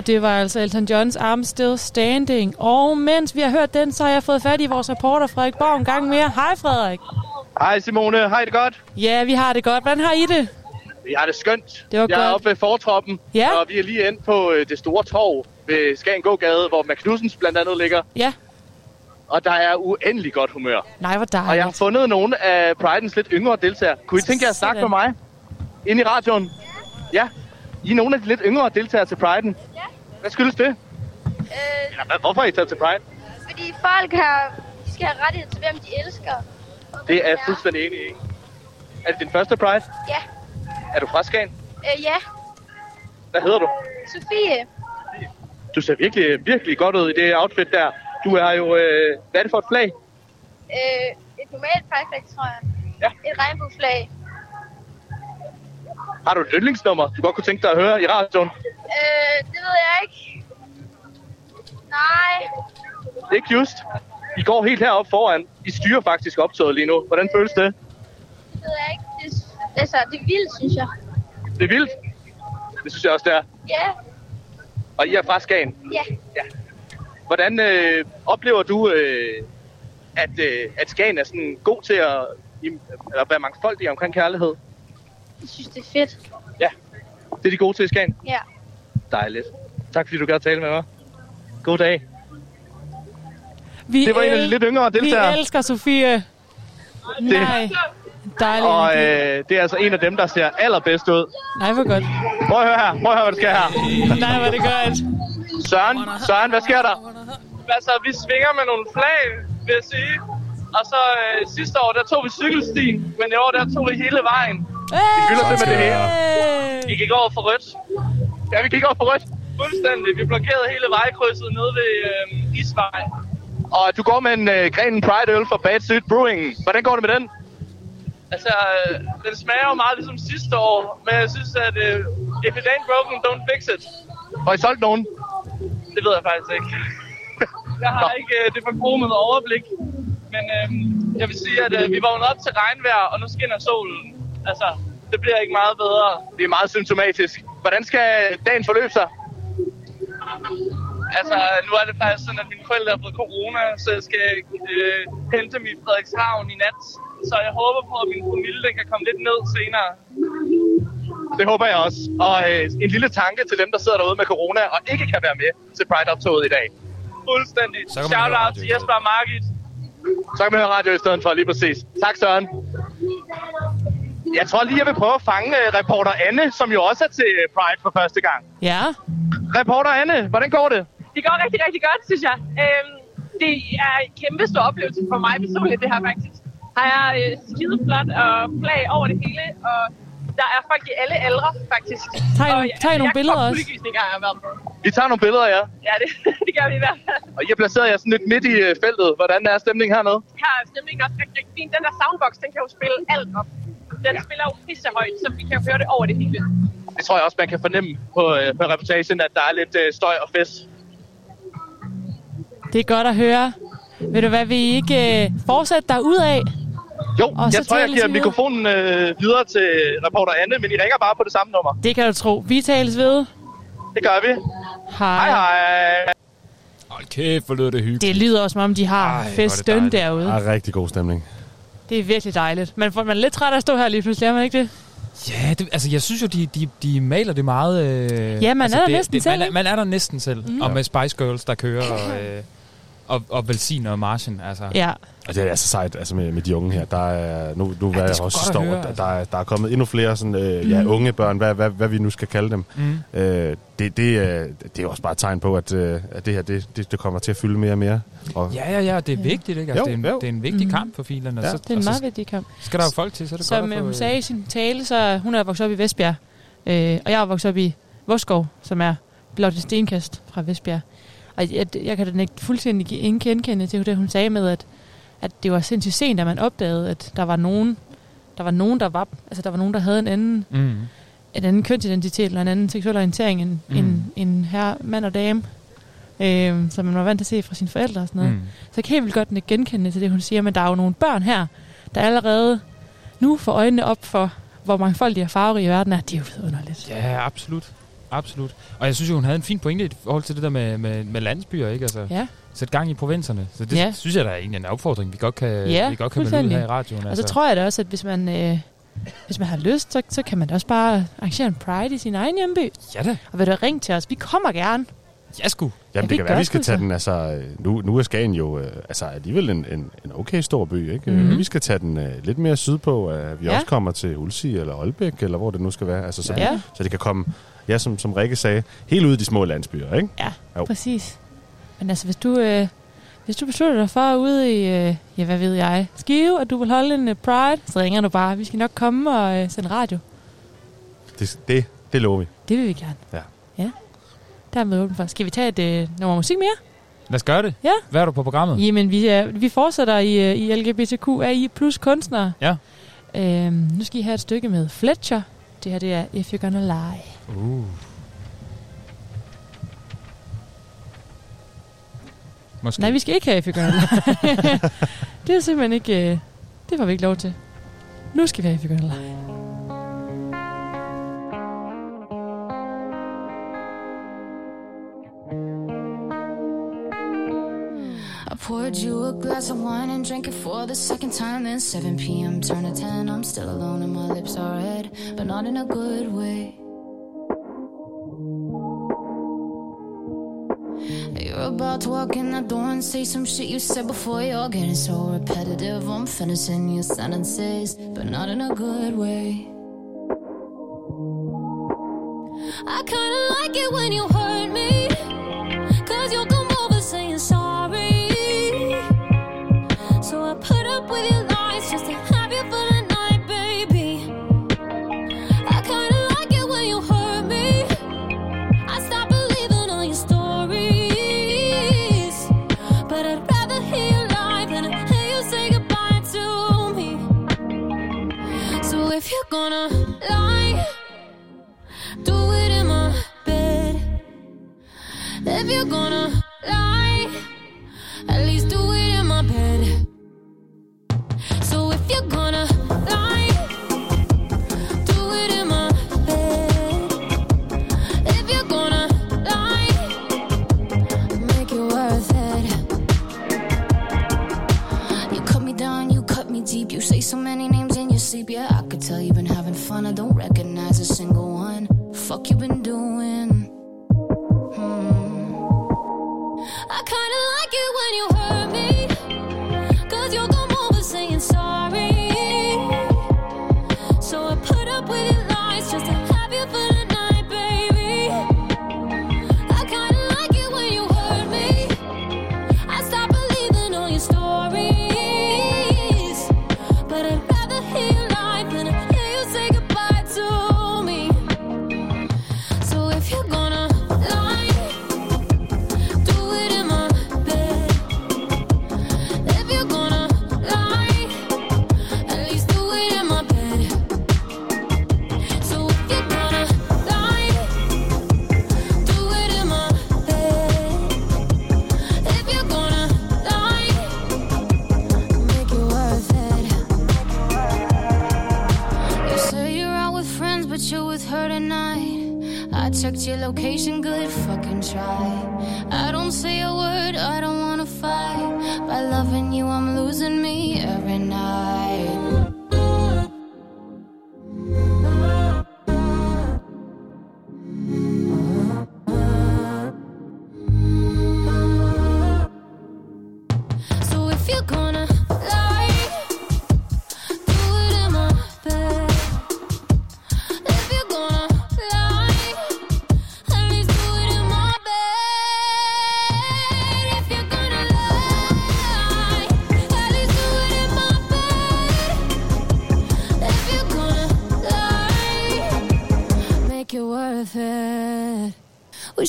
Og det var altså Elton Johns I'm Still Standing. Og mens vi har hørt den, så har jeg fået fat i vores reporter Frederik Borg en gang mere. Hej Frederik. Hej Simone, hej det godt? Ja, vi har det godt. Hvordan har I det? Vi har det skønt. Det var jeg er godt. oppe ved fortroppen, Ja. og vi er lige ind på øh, det store torv ved Skagen Gågade, hvor Mac Knudsens blandt andet ligger. Ja. Og der er uendelig godt humør. Nej, hvor dejligt. Og jeg har fundet nogle af Pride'ens lidt yngre deltagere. Kunne I tænke jer at snakke med mig? Inde i radioen? Ja. I er nogle af de lidt yngre deltagere til Pride'en. Hvad skyldes det? Øh, Eller hvad, hvorfor er I taget til Pride? fordi folk har, de skal have rettighed til, hvem de elsker. Det er jeg fuldstændig enig i. Er det din første Pride? Ja. Er du fra Skagen? Øh, ja. Hvad hedder du? Sofie. Du ser virkelig, virkelig godt ud i det outfit der. Du er jo... Øh, hvad er det for et flag? Øh, et normalt pride tror jeg. Ja. Et regnbueflag. Har du et yndlingsnummer, du godt kunne tænke dig at høre i radioen? Øh, det ved jeg ikke. Nej. Ikke just. I går helt heroppe foran. I styrer faktisk optoget lige nu. Hvordan føles det? Det ved jeg ikke. Det, er- altså, det er vildt, synes jeg. Det er vildt. Det synes jeg også, det er. Ja. Og I er fra Skagen. Ja. Hvordan øh, oplever du, øh, at, øh, at Skagen er sådan god til at, at være mangfoldig omkring kærlighed? Jeg synes, det er fedt. Ja. Det er de gode til i Skagen. Ja. Dejligt. Tak fordi du gad tale med mig. God dag. Vi Det var en af de lidt yngre deltagere. Vi elsker Sofie. Nej. Dejligt. Og øh, det er altså en af dem, der ser allerbedst ud. Nej, hvor godt. Prøv at høre her. Prøv at høre, hvad der sker her. Nej, hvor det godt. Søren, Søren, hvad sker der? Altså, vi svinger med nogle flag, vil jeg sige. Og så øh, sidste år, der tog vi cykelstien, men i år, der tog vi hele vejen. Vi fylder simpelthen det hele. Vi gik over for rødt. Ja, vi gik over for rødt. Fuldstændig. Vi blokerede hele vejkrydset nede ved øh, Isvej. Og du går med en øh, Grenen Pride øl fra Bad Street Brewing. Hvordan går det med den? Altså, øh, den smager jo meget ligesom sidste år, men jeg synes, at øh, if it ain't broken, don't fix it. Og I solgt nogen? Det ved jeg faktisk ikke. Jeg har ikke øh, det forkromede overblik. Men øh, jeg vil sige, at øh, vi vågnede op til regnvejr, og nu skinner solen. Altså, det bliver ikke meget bedre. Det er meget symptomatisk. Hvordan skal dagen forløbe sig? Altså, nu er det faktisk sådan, at mine forældre har fået corona, så jeg skal øh, hente dem i Frederikshavn i nat. Så jeg håber på, at min promille den kan komme lidt ned senere. Det håber jeg også. Og øh, en lille tanke til dem, der sidder derude med corona og ikke kan være med til Pride-optoget i dag. Fuldstændig. Så kan man Shout høre out til Jesper og Margit. Så kan man høre radio i stedet for, lige præcis. Tak, Søren. Jeg tror lige, jeg vil prøve at fange øh, reporter Anne, som jo også er til øh, Pride for første gang. Ja. Reporter Anne, hvordan går det? Det går rigtig, rigtig godt, synes jeg. Øhm, det er en kæmpe stor oplevelse for mig personligt, det her faktisk. Har jeg øh, skide flot og flag over det hele, og der er folk i alle aldre, faktisk. Tag Og tag I nogle billeder også? Udvisninger har jeg været på. Vi tager nogle billeder, ja. Ja, det, det gør vi i hvert fald. Og I har placeret jer sådan lidt midt i øh, feltet. Hvordan er stemningen hernede? Her er stemningen også rigtig, rigtig fin. Den der soundbox, den kan jo spille alt op. Den ja. spiller jo pisse højt, så vi kan høre det over det hele. Det tror jeg også, man kan fornemme på, øh, på reportagen, at der er lidt øh, støj og fest. Det er godt at høre. Ved du hvad, vi ikke øh, fortsætte derudad? Jo, Og så jeg tror, jeg giver videre. mikrofonen øh, videre til reporter Anne, men I ringer bare på det samme nummer. Det kan du tro. Vi tales ved. Det gør vi. Hej. Hej, hej. Hold kæft, hvor lyder det hyggeligt. Det lyder også, som om de har Ej, dejligt. derude. Der er rigtig god stemning. Det er virkelig dejligt. Man, får, man er lidt træt af at stå her lige pludselig, er man ikke det? Ja, det, altså jeg synes jo, de, de, de maler det meget... Øh, Ja, man altså, er der det, næsten det, selv, Man, er- man er der næsten selv. Mm. Og med Spice Girls, der kører og, øh, og, og velsigner marchen. Altså. Ja. Og det er altså sejt altså med, med de unge her. Der er, nu nu ja, er jeg også står, høre, der, altså. der, er, der er kommet endnu flere sådan, øh, ja, Mm. unge børn, hvad, hvad, hvad vi nu skal kalde dem. Mm. Øh, det, det, er, det er også bare et tegn på, at, øh, at det her det, det, det kommer til at fylde mere og mere. Og, Ja, ja, ja, det er vigtigt, ikke? Altså, Jo, det, er en, jo. det er en vigtig Mhm. kamp for filerne. Ja. Det er en meget vigtig kamp. Skal der jo folk til, så er det Som godt øh, få, hun øh, sagde i sin tale, så hun er vokset op i Vestbjerg. Øh, og jeg er vokset op i Voskov, som er blot et stenkast fra Vestbjerg. Og jeg, jeg kan da ikke fuldstændig genkende til det, hun sagde med, at, at det var sindssygt sent, at man opdagede, at der var nogen, der var nogen, der var, altså der var nogen, der havde en anden, Mm. en anden kønsidentitet eller en anden seksuel orientering end, Mm. end, end her, mand og dame, øh, som man var vant til at se fra sine forældre og sådan noget. Mm. Så jeg kan helt vildt godt genkende til det, hun siger, men der er jo nogle børn her, der allerede nu får øjnene op for, hvor mangfoldig og farverig verden er. Det er jo vidunderligt. Ja, absolut. Absolut. Og jeg synes jo, hun havde en fin pointe i forhold til det der med, med, med landsbyer, ikke? Altså, Ja. Sæt gang i provinserne. Så det Ja. ja. synes jeg, der er egentlig en opfordring, vi godt kan, Ja, vi godt kan melde ud her i radioen. Og så tror jeg da også, at hvis man, øh, hvis man har lyst, så, så kan man da også bare arrangere en pride i sin egen hjemby. Ja da. Og vil du ringe til os? Vi kommer gerne. Ja, sgu. Jamen, vi det kan være, vi skal tage så. den, altså, øh, nu, nu er Skagen jo øh, altså, alligevel en, en, en okay stor by, ikke? Mhm. Mm-hmm. Vi skal tage den øh, lidt mere sydpå, at vi Ja. ja. også kommer til Ulsi eller Aalbæk, eller hvor det nu skal være, altså, så, Ja. ja. så det kan komme, ja, som, som Rikke sagde, helt ud i de små landsbyer, ikke? Ja, Jo. præcis. Men altså, hvis du, øh, hvis du beslutter dig for ude i, øh, ja, hvad ved jeg, Skive, at du vil holde en øh, pride, så ringer du bare. Vi skal nok komme og øh, sende radio. Det, det, det lover vi. Det vil vi gerne. Ja. Ja. Der er med åben for. Skal vi tage et øh, nummer musik mere? Lad os gøre det. Ja. Hvad er du på programmet? Jamen, vi, er, vi fortsætter i, øh, i LGBTQAI plus kunstnere. Ja. Øhm, nu skal I have et stykke med Fletcher. Det her, det er If You're Gonna Lie. Uh. Måske. Nej, vi skal ikke have Lie. det er simpelthen ikke... Øh, det får vi ikke lov til. Nu skal vi have. I poured you a glass of wine and drank it for the second time. Then 7 p.m. turn to 10. I'm still alone and my lips are red, but not in a good way. About to walk in that door and say some shit you said before. You're getting so repetitive. I'm finishing your sentences, but not in a good way. I kinda like it when you hurt me.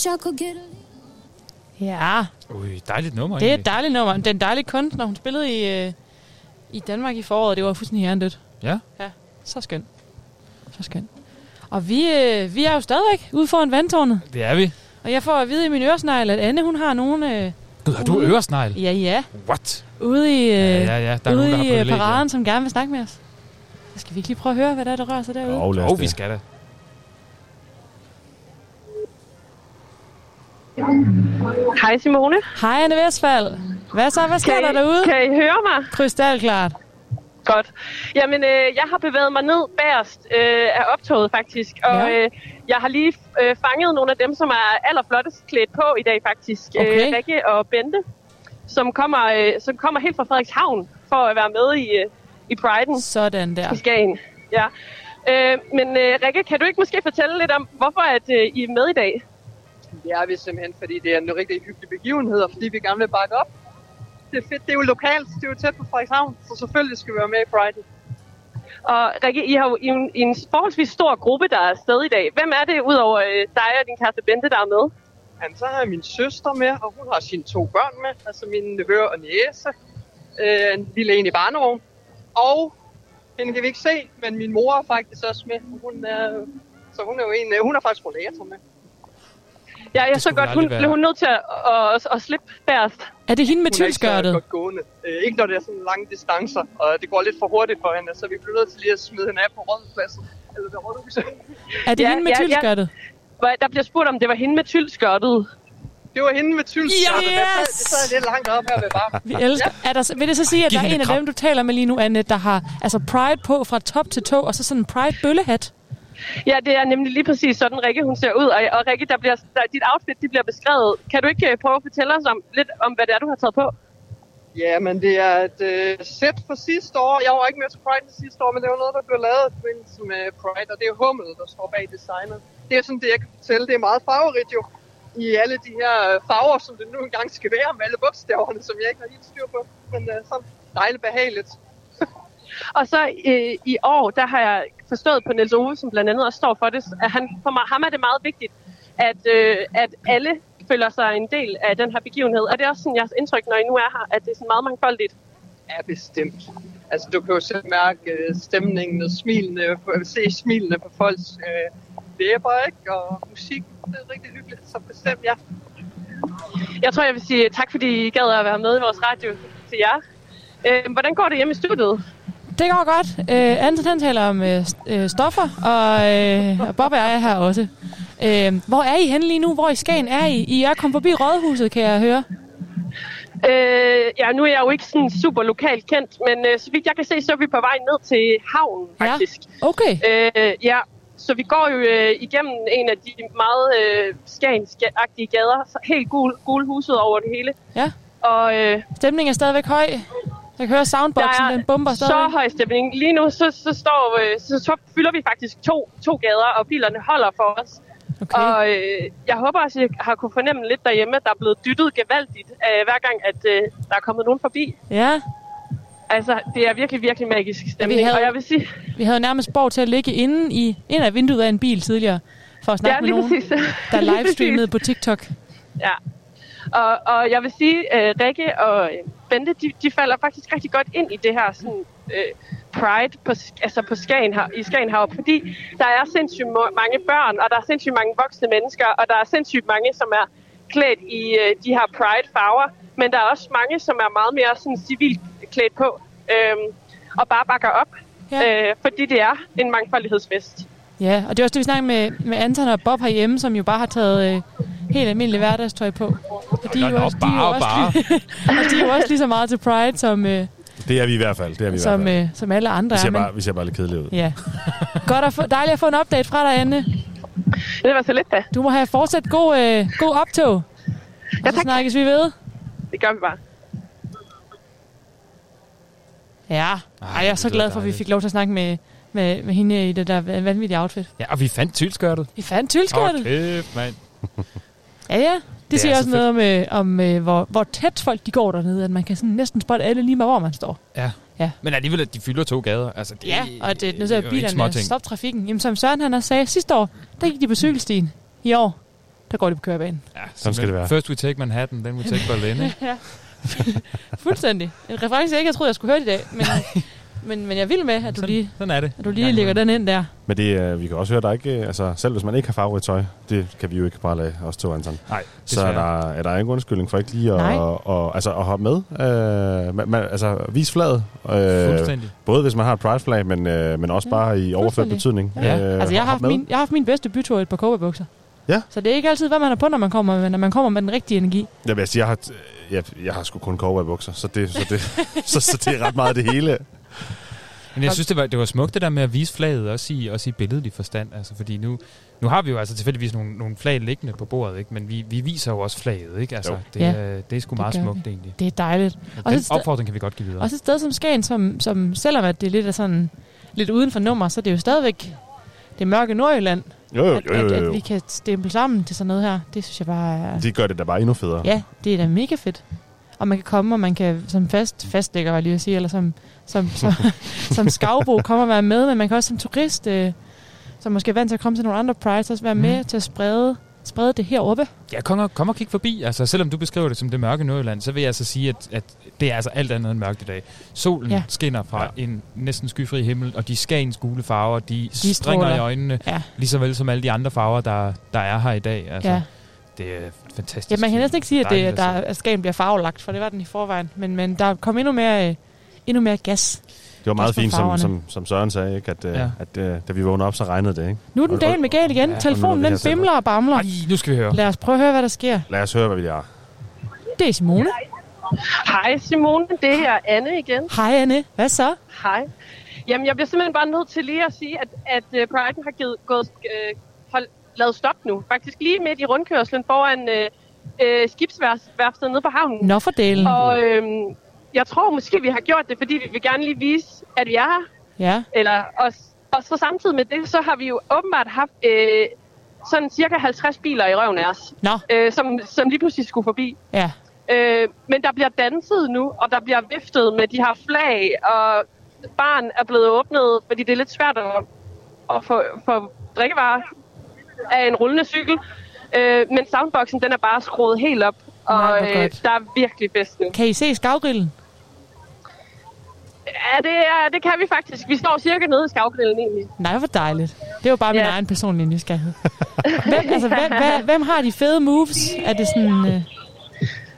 Wish I could get a Ja, Ui, dejligt nummer det er et egentlig. dejligt nummer. Den dejlige kunstner, hun spillede i, øh, i Danmark i foråret. Det var fuldstændig hjernedødt. Ja. Ja, så skønt. Så skønt. Og vi, øh, vi er jo stadigvæk ude foran vandtårnet. Det er vi. Og jeg får at vide i min øresnegl, at Anne, hun har nogen... Øh, Gud, har du øresnegl? Ja, ja. What? Ude i, øh, Ja, ja, ja. Der er ude nogen, der har i privilegier. paraden, som gerne vil snakke med os. Så skal vi ikke lige prøve at høre, hvad der, er, der rører sig derude? Jo, lad os Åh, vi det. skal da. Hej Simone. Hej Anne Vestfald. Hvad så? Hvad sker Kan I- der derude? Kan I høre mig? Krystalklart. Godt. Jamen, øh, jeg har bevæget mig ned bagerst øh, af optoget faktisk, og Ja. øh, jeg har lige øh, fanget nogle af dem, som er allerflottest klædt på i dag faktisk. Okay. Øh, Rikke og Bente, som kommer, øh, som kommer helt fra Frederikshavn for at være med i, øh, i Pride'en. Sådan der. I Skagen. Ja. Øh, men øh, Rikke, kan du ikke måske fortælle lidt om, hvorfor at, øh, I er med i dag? Det er vi simpelthen, fordi det er en rigtig hyggelig begivenhed, og fordi vi gerne vil bakke op. Det er fedt, det er jo lokalt, det er jo tæt på Frederikshavn, så selvfølgelig skal vi være med i Pride. Og Rikke, I har jo I en, I en forholdsvis stor gruppe, der er afsted i dag. Hvem er det, udover øh, dig og din kæreste Bente, der er med? Jamen, så har jeg min søster med, og hun har sine to børn med, altså min nevø og niece. Øh, en lille en i barnevogn. Og hende kan vi ikke se, men min mor er faktisk også med. Hun er, så hun er jo en, hun er faktisk rollator med. Ja, jeg så godt, hun, være. blev hun nødt til at, at, at, at slippe bagerst. Er det hende med Hun er tylskørtet? gående. Øh, ikke når det er sådan lange distancer, og det går lidt for hurtigt for hende, så vi bliver nødt til lige at smide hende af på rådhuspladsen. Eller ved rådhuset. Er det hende med tylskørtet? Hvor- Der bliver spurgt, om det var hende med tyldskørtet. Det var hende med tyldskørtet. Yes! Det sad- Det sad lidt langt op her ved bare. Vi elsker. Er der, vil det så sige, at Giv der er en af dem, du taler med lige nu, Anne, der har altså Pride på fra top til tå, og så sådan en Pride-bøllehat? Ja, det er nemlig lige præcis sådan, Rikke hun ser ud. Og, og Rikke, der bliver, der, dit outfit det bliver beskrevet. Kan du ikke øh, prøve at fortælle os om, lidt om, hvad det er, du har taget på? Ja, men det er et øh, sæt fra sidste år. Jeg var ikke med til Pride det sidste år, men det var noget, der blev lavet i forbindelse med Pride, og det er Hummel, der står bag designet. Det er sådan det, jeg kan fortælle. Det er meget farverigt jo. I alle de her øh, farver, som det nu engang skal være med alle bogstaverne, som jeg ikke har helt styr på. Men øh, sådan dejligt behageligt. Og så øh, i år, der har jeg forstået på Niels Ove, som blandt andet også står for det, at han, for mig, ham er det meget vigtigt, at, øh, at alle føler sig en del af den her begivenhed. Og det er også sådan jeres indtryk, når I nu er her, at det er sådan meget mangfoldigt. Ja, bestemt. Altså, du kan jo selv mærke øh, stemningen og smilene, se smilene på folks øh, læber, ikke? Og musik, det er rigtig hyggeligt, så bestemt, ja. Jeg tror, jeg vil sige tak, fordi I gad at være med i vores radio til jer. Øh, hvordan går det hjemme i studiet? Det går godt. Øh, Anton han taler om øh, øh, stoffer, og, øh, og Bob og jeg er her også. Øh, hvor er I henne lige nu? Hvor i Skagen er I? I er kommet forbi Rådhuset, kan jeg høre. Øh, ja, nu er jeg jo ikke sådan super lokalt kendt, men øh, så vidt jeg kan se, så er vi på vej ned til havnen, faktisk. Ja, okay. Øh, ja, så vi går jo øh, igennem en af de meget øh, skagenskagtige gader, helt gul, gul huset over det hele. Ja. Og øh, Stemningen er stadigvæk høj. Jeg kan høre soundboxen, den bomber så stadig. høj stemning. Lige nu, så, så, står, øh, så, så fylder vi faktisk to, to gader, og bilerne holder for os. Okay. Og øh, jeg håber også, at jeg har kunne fornemme lidt derhjemme, at der er blevet dyttet gevaldigt, øh, hver gang, at øh, der er kommet nogen forbi. Ja. Altså, det er virkelig, virkelig magisk Ja, stemning. vi, havde, Og jeg vil sige, vi havde nærmest borg til at ligge inde i ind af vinduet af en bil tidligere, for at snakke Ja, med nogen, præcis. der livestreamede på TikTok. Ja. Og, og jeg vil sige, uh, Rikke og øh, Bente, de, de falder faktisk rigtig godt ind i det her sådan, uh, pride på, altså på Skagen, i Skagenhav, fordi der er sindssygt mange børn, og der er sindssygt mange voksne mennesker, og der er sindssygt mange, som er klædt i uh, de her pride-farver, men der er også mange, som er meget mere sådan civilt klædt på, øhm, og bare bakker op, ja. øh, fordi det er en mangfoldighedsfest. Ja, og det er også det, vi snakker med, med Anton og Bob herhjemme, som jo bare har taget øh, helt almindelig hverdagstøj på. Og de er jo også, de er også, og de er jo også lige så meget til Pride, som, øh, Det er vi i hvert fald. Det er vi i som, hvert fald. øh, som alle andre Vi ser, er. Men, bare, vi ser bare lidt kedelige ud. ja. Godt at få, dejligt at få en update fra dig, Anne. Det var så lidt da. Du må have fortsat god, øh, god optog. Ja, så snakkes vi ved. Det gør vi bare. Ja, Ej, jeg er så glad for, at vi fik lov til at snakke med, med, med hende i det der vanvittige outfit. Ja, og vi fandt tylskørtet. Vi fandt tylskørtet. Åh, kæft, mand. Ja, ja. Det, Det siger er også så noget om, øh, om øh, hvor, hvor tæt folk de går dernede, at man kan sådan næsten spotte alle lige med, hvor man står. Ja. Ja. Men alligevel, at de fylder to gader. Altså, det, Ja, og det, nu er ikke bilerne småting. stop trafikken. Jamen, som Søren han har sagde sidste år, der gik de på cykelstien. I år, der går de på kørebanen. Ja, Sådan skal det være. First we take Manhattan, then we take Berlin. ikke? ja. Fuldstændig. En reference, jeg ikke havde troet, jeg skulle høre i dag. Men, men, men jeg vil med, at du lige, sådan er det. at du lige lægger den ind der. Men det, øh, vi kan også høre, der er ikke, øh, altså selv hvis man ikke har farverigt tøj, det kan vi jo ikke bare lade os to, Anton. Nej, Så er der, er der ingen undskyldning for ikke lige at, og, og, altså, at hoppe med. Øh, man, man, altså vis flaget. Øh, Fuldstændig. både hvis man har et pride-flag, men, øh, men også bare i overført betydning. Ja. Øh, altså, jeg har, haft med. min, jeg har haft min bedste bytur i et par kåbebukser. Ja. Så det er ikke altid, hvad man har på, når man kommer, men når man kommer med den rigtige energi. Jeg vil sige, jeg har, jeg, jeg har sgu kun cowboybukser, så det, så, det, så, så det er ret meget det hele. Men jeg synes, det var, det var smukt det der med at vise flaget, også i, også i billedlig forstand. Altså, fordi nu, nu har vi jo altså tilfældigvis nogle, nogle flag liggende på bordet, ikke? men vi, vi viser jo også flaget. Ikke? Altså, Jo. det, Ja, er, det er sgu det meget smukt vi. egentlig. Det er dejligt. Den et sted- opfordring kan vi godt give videre. Også et sted som Skagen, som, som selvom at det er lidt, af sådan, lidt uden for nummer, så er det jo stadigvæk det mørke Nordjylland. Jo, jo, at, jo, jo, At, jo. at vi kan stemple sammen til sådan noget her. Det synes jeg bare er... Det gør det da bare endnu federe. Ja, det er da mega fedt. Og man kan komme, og man kan som fast fastlægger, var lige at sige, eller som, som, som, som skavbo komme og være med, men man kan også som turist, øh, som måske er vant til at komme til nogle andre prides, også være med Mhm. til at sprede, sprede det heroppe. Ja, kom og, kom og kig forbi. Altså, selvom du beskriver det som det mørke Nordjylland, så vil jeg altså sige, at, at det er altså alt andet end mørkt i dag. Solen Ja. skinner fra ja. en næsten skyfri himmel, og de skagens gule farver, de, de stråler. stringer i øjnene, Ja. lige så vel som alle de andre farver, der, der er her i dag. Altså, Ja. Det er fantastisk. Ja, man kan næsten ikke sige, at, det, Dejligt der, at Skagen bliver farvelagt, for det var den i forvejen. Men, men der kom endnu mere, øh, endnu mere gas. Det var meget fint, som, som, som Søren sagde, ikke? at, ja. Ja. at uh, da vi vågnede op, så regnede det. Ikke? Nu er den dagen med gal igen. Ja, Telefonen den bimler og bamler. Ej, nu skal vi høre. Lad os prøve at høre, hvad der sker. Lad os høre, hvad vi er. Det er Simone. Hej Simone, det er Anne igen. Hej Anne, hvad så? Hej. Jamen, jeg bliver simpelthen bare nødt til lige at sige, at, at uh, Pride'en har givet, gået, uh, hold, lavet stop nu. Faktisk lige midt i rundkørslen foran uh, uh, skibsværfstedet nede på havnen. Nå for delen. Og øhm, jeg tror måske, vi har gjort det, fordi vi vil gerne lige vise, at vi er her. Ja. Eller, og, og så samtidig med det, så har vi jo åbenbart haft øh, sådan cirka 50 biler i røven af os. Nå. Øh, som, som lige pludselig skulle forbi. Ja. Øh, men der bliver danset nu, og der bliver viftet med de her flag, og barn er blevet åbnet, fordi det er lidt svært at, at få, få drikkevarer af en rullende cykel. Øh, men soundboxen, den er bare skruet helt op, og Nej, øh, der er virkelig fest nu. Kan I se skavgrillen? Ja, det, er, det kan vi faktisk. Vi står cirka nede i skavgrillen egentlig. Nej, hvor dejligt. Det er jo bare min Ja. egen personlige nysgerrighed. Hvem, altså, hvem, hvem, hvem har de fede moves? Er det sådan... Øh...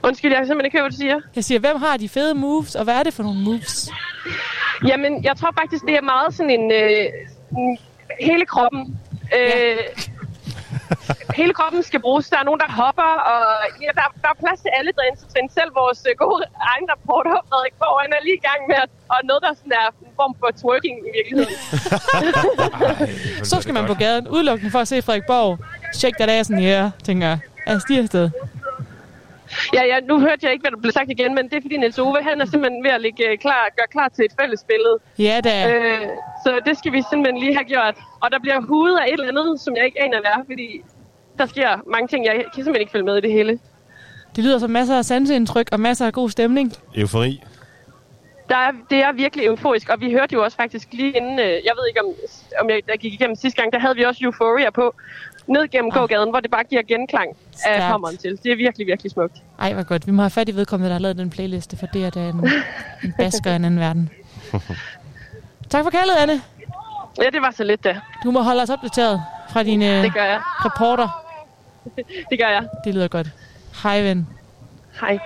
Undskyld, jeg kan simpelthen ikke høre, hvad du siger. Jeg siger, hvem har de fede moves, og hvad er det for nogle moves? Jamen, jeg tror faktisk, det er meget sådan en... Øh, hele kroppen. Øh, hele kroppen skal bruges. Der er nogen, der hopper, og ja, der, der er plads til alle til selv vores øh, gode egen reporter, Frederik Borg, han er lige i gang med at, og noget, der sådan er en form for twerking i virkeligheden. Så skal man på gaden, udelukkende for at se Frederik Borg. Check that ass in the air, tænker jeg. Er stiger afsted. Ja, ja, nu hørte jeg ikke, hvad der blev sagt igen, men det er fordi Niels Ove, han er simpelthen ved at ligge øh, klar, gøre klar til et fælles billede. Ja, da. Øh, så det skal vi simpelthen lige have gjort. Og der bliver hudet af et eller andet, som jeg ikke aner, hvad er, fordi der sker mange ting, jeg kan simpelthen ikke følge med i det hele. Det lyder som masser af sanseindtryk og masser af god stemning. Eufori. Der er, det er virkelig euforisk, og vi hørte jo også faktisk lige inden, øh, jeg ved ikke om, om jeg der gik igennem sidste gang, der havde vi også Euphoria på, ned gennem gågaden, hvor det bare giver genklang af Stærkt. hammeren til. Det er virkelig, virkelig smukt. Ej, hvor godt. Vi må have fat i vedkommende, der har lavet den playliste, for det er da en, en basker i en anden verden. Tak for kaldet, Anne. Ja, det var så lidt da. Du må holde os opdateret fra din øh, Det gør jeg. reporter. det gør jeg. Det lyder godt. Hej, ven. Hej.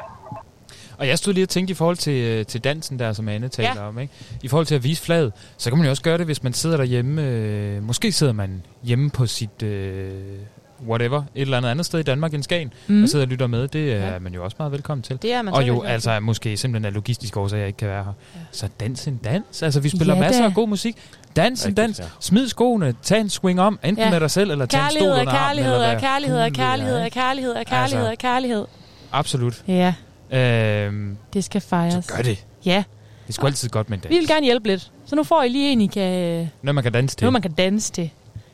Og jeg stod lige og tænkte i forhold til, øh, til dansen der, som Anne taler ja. om. Ikke? I forhold til at vise flaget, så kan man jo også gøre det, hvis man sidder derhjemme. Øh, måske sidder man hjemme på sit... Øh, whatever, et eller andet andet sted i Danmark end Skagen, Mhm. mm. og sidder og lytter med, det er Ja. man jo også meget velkommen til. Det er man og jo velkommen altså måske simpelthen af logistiske årsager, jeg ikke kan være her. Ja. Så dans en dans. Altså vi spiller Ja, masser af god musik. Dans en dans. Smid skoene. Tag en swing om. Enten Ja. med dig selv, eller tag en stol Kærlighed under er armen. kærlighed er kærlighed er kærlighed er kærlighed kærlighed er Altså. kærlighed. Absolut. Ja, Øhm, det skal fejres. så gør det. Ja, Det sgu altid godt med en dans. vi vil gerne hjælpe lidt. Så nu får I lige en, I kan, Noget, man kan danse til. noget, man kan danse til.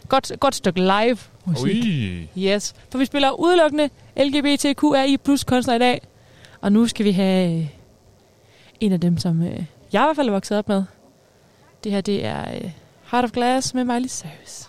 Godt, godt stykke live musik. Ui. Yes, for vi spiller udelukkende LGBTQRI plus kunstner i dag. Og nu skal vi have øh, en af dem, som øh, jeg i hvert fald er vokset op med. Det her, det er øh, Heart of Glass med Miley Cyrus.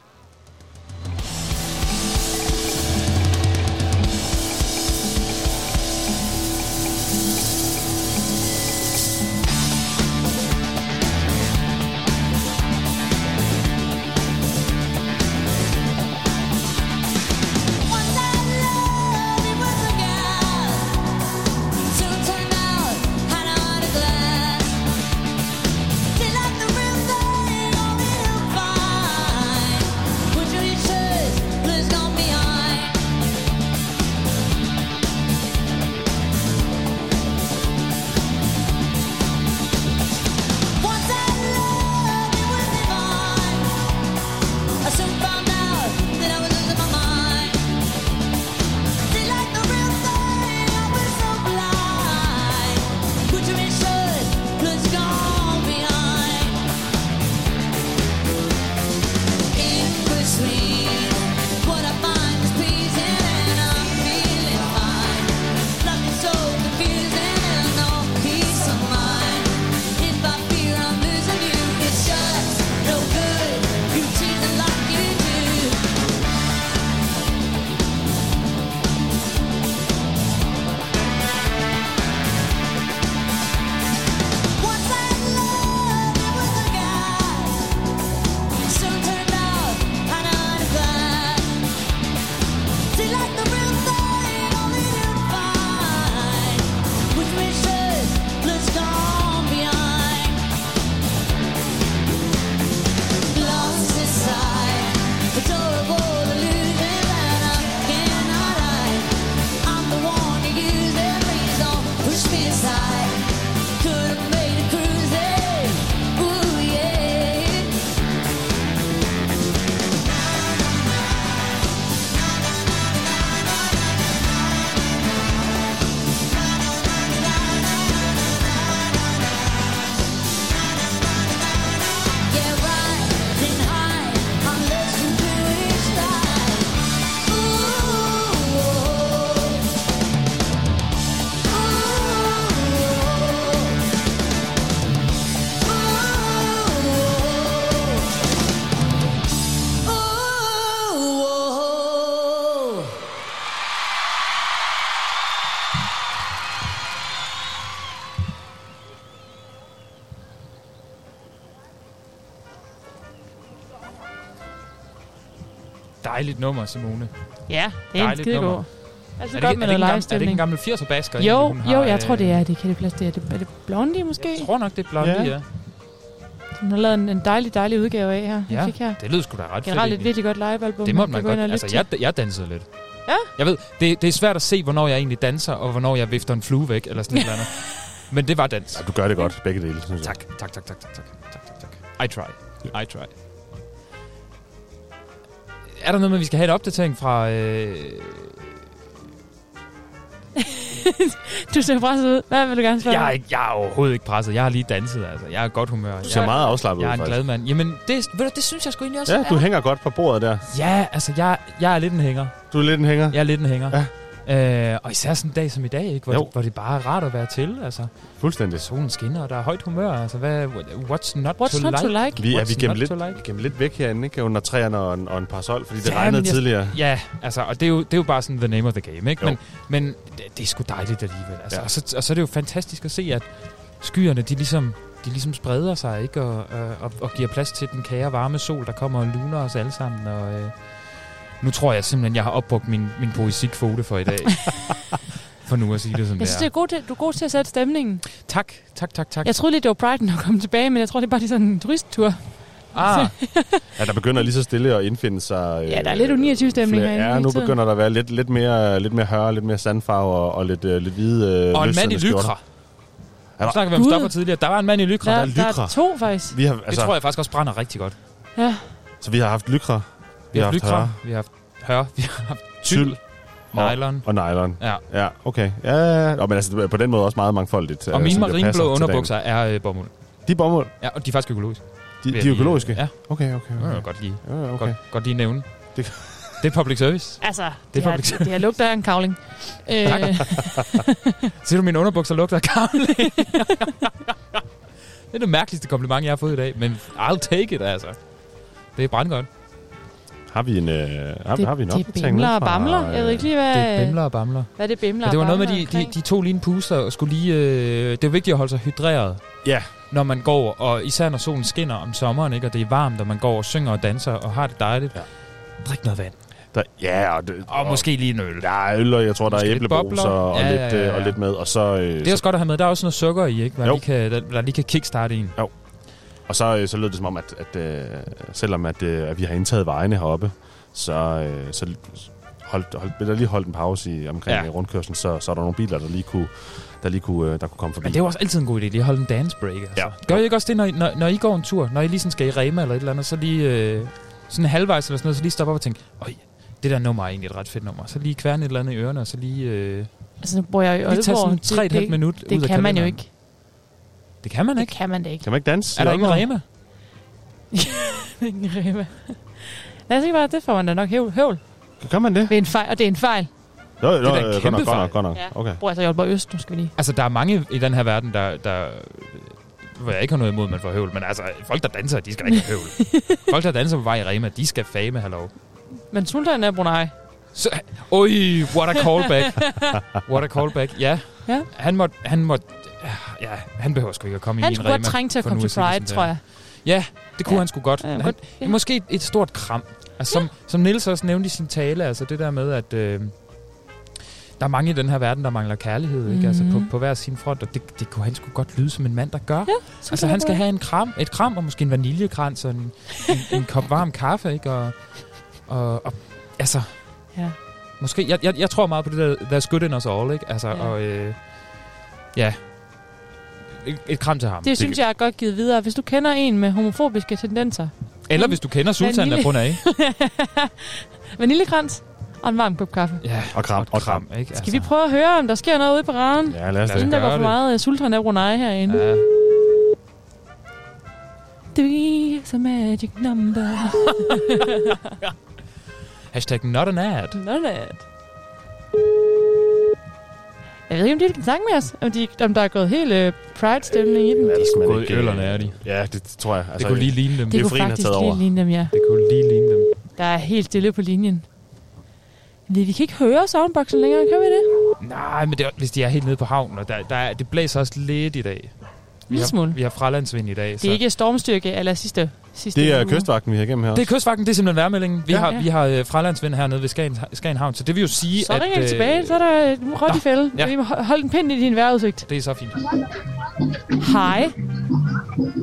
Dejligt nummer, Simone. Ja, det er Dejligt en skide god. Altså er, det, godt med er, det noget gammel, er det ikke en gammel 80'er basker? Jo, egentlig, jo, har, jeg tror øh, det er. Det kan det plads, det er, det, er det Blondie måske? Jeg tror nok, det er Blondie, ja. ja. Hun har lavet en, en dejlig, dejlig udgave af her. Ja, fik her. det lyder sgu da ret Generelt fedt, et virkelig godt livealbum. Det må man, man godt. Altså, jeg, jeg dansede lidt. Ja? Jeg ved, det, det er svært at se, hvornår jeg egentlig danser, og hvornår jeg vifter en flue væk, eller sådan noget andet. Men det var dans. Ja, du gør det godt, begge dele. Tak, tak, tak, tak, tak, tak, tak, tak. I try. I try. Er der noget med, at vi skal have en opdatering fra... Øh... du ser presset ud. Hvad vil du gerne spørge? Jeg er, ikke, jeg er overhovedet ikke presset. Jeg har lige danset, altså. Jeg er godt humør. Du ser jeg, meget afslappet Jeg ud, er en faktisk. glad mand. Jamen, det, ved du, det synes jeg sgu egentlig også. Ja, du er. hænger godt på bordet der. Ja, altså, jeg, jeg er lidt en hænger. Du er lidt en hænger? Jeg er lidt en hænger. Ja. Øh, og især sådan en dag som i dag, ikke? Hvor, det, hvor det bare er rart at være til. Altså. Fuldstændig. Solen skinner, og der er højt humør. Altså, hvad, what's not, What's to, not like? to like? Vi er What's vi gemmer lidt, like? vi gemmer lidt væk herinde, ikke? Under træerne og en, og en parasol, fordi det Ja, regnede jeg- tidligere. Ja, altså, og det er, jo, det er jo bare sådan the name of the game, ikke? Jo. Men, men det, det er sgu dejligt alligevel. Altså. Ja. Ja. Og, så, og så er det jo fantastisk at se, at skyerne, de ligesom, de ligesom spreder sig, ikke? Og, og, og, og giver plads til den kære varme sol, der kommer og luner os alle sammen. Og, øh, nu tror jeg simpelthen, jeg har opbrugt min, min poesikvote for i dag. for nu at sige det, som Jeg det synes, er. det er god til, du er god til at sætte stemningen. Tak, tak, tak, tak. Jeg troede lige, det var Pride, der kom tilbage, men jeg tror, det er bare lige sådan en turisttur. Ah. Ja, der begynder lige så stille at indfinde sig... øh, Ja, der er lidt U29-stemning flere- herinde Ja, nu begynder der at være lidt, lidt, mere, lidt mere hør, lidt mere sandfarve og, og lidt, øh, lidt hvide øh, Og en mand i lykra. Er Nu snakker vi om stoffer tidligere. Der var en mand i lykra. Der, Der, der er to, faktisk. Vi har, det altså, tror jeg faktisk også brænder rigtig godt. Ja. Så vi har haft lykra, Vi har haft lykra, vi har haft hør, vi har haft tyld nylon. og nylon. Ja. Ja, okay. Ja, ja, men altså, det er på den måde også meget mangfoldigt. Og øh, mine det marineblå underbukser er øh, bomuld. De er bomuld? Ja, og de er faktisk økologiske. De, de er økologiske? Ja. Okay, okay. Det okay. kan godt lige, Ja, okay. godt, godt lige nævne. Det, Det er public service. Altså, Det det, er public det, det her lugter af en kavling. Øh, Ser du, mine underbukser lugter af kavling? det er det mærkeligste kompliment, jeg har fået i dag, men I'll take it, altså. Det er brandgodt. Har vi en, øh, har, det, har vi en det er bimler og bamler. Jeg ved ikke lige, hvad... Det er bimler og bamler. Hvad er det bimler Men det var og noget med, de, de, omkring? de to lige en puster og skulle lige... Øh, det er vigtigt at holde sig hydreret. Ja. Når man går, og især når solen skinner om sommeren, ikke, og det er varmt, og man går og synger og danser og har det dejligt. Ja. Drik noget vand. Der, ja, og, det, Og måske lige en øl. Der er øl, og jeg tror, der Måske er lidt æblebrus bobler. og, og, Ja, lidt, ja, ja, øh, ja. og lidt med. Og så, øh, Det er også godt at have med. Der er også noget sukker i, ikke? Der, lige kan, der, der lige kan kickstarte en. Jo. Og så, øh, så lød det som om, at, at øh, selvom at, øh, at vi har indtaget vejene heroppe, så, så holdt, holdt, der lige holdt en pause i, omkring Ja. rundkørslen, så, så er der nogle biler, der lige kunne, der lige kunne, der kunne komme forbi. Men det er jo også altid en god idé, lige at holde en dance break. Altså. Ja. Gør I ikke også det, når, I- når, når I går en tur? Når I lige sådan skal i Rema eller et eller andet, så lige øh, sådan halvvejs eller sådan noget, så lige stoppe op og tænke, øj, det der nummer er egentlig et ret fedt nummer. Så lige kværne et eller andet i ørerne, og så lige... Øh, Altså, nu bor jeg i Lige tage Aalborg. sådan tre et halvt minut det ud af kan man jo kalenderen. ikke. Det kan man Det ikke. kan man da ikke. Kan man ikke danse? Er der ingen? Rema? Ingen Rema. Lad os ikke bare, det får man da nok høvl. høvl. Kan man det? Det er en fejl, og det er en fejl. Jo, jo, Det er da en godt kæmpe fejl. nok, godt nok. Ja. Okay. Bor altså i Aalborg Øst, nu skal vi lige. Altså, der er mange i den her verden, der... der hvor jeg ikke har noget imod, at man får høvl. Men altså, folk, der danser, de skal ikke have høvl. folk, der danser på vej i Rema, de skal fame have lov. Men Sultan er Brunei. Så, oj, what a callback. what a callback. Ja, Ja. han måtte... Han måtte ja, han behøver sgu ikke at komme Han i en skulle Rema. godt trænge til at komme til det Pride, tror jeg. Ja, det kunne Ja. han sgu godt. Ja, han, godt. Ja. Måske et, et stort kram. Altså, som, som Niels også nævnte i sin tale, altså det der med, at øh, der er mange i den her verden, der mangler kærlighed, ikke? Altså på, Mhm. på hver sin front, og det, det kunne han sgu godt lyde som en mand, der gør. Ja, altså han skal have en kram, et kram, og måske en vaniljekrans, og en, en, en kop varm kaffe, ikke? Og, og, og altså, Ja. måske, jeg, jeg, jeg tror meget på det der, there's good in us all, ikke? Altså, Ja. og øh, ja, et, et kram til ham. Det synes jeg er godt givet videre. Hvis du kender en med homofobiske tendenser. Eller hvis du kender Sultan af Brunei. Vaniljekrans og en varm kop kaffe. Ja, og kram. Og kram, ikke? Skal vi prøve at høre, om der sker noget ude på raden? Ja, lad os Inden der går for meget uh, Sultan af Brunei herinde. Ja. Three is a magic number. Hashtag not an ad. Not an ad. Jeg ved ikke, om de kan snakke med os. Om, de, om der er gået helt uh, pride-stemning i den. Ja, det skal man Gået ikke, i øh, øllerne er de. Ja, det tror jeg. Det kunne lige ligne dem. Det kunne Geoffrien har faktisk lige over. ligne dem, ja. Det kunne lige ligne dem. Der er helt stille på linjen. Vi, vi kan ikke høre soundboxen længere, kan vi det? Nej, men det er, hvis de er helt nede på havnen, og der, der er, det blæser også lidt i dag. Vi har, smule. vi har fralandsvind i dag. Det er ikke stormstyrke eller sidste, sidste Det er uge. kystvagten, vi har igennem her Det er også. kystvagten, det er simpelthen værmeldingen. Vi Ja. har, Ja. vi har øh, fralandsvind hernede ved Skagen, Skagen Havn, så det vil jo sige, Så at... ringer de øh, tilbage, så er der et råt i fælde. ja. Vi må ho- holde en pind i din vejrudsigt. Det er så fint. Hej.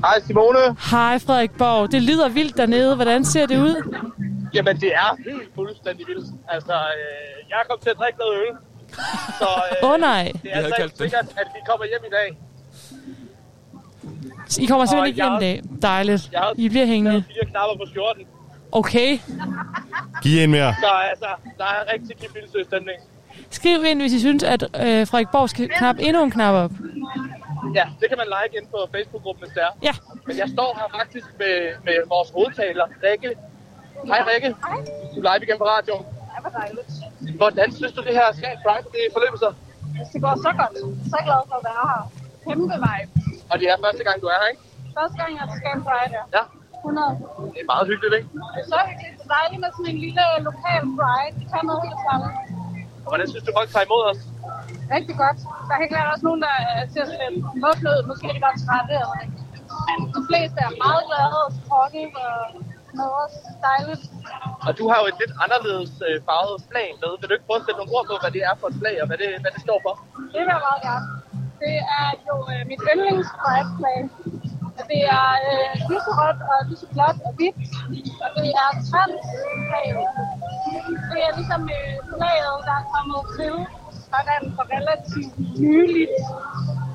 Hej Simone. Hej Frederik Borg. Det lyder vildt dernede. Hvordan ser det ud? Jamen, det er helt fuldstændig vildt. Altså, øh, jeg er kommet til at drikke noget øl. Så øh, Åh, nej. det Vi er havde altså kaldt ikke det. sikkert, at vi kommer hjem i dag. I kommer simpelthen Og ikke hjem i jeg- dag. Dejligt. Jeg har I bliver hængende. fire knapper på skjorten. Okay. Giv en mere. Så altså, der er rigtig kibbilsø stemning. Skriv ind, hvis I synes, at øh, Frederik Borg skal knappe endnu en knap op. Ja, det kan man like ind på Facebook-gruppen, hvis det er. Ja. Men jeg står her faktisk med, med vores hovedtaler, Rikke. Hej Rikke. Du er live igen på radioen. Dejligt. Hvordan synes du, det her Skagen Pride, det forløber sig? Det går så godt. Så glad for at være her. Kæmpe vibe. Og det er første gang, du er her, ikke? Første gang, jeg er til Scam Pride, ja. Ja. 100. Det er meget hyggeligt, ikke? Det er så hyggeligt. Det er dejligt med sådan en lille lokal pride. Det kan noget helt særligt. Og hvordan synes du, folk tager imod os? Rigtig godt. Der er helt klart også nogen, der er til at spille mufflet. Måske er de godt trætte. Eller ikke. Men de fleste er meget glade og supportive og noget også dejligt. Og du har jo et lidt anderledes øh, farvet flag med. Vil du ikke prøve at sætte nogle ord på, hvad det er for et flag, og hvad det, hvad det står for? Det vil jeg meget gerne. Det er jo øh, mit yndlings flag. Det er øh, lyserødt og lyseblåt og hvidt. Og det er trans Det er ligesom øh, flaget, der er kommet til sådan for relativt nyligt.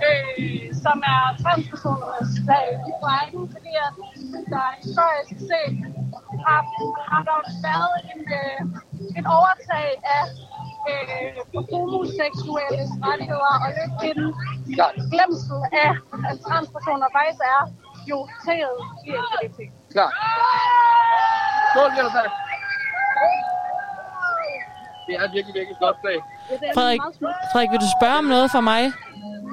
Øh, som er transpersonernes flag i Brighton, fordi at der historisk set har, har der været en, øh, en overtag af øh, homoseksuelle rettigheder og lidt en glemsel af, at transpersoner faktisk er jo taget i LGBT. Klar. Skål, Jennifer. Det er virkelig, virkelig flot flag. Frederik, Frederik, vil du spørge om noget for mig?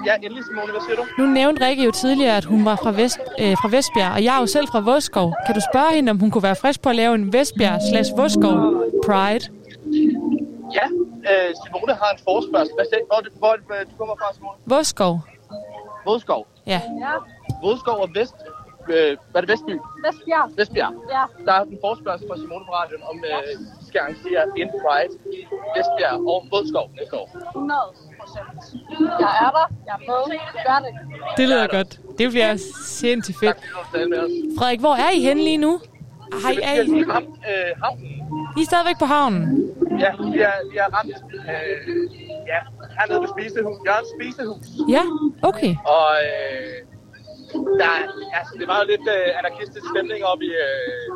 Ja, endelig Simone, hvad siger du? Nu nævnte Rikke jo tidligere, at hun var fra, Vest, øh, fra Vestbjerg, og jeg er jo selv fra Våskov. Kan du spørge hende, om hun kunne være frisk på at lave en Vestbjerg slash Våskov Pride? Ja, øh, Simone har en forespørgsel. Hvad siger, hvor, hvor, hvor du kommer fra, Simone? Våskov? Vådskov. Ja. Ja, Vådskov og Vest... Øh, hvad er det Vestby? Vestbjerg. Vestbjerg. Ja. Der er en forespørgsel fra Simone på radioen om, øh, vi skal arrangere en Pride i Vestbjerg og Vådskov næste år. 100 procent. Jeg er der. Jeg er med. Gør det. Det lyder godt. Det bliver sindssygt fedt. Frederik, hvor er I henne lige nu? Hej, Vi er er I? øh, havnen. I er stadigvæk på havnen? Ja, vi er, vi er ramt øh, ja, hernede ved spisehus. Jørgens spisehus. Ja, okay. Og øh, der, er- altså, det var jo lidt øh, anarkistisk stemning oppe i, øh,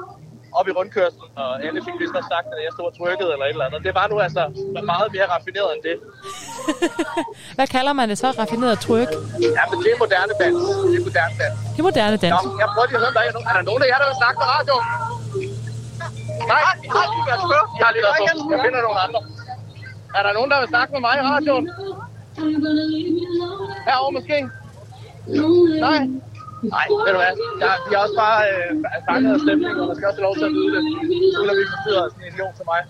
op i rundkørslen, og alle fik vist sagt, at jeg stod og trykkede eller et eller andet. Det var nu altså meget mere raffineret end det. Hvad kalder man det så? Raffineret tryk? Ja, men det er moderne dans. Det er moderne dans. Det er moderne dans. Nå, jeg prøver lige at høre, om der er, er der nogen af jer, der vil snakke på radio? Nej, I har lige været på. I har lige været på. Jeg finder nogle andre. Er der nogen, der vil snakke med mig i radioen? Herovre måske? Nej? Nej, ved du hvad? Jeg, vi er også bare øh, fanget af stemningen, og man skal også have lov til at vide det. Uden at vi forstyrrer sådan en idiot som mig.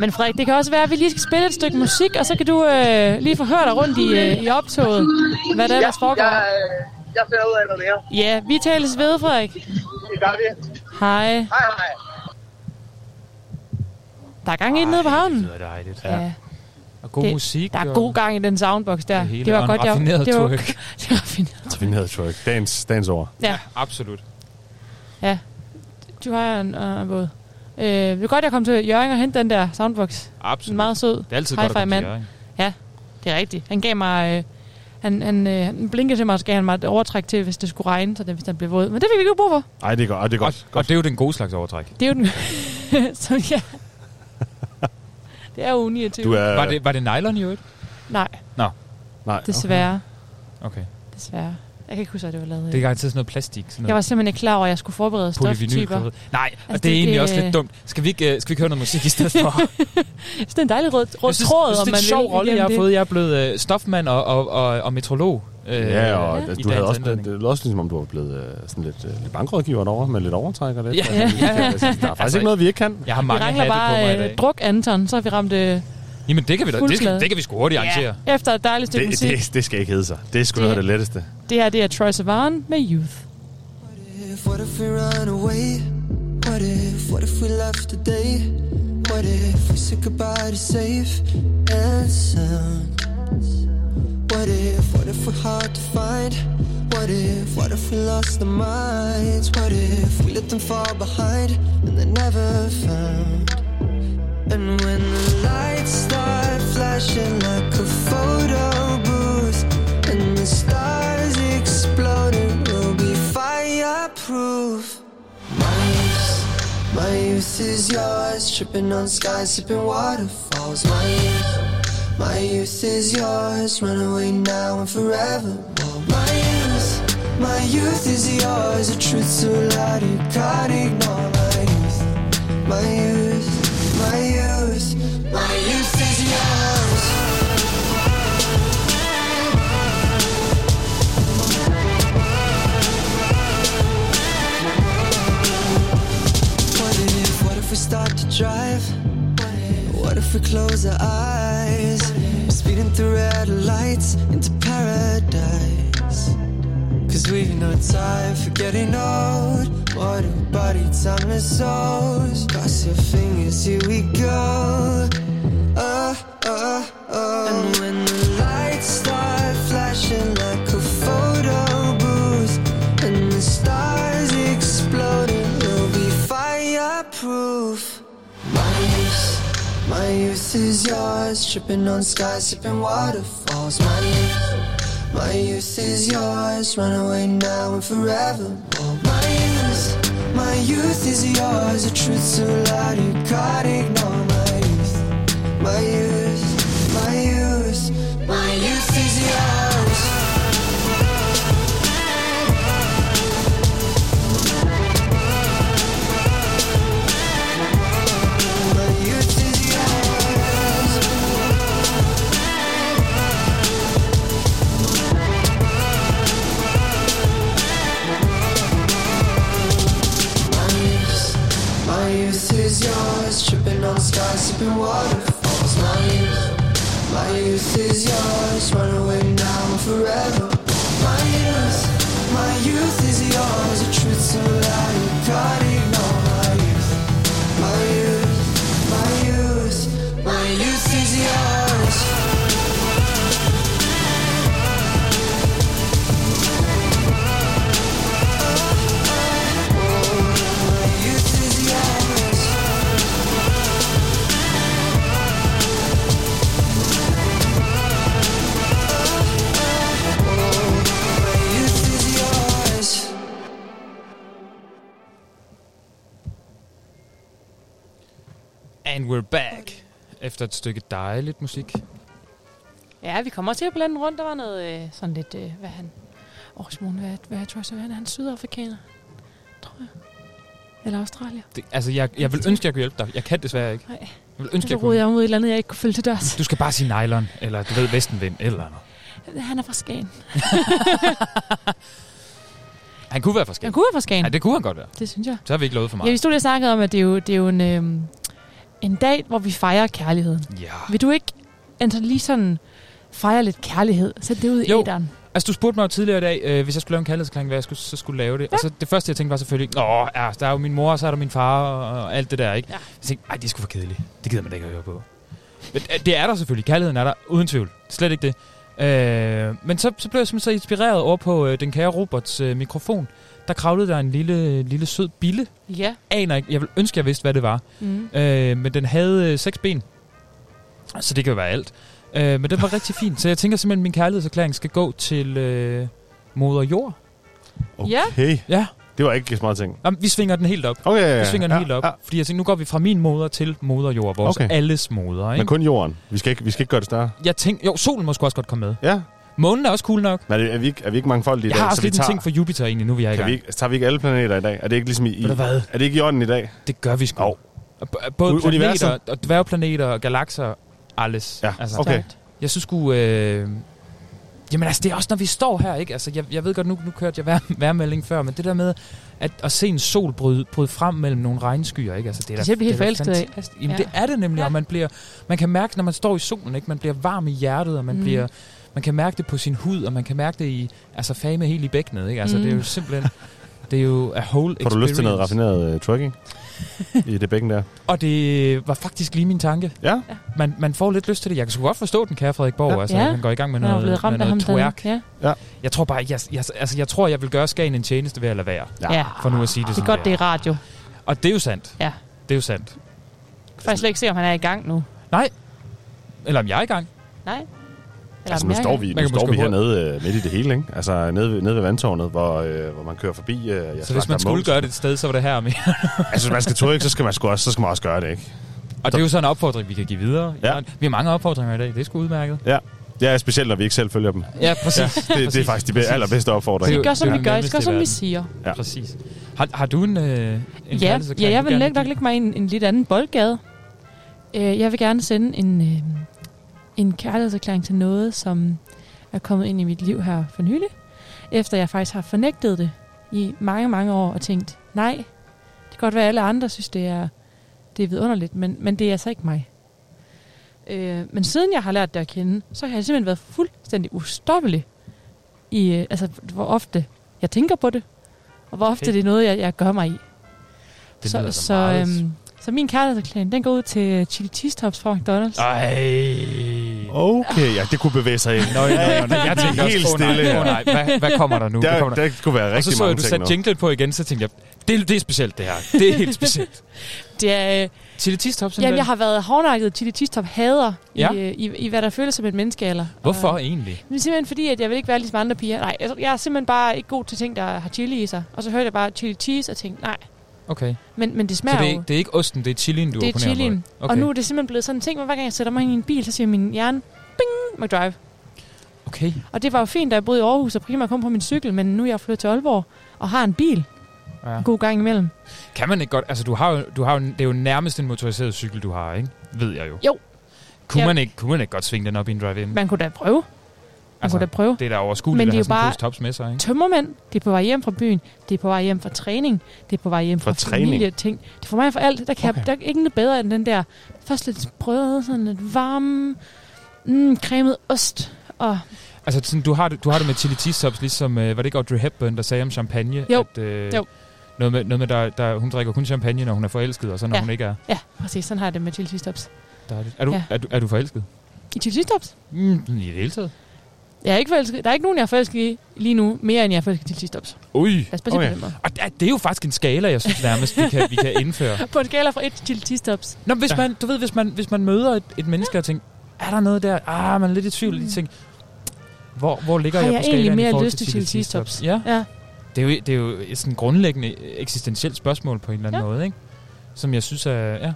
Men Frederik, det kan også være, at vi lige skal spille et stykke musik, og så kan du øh, lige få hørt dig rundt i, øh, i optoget, hvad der ellers foregår. Jeg, øh, jeg finder ud af noget mere. Ja, vi tales ved, Frederik. Det gør vi. Hej. Hej, hej. Der er gang i den nede på havnen. Det er dejligt. Ja. Og god det, musik. Der er god gang i den soundbox der. Det hele, det var godt, jeg... raffineret Det var, twerk. det var raffineret. Raffineret twerk. Dagens, dagens ord. Ja. Absolut. Ja. Du har en, uh, en båd. Øh, det er godt, jeg kom til Jørgen og hente den der soundbox. Absolut. Meget sød. Det er altid godt at komme til mand. Hjørring. Ja. Det er rigtigt. Han gav mig... Øh, han, han, øh, han blinkede til mig, og så gav han mig et overtræk til, hvis det skulle regne, så det, hvis den blev våd. Men det fik vi ikke brug for. Ej, det er godt. Det er godt. Og, og det er jo den gode slags overtræk. Det er jo den... så ja. Det er jo 29. Du er- Var det, var det nylon i øvrigt? Nej, Nå. Nej. desværre. Okay. Desværre. Jeg kan ikke huske, at det var lavet. Det er garanteret sådan noget plastik. Sådan Jeg noget var simpelthen ikke klar over, at jeg skulle forberede stoftyper. Nej, altså, Altså, det er det- egentlig det- også lidt dumt. Skal vi ikke, uh, skal vi ikke høre noget musik i stedet for? Det er en dejlig rød, rød jeg synes, tråd, jeg synes, om det er man en sjov rolle, jeg har fået. Jeg er blevet uh, stofmand og, og, og, og metrolog. Øh, Ja, og ja, du dagens havde også, det, det også ligesom om, du var blevet øh, sådan lidt, øh, lidt bankrådgiver derovre, med lidt overtræk og lidt. Ja. Altså, der er faktisk Altså, ikke noget, vi ikke kan. Jeg har mange hatte på mig i bare dag. øh, druk, Anton, så har vi ramt øh, Jamen, det kan vi da. Det skal, det kan vi sgu hurtigt arrangere. Ja, efter et dejligt stykke Det, musik. det, det skal ikke hedde sig. Det er sgu Det- noget af det letteste. Det her, det er Troy Sivan med Youth. if, what if we run away? What if, what if we left today? What if we said goodbye to safe and sound? What if, what if we're hard to find? What if, what if we lost our minds? What if we let them fall behind and they're never found? Tripping on skies, sipping waterfalls. My youth, my youth is yours, run away now and forever. My youth, my youth is yours, a truth so loud you can't ignore. My youth, my youth, close our eyes? Speeding through red lights into paradise. Cause we've no time for getting old. A body, timeless souls. Cross your fingers, here we go. Oh, oh, oh. And when the lights start flashing like a photo booth, and the stars exploding, we'll be fireproof. My youth, my youth is yours, tripping on skies, sipping waterfalls. My youth, my youth is yours, run away now and forever. My youth, my youth is yours, a truth so loud you can't ignore. My youth, my youth, my youth, my youth is yours. Skies, waterfalls. My youth, my youth is yours, run away Efter et stykke dejligt musik. Ja, vi kommer til at blande rundt. Der var noget øh, sådan lidt... Øh, hvad han... Årsmåne, hvad, hvad er Troy Sivan? Er han sydafrikaner? Tror jeg. Eller Australier? Det, altså, jeg, jeg vil ønske, jeg kunne hjælpe dig. Jeg kan desværre ikke. Nej. Jeg vil ønske, Så jeg kunne. jeg mod et eller andet, jeg ikke kunne følge til dørs. Du skal bare sige nylon, eller du ved, vestenvind, eller noget. Han er fra Skagen. Han kunne være fra Skagen. Han kunne være fra Skagen. Ja, det kunne han godt være. Det synes jeg. Så har vi ikke lovet for Ja, meget. vi stod lige og snakkede om, at det er jo, det er jo en, øhm, en dag, hvor vi fejrer kærligheden. Ja. Vil du ikke Anton, lige sådan fejre lidt kærlighed? Sæt det ud i Jo. æderen. Altså, du spurgte mig jo tidligere i dag, øh, hvis jeg skulle lave en kærlighedsklang, hvad jeg skulle, så skulle lave det. Ja. Og så det første, jeg tænkte, var selvfølgelig, Nå, ja, der er jo min mor, og så er der min far, og, og alt det der, ikke? Ja. Jeg tænkte, ej, det er sgu for kedeligt. Det gider man da ikke at høre på. Men øh, det er der selvfølgelig. Kærligheden er der, uden tvivl. Slet ikke det. Øh, men så, så blev jeg simpelthen så inspireret over på øh, den kære Roberts øh, mikrofon. Der kravlede der en lille, lille sød bille. Ja. Aner ikke. Jeg vil ønske, jeg vidste, hvad det var. Mhm. Øh, men den havde øh, seks ben. Så det kan jo være alt. Øh, men den var rigtig fin, så jeg tænker simpelthen, at min kærlighedserklæring skal gå til øh, moder jord. Okay. Ja. Det var ikke så meget ting. Jamen, vi svinger den helt op. Okay, ja, ja, Vi svinger den ja, helt op. ja. Fordi jeg tænker, nu går vi fra min moder til moder jord, vores Okay. alles moder. Ikke? Men kun jorden. Vi skal ikke, vi skal ikke gøre det større. Jeg tænker, jo, solen må også godt komme med. Ja. Månen er også cool nok. Men er, det- er, vi, ikke, er vi ikke mangfoldige i Jeg dag? har også så vi lidt en ting for Jupiter egentlig, nu vi er i kan gang. vi ikke, tager vi ikke alle planeter i dag? Er det ikke ligesom i... Ved du hvad? Er det ikke i ånden i dag? Det gør vi sgu. Oh. Både U- universet? planeter, og dværgplaneter, og galakser, alles. Ja, altså, okay. Jeg synes sgu... Øh, jamen altså, det er også, når vi står her, ikke? Altså, jeg, jeg ved godt, nu, nu kørte jeg vær, værmelding før, men det der med at, at se en sol bryde, bryde frem mellem nogle regnskyer, ikke? Altså, det er, Det vi helt da forelsket af. fantastisk. Jamen, Ja. det er det nemlig, Ja. og man, bliver, man kan mærke, når man står i solen, ikke? Man bliver varm i hjertet, og man Mm. bliver... Man kan mærke det på sin hud, og man kan mærke det i... Altså, fame helt i bækkenet, ikke? Altså, Mm. det er jo simpelthen... Det er jo a whole Får du lyst til noget experience. raffineret uh, trucking? I det bækken der? Og det var faktisk lige min tanke. Ja. Man, man får lidt lyst til det. Jeg kan sgu godt forstå den, kære Frederik Borg. Ja. Altså, Ja. han går i gang med noget, blevet ramt med af noget ham, den- twerk. ja. Ja. Jeg tror bare, jeg, jeg, altså, jeg tror, jeg vil gøre Skagen en tjeneste ved at lade være. Ja. For nu at sige det Det er godt, det er radio. Og det er jo sandt. Ja. Det er jo sandt. Jeg kan faktisk slet ikke se, om han er i gang nu. Nej. Eller om jeg er i gang. Nej. Eller Altså, nu står vi, Man nu står vi hernede uh, midt i det hele, ikke? Altså, nede ved, nede ved vandtårnet, hvor, uh, hvor man kører forbi. Jeg Så hvis man skulle gøre det et sted, så var det her med. altså, hvis man skal trykke, så skal man, sgu også, så skal man også gøre det, ikke? Og det er jo sådan en opfordring, vi kan give videre. Ja. Vi har mange opfordringer i dag. Det er sgu udmærket. Ja. Ja, specielt når vi ikke selv følger dem. Ja, præcis. Ja, det, det er Præcis. faktisk de Præcis. allerbedste opfordringer. Vi gør, som det er vi gør. I nemmest skal i som vi siger. Ja. Præcis. Har, har du en, øh, en Ja, ja, jeg vil gerne lægge, nok lægge mig i en, en lidt anden boldgade. Øh, jeg vil gerne sende en, øh, en kærlighedserklæring til noget, som er kommet ind i mit liv her for nylig. Efter jeg faktisk har fornægtet det i mange, mange år og tænkt, nej, det kan godt være, at alle andre synes, det er, det er vidunderligt, men, men det er altså ikke mig. Øh, men siden jeg har lært det at kende, så har jeg simpelthen været fuldstændig ustoppelig i, øh, altså, hvor ofte jeg tænker på det, og hvor ofte Okay. det er noget, jeg, jeg gør mig i. Det så, da så, øhm, så min kærlighedserklæring, den går ud til chili cheese tops fra McDonald's. Ej. Okay, ja, det kunne bevæge sig ind. Nå, nå, nå, nå, jeg tænkte også, helt åh, nej, stille. åh, nej, hvad, hvad kommer der nu? Der, Hvad kommer der kunne være og så rigtig så jeg, mange du ting satte nu. jinglen på igen, så tænkte jeg, det, det er specielt det her. Det er helt specielt. Det er, øh, Chili cheese tops jamen, jeg har været hårdnakket chili cheese top hader Ja. i, øh, i, i, hvad der føles som et menneskealder. Hvorfor Og, egentlig? er simpelthen fordi, at jeg vil ikke være ligesom andre piger. Nej, jeg, jeg er simpelthen bare ikke god til ting, der har chili i sig. Og så hørte jeg bare chili cheese og tænkte, nej. Okay. Men, men det Så smager det er, jo... ikke, det er ikke osten, det er chilien, du det er chilien. Okay. Og nu er det simpelthen blevet sådan en ting, hvor hver gang jeg sætter mig ind i en bil, så siger min hjerne, bing, McDrive. Okay. Og det var jo fint, da jeg boede i Aarhus og primært kom på min cykel, men nu er jeg flyttet til Aalborg og har en bil Ja. en god gang imellem. Kan man ikke godt... Altså, du har jo, du har jo, det er jo nærmest en motoriseret cykel, du har, ikke? Ved jeg jo. Jo. Kunne, Ja. man ikke, kunne man ikke godt svinge den op i en drive-in? Man kunne da prøve. Altså, kunne da prøve. Det er da overskueligt Men det er jo bare tops med sig, ikke? tømmermænd. Det er på vej hjem fra byen. Det er på vej hjem fra træning. Det er på vej hjem fra, Fra træning? familieting. Det er for mig for alt. Der, kan okay. jeg, der er ikke noget bedre end den der først lidt brød, sådan lidt varm, mm, cremet ost. Og Altså, sådan, du, har det, du har det med chili cheese tops, ligesom... Øh, var det ikke Audrey Hepburn, der sagde om champagne? Jo. At, øh, Jo. Noget med, noget med der, der, hun drikker kun champagne, når hun er forelsket, og så når Ja. hun ikke er. ja, præcis. Sådan har jeg det med chili cheese tops. Dejligt. Er du, Ja. er, du, er du forelsket? I chili cheese tops? Mm, I det hele taget? Jeg er ikke forelsket. Der er ikke nogen, jeg er forelsket i lige nu, mere end jeg er forelsket cheese tops. Ui. Lad os bare på den måde. Og det er- jo faktisk en skala, jeg synes nærmest, vi kan, vi kan indføre. På en skala fra 1 til chili cheese tops. Nå, hvis man, du ved, hvis man, hvis man møder et, et menneske og tænker, er der noget der? Ah, man er lidt i tvivl. Mm. Tænker, hvor, hvor ligger Har jeg, jeg på skalaen i forhold til chili cheese tops? Ja. Ja. Det er, jo, det er jo et sådan grundlæggende eksistentielt spørgsmål på en eller anden Ja. måde, ikke? Som jeg synes er, ja.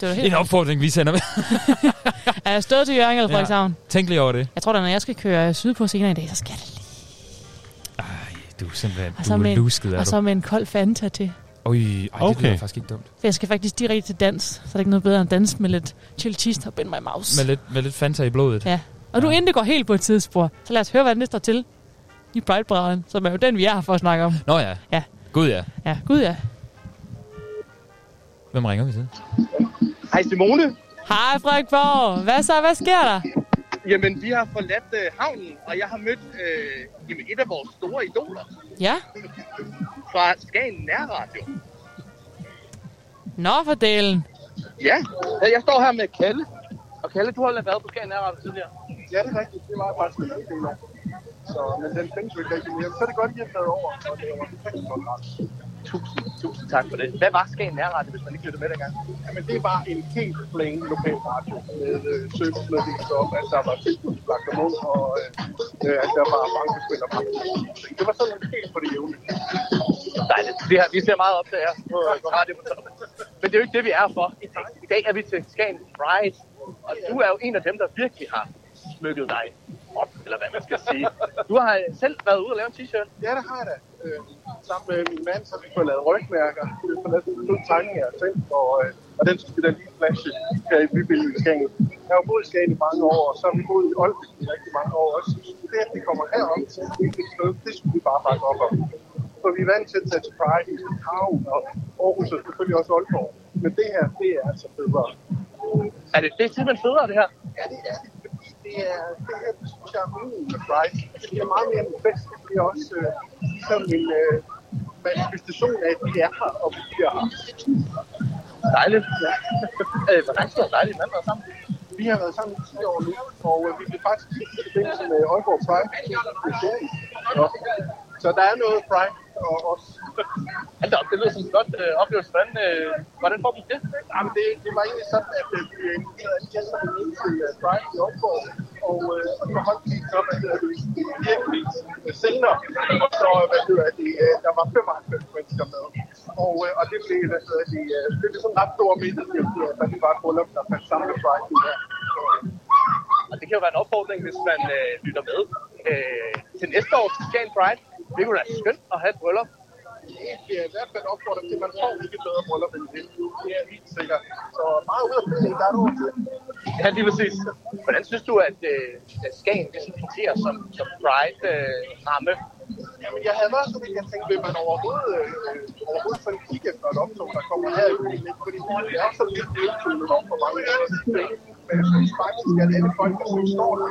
Det var helt En opfordring, vi sender med. Er jeg stået til Jørgen eller Frederikshavn? Tænk lige over det. Jeg tror da, når jeg skal køre sydpå senere i dag, så skal jeg da Du er simpelthen, Og du så, er med lusket, en, er og du. så med en kold Fanta til. Ui, ej, det Okay. lyder faktisk ikke dumt. For jeg skal faktisk direkte til dans, så er der ikke noget bedre end dans med lidt chili cheese top in my mouth. Med lidt, med lidt Fanta i blodet. Ja. Og nu inden det går helt på et tidsspor, så lad os høre, hvad det står til i Pride som er jo den, vi er her for at snakke om. Nå ja. Ja. Gud ja. Ja, gud ja. Hvem ringer vi til? Hej Simone. Hej Frederik Borg. Hvad så? Hvad sker der? Jamen, vi har forladt øh, havnen, og jeg har mødt øh, jamen, et af vores store idoler Ja. fra Skagen Nærradio. Nå for delen. Ja, jeg står her med Kalle. Og Kalle, du har været på Skagen Nærradio tidligere. Ja, det er rigtigt. Det er meget faktisk. Så, men den findes jo ikke rigtig mere. Så er det godt, at I har taget over, og det var rigtig godt ret. Tusind, tusind tak for det. Hvad var Skagen Nærradio, hvis man ikke lyttede med dengang? Jamen, det var en helt plain lokal radio med øh, servicemeddelelser om, at der var tilbudt lakkermund, og øh, at der var bankespil og bankespil. Det var sådan helt på det jævne. Dejligt. Vi, har, vi ser meget op til her på, på radio på toppen. Men det er jo ikke det, vi er for i dag. I dag er vi til Skagen Pride. Og du er jo en af dem, der virkelig har smykket dig op, eller hvad man skal sige. Du har selv været ude og lave en t-shirt. Ja, det har jeg da. Øh, sammen med min mand, så vi fået lavet rygmærker. Vi fået lavet en fed tegning af selv, og, øh, og den skulle vi da lige flashe her i bybilledet i Skagen. Jeg har boet i Skagen i mange år, og så har vi boet i Aalborg i rigtig mange år også. Det, at vi kommer herop til et sted, det skulle vi bare bakke op om. For vi er vant til at tage til Pride i København og Aarhus og selvfølgelig også Aalborg. Men det her, det er altså federe. Er det, det er simpelthen federe, det her? Ja, det er det. Det er, det her, synes jeg er Pride. Det er meget mere end en fest. Det er også øh, ligesom en øh, manifestation af, at vi er her, og vi bliver her. Dejligt. Ja. øh, hvor lang tid har dejligt mand været sammen? Vi har været sammen i 10 år nu, og øh, vi blev faktisk i forbindelse med Aalborg Pride. Så, så der er noget Pride og os. Hold da op, det lyder som en godt øh, oplevelse. Hvordan, øh, hvordan får vi det? Jamen, det, det var egentlig sådan, at øh, vi inviterede alle gæsterne ind til uh, Pride i Aalborg, og, øh, og så holdt vi så, hedder det, virkelig øh, senere. Så, hvad hedder det, øh, der var 95 mennesker med. Og, øh, og det blev, hvad hedder det, øh, det blev sådan en ret stor middag, da det var et bryllup, der fandt samlet Pride i der. Og det kan jo være en opfordring, hvis man øh, lytter med øh, til næste år til Skagen Pride. Det kunne være skønt at have et bryllup. det er i hvert fald opfordret til, at man får ikke bedre bryllup end det. Det er helt sikkert. Så meget ud af det, der er du. Ja, lige præcis. Hvordan synes du, at øh, at Skagen ligesom fungerer som, som Pride-ramme? Jamen, jeg havde været så vidt, jeg tænkte, vil man overhovedet, øh, overhovedet sådan kigge efter et optog, der kommer her i byen, fordi det er sådan lidt nedtunet om for mange men jeg synes faktisk, at alle folk, der står der,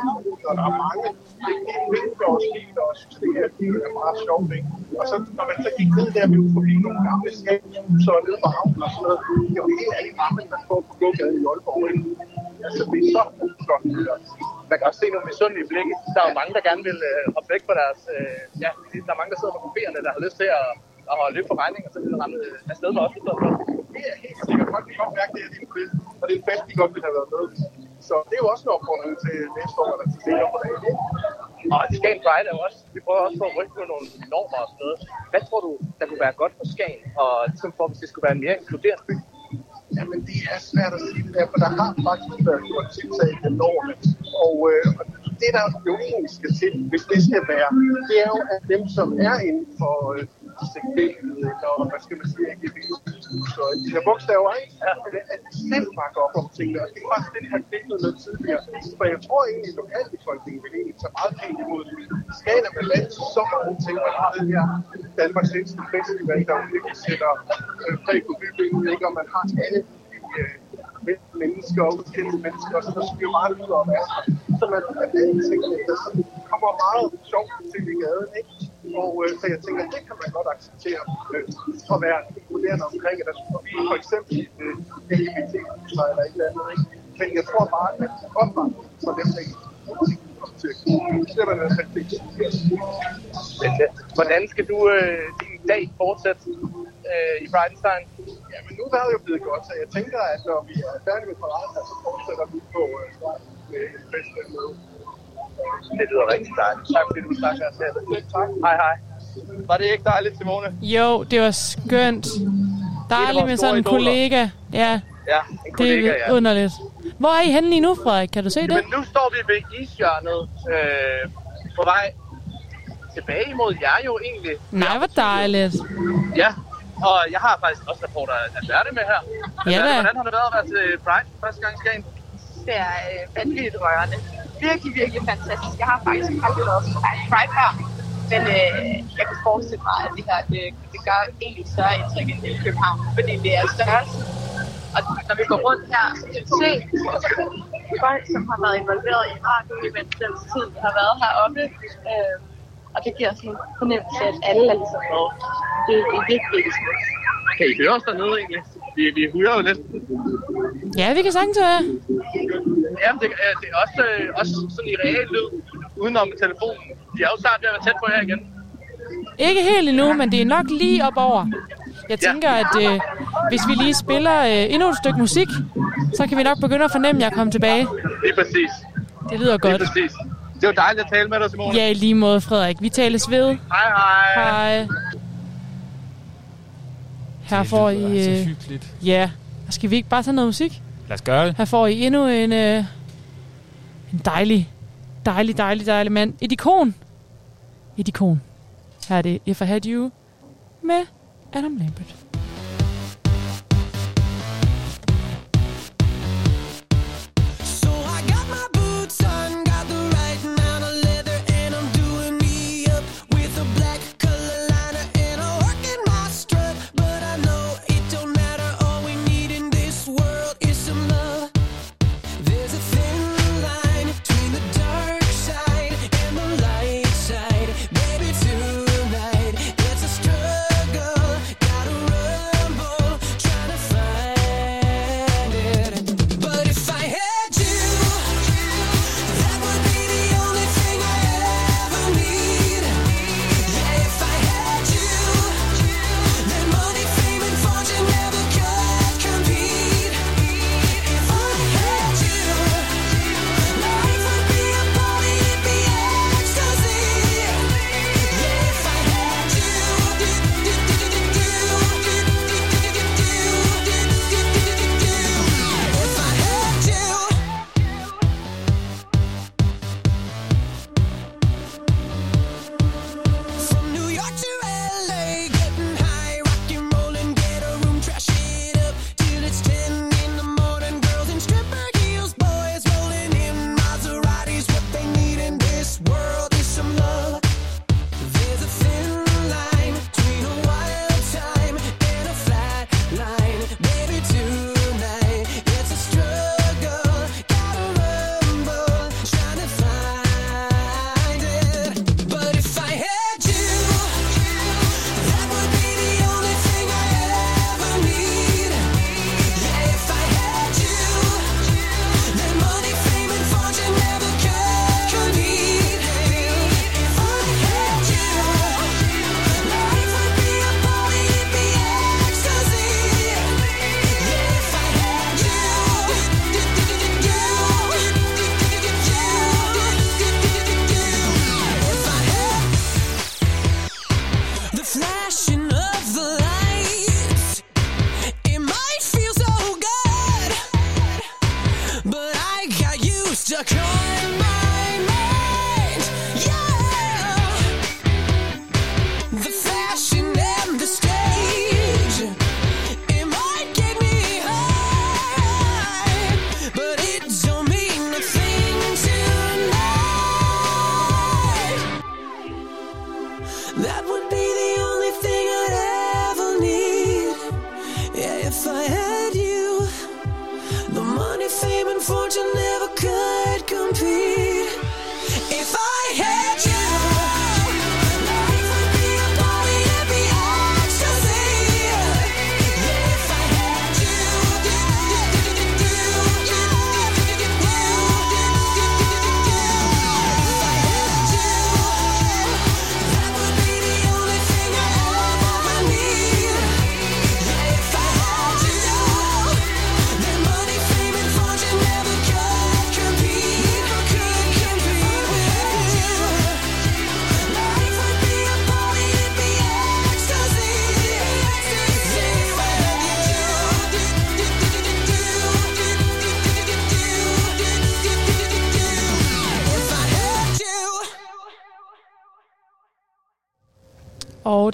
og der er mange, det er helt vildt og skidt, og synes, det her det er meget sjovt. Ikke? Og så, når man så gik ned der, vi var forbi nogle gamle skabshuser og nede på havnen og sådan noget, det var helt alle gamle, man får på gågaden i Aalborg. Ikke? Altså, det er så flot. Man kan også se nogle misundelige blikke. Der er jo mange, der gerne vil øh, hoppe væk fra deres... Øh, ja, der er mange, der sidder på kopierne, der har lyst til at, at holde løb på regning, og så vil de ramme øh, afsted med os. i. Det er helt sikkert. Folk kan godt mærke, det er din fest, og det er en fest, de godt vil have været med. Så det er jo også en opfordring til næste år, eller til senere på dagen. Og Skagen Pride er jo også... Vi prøver også på at rykke med nogle normer og sådan noget. Hvad tror du, der kunne være godt for Skagen, og ligesom for, hvis det skulle være en mere inkluderende by? Jamen, det er svært at sige det der, for der har faktisk været gjort tiltag gennem årene. Og, øh, og det, der jo egentlig skal til, hvis det skal være, det er jo, at dem, som er inden for øh, segmentet, eller hvad skal man sige, LGBT, så de her bogstaver, ikke? Ja. at de selv bakker op om tingene. Og det er faktisk det, de har knækket noget tidligere. For jeg tror egentlig, at lokalbefolkningen vil egentlig tage meget pænt imod det. Skagen er med land så mange ting. Man har den her Danmarks ældste festival, der virkelig sætter øh, præg på bybilledet, ikke? Og man har alle de øh, mennesker og ukendte mennesker, og så der sker meget ud om altså. Så man er det er en ting, der kommer meget sjovt til i gaden, ikke? Og øh, så jeg tænker, det kan man godt acceptere øh, at være inkluderende omkring, at der for eksempel øh, LGBT eller et eller andet, ikke? Men jeg tror bare, at opvarmning for dem, der ikke. Men, øh, hvordan skal du øh, din dag fortsætte øh, i Bridenstine? Jamen, nu er det jo blevet godt, så jeg tænker, at når vi er færdige med paraden, så fortsætter vi på øh, med en festival med. Det lyder rigtig dejligt. Tak fordi du her. Tak. Hej hej. Var det ikke dejligt, Simone? Jo, det var skønt. Dejligt med sådan en idoler. kollega. Ja, Ja, en kollega, det er ja. underligt. Hvor er I henne lige nu, Frederik? Kan du se det? Men nu står vi ved ishjørnet øh, på vej tilbage imod jer jo egentlig. Nej, hvor dejligt. Ja, og jeg har faktisk også reporter Alberte med her. Ja da. Hvordan har det været at være til Pride første gang i Skagen? Det er øh, vanvittigt rørende. Virkelig, virkelig fantastisk. Jeg har faktisk aldrig været til Pride før. Men øh, jeg kan forestille mig, at det her det, det gør egentlig større indtryk end i København. Fordi det er størrelse. Og når vi går rundt her, så kan vi se folk, som har været involveret i radio i den tid, der har været heroppe. Øh, og det giver sådan en fornemmelse at alle er ligesom med. Det, det er virkelig, virkelig smukt. Kan I høre os dernede egentlig? Vi, vi hører jo lidt. Ja, vi kan sagtens høre. Jamen, det, øh, det er også, øh, også sådan i real lyd, udenom telefonen. De er jo snart ved at være tæt på her igen. Ikke helt endnu, men det er nok lige op over. Jeg tænker, at øh, hvis vi lige spiller øh, endnu et stykke musik, så kan vi nok begynde at fornemme, at jeg kommer tilbage. Lige præcis. Det lyder godt. Lige præcis. Det var dejligt at tale med dig, Simone. Ja, i lige måde, Frederik. Vi tales ved. Hej, hej. Hej. Her får I... altså Øh, hyggeligt. ja. Skal vi ikke bare tage noget musik? Lad os gøre det. Her får I endnu en, øh, en dejlig, dejlig, dejlig, dejlig mand. Et ikon. Et ikon. Her er det If I Had You med Adam Lambert.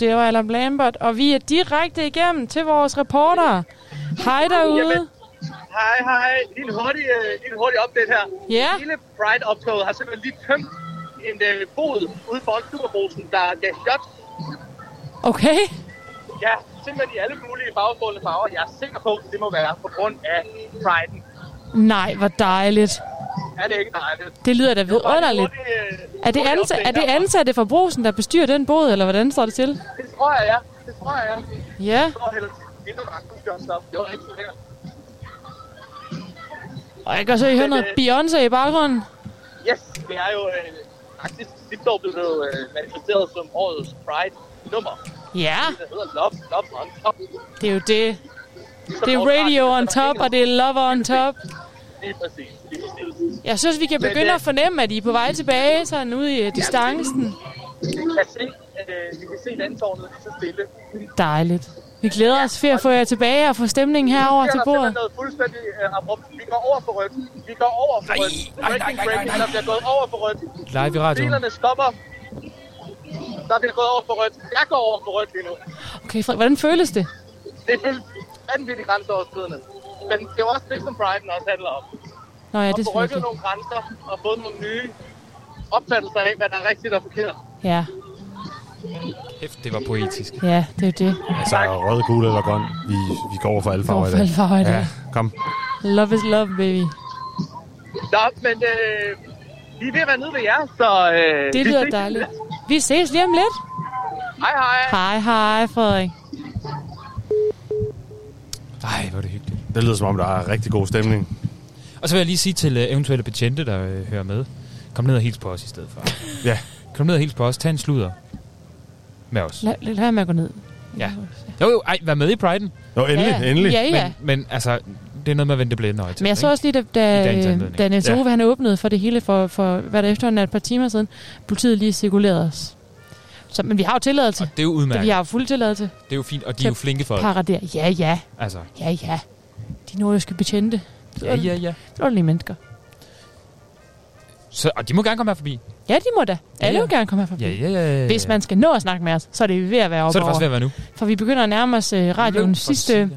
Det var Alan Lambert, og vi er direkte igennem til vores reporter. Hej derude. Jamen, Hej, hej. Lige en hurtig, lige en hurtig update her. Ja. Hele Pride-optoget har simpelthen lige tømt en øh, bod ude foran Superbrusen, der gav shots. Okay. Ja, simpelthen i alle mulige farvestrålende farver. Jeg er sikker på, at det må være på grund af Pride'en. Nej, hvor dejligt. Er det ikke dejligt? Det lyder da vidunderligt. Øh, Er det, hurtig ansat, update er det ansatte fra Brosen, der bestyrer den båd, eller hvordan står det til? Det tror jeg, ja. Det tror jeg, ja. Ja. Det var rigtig lækkert. Og jeg kan så, I hører noget Beyoncé i baggrunden. Yes, det er jo øh, faktisk sidste år blev det øh, manifesteret som årets Pride-nummer. Ja, Det hedder Love, Love on Top. det er jo det. Det er radio on top, og det er love on top. Lige præcis, lige præcis. Jeg synes, vi kan Men, begynde øh, at fornemme, at I er på vej tilbage, sådan ude i øh, distancen. Vi kan se, øh, vi kan se landtårnet lige så stille. Dejligt. Vi glæder os til at få jer tilbage og få stemningen herover til bordet. noget fuldstændig øh, abrupt. Vi går over for rødt. Vi går over for rødt. Breaking, breaking. Der bliver gået over for rødt. Live i radioen. Bilerne stopper. Der bliver gået over for rødt. Jeg går over for rødt lige nu. Okay, Frederik, hvordan føles det? Det er vanvittigt grænseoverskridende. Men det er også det, som Pride'en også handler om. Nå ja, det er nogle grænser og fået nogle nye opfattelser af, hvad der er rigtigt og forkert. Ja, Kæft, det var poetisk. ja, det er det. Altså, rød, gul eller grøn. Vi, vi går over for alle farver i for dag. alle farver i dag. Ja, kom. Love is love, baby. Nå, men øh, vi er ved at være nede ved jer, så... Øh, Det lyder dejligt. Vi ses lige om lidt. Hej, hej. Hej, hej, Frederik. Ej, hvor er det hyggeligt. Det lyder som om, der er rigtig god stemning. Og så vil jeg lige sige til uh, eventuelle betjente, der uh, hører med. Kom ned og hils på os i stedet for. ja. Kom ned og hils på os. Tag en sludder. Med os. Lad, lad være med at gå ned. Ja. Jo, jo, ej, vær med i Pride'en. Jo, endelig, Ja, endelig. ja, ja. Men, men altså, det er noget med at vente det blinde øje til. Men jeg så også lige, da, da, da Niels Ja. Ove han åbnede for det hele for, for hvad der efterhånden er et par timer siden, politiet lige cirkulerede os. Så, men vi har jo tilladelse. Det er jo udmærket. Vi har jo fuld tilladelse. Det er jo fint, og de er jo flinke folk. Paradere. Ja, ja. Altså, Ja, ja. De nordjyske betjente. ja, ja, ja. Ordentlige mennesker. Så, og de må gerne komme her forbi. Ja, de må da. Alle Ja, vil gerne komme her forbi. Ja, ja, ja, ja. Hvis man skal nå at snakke med os, så er det ved at være oppe Så er det faktisk ved at være nu. For vi begynder at nærme os uh, radioens for sidste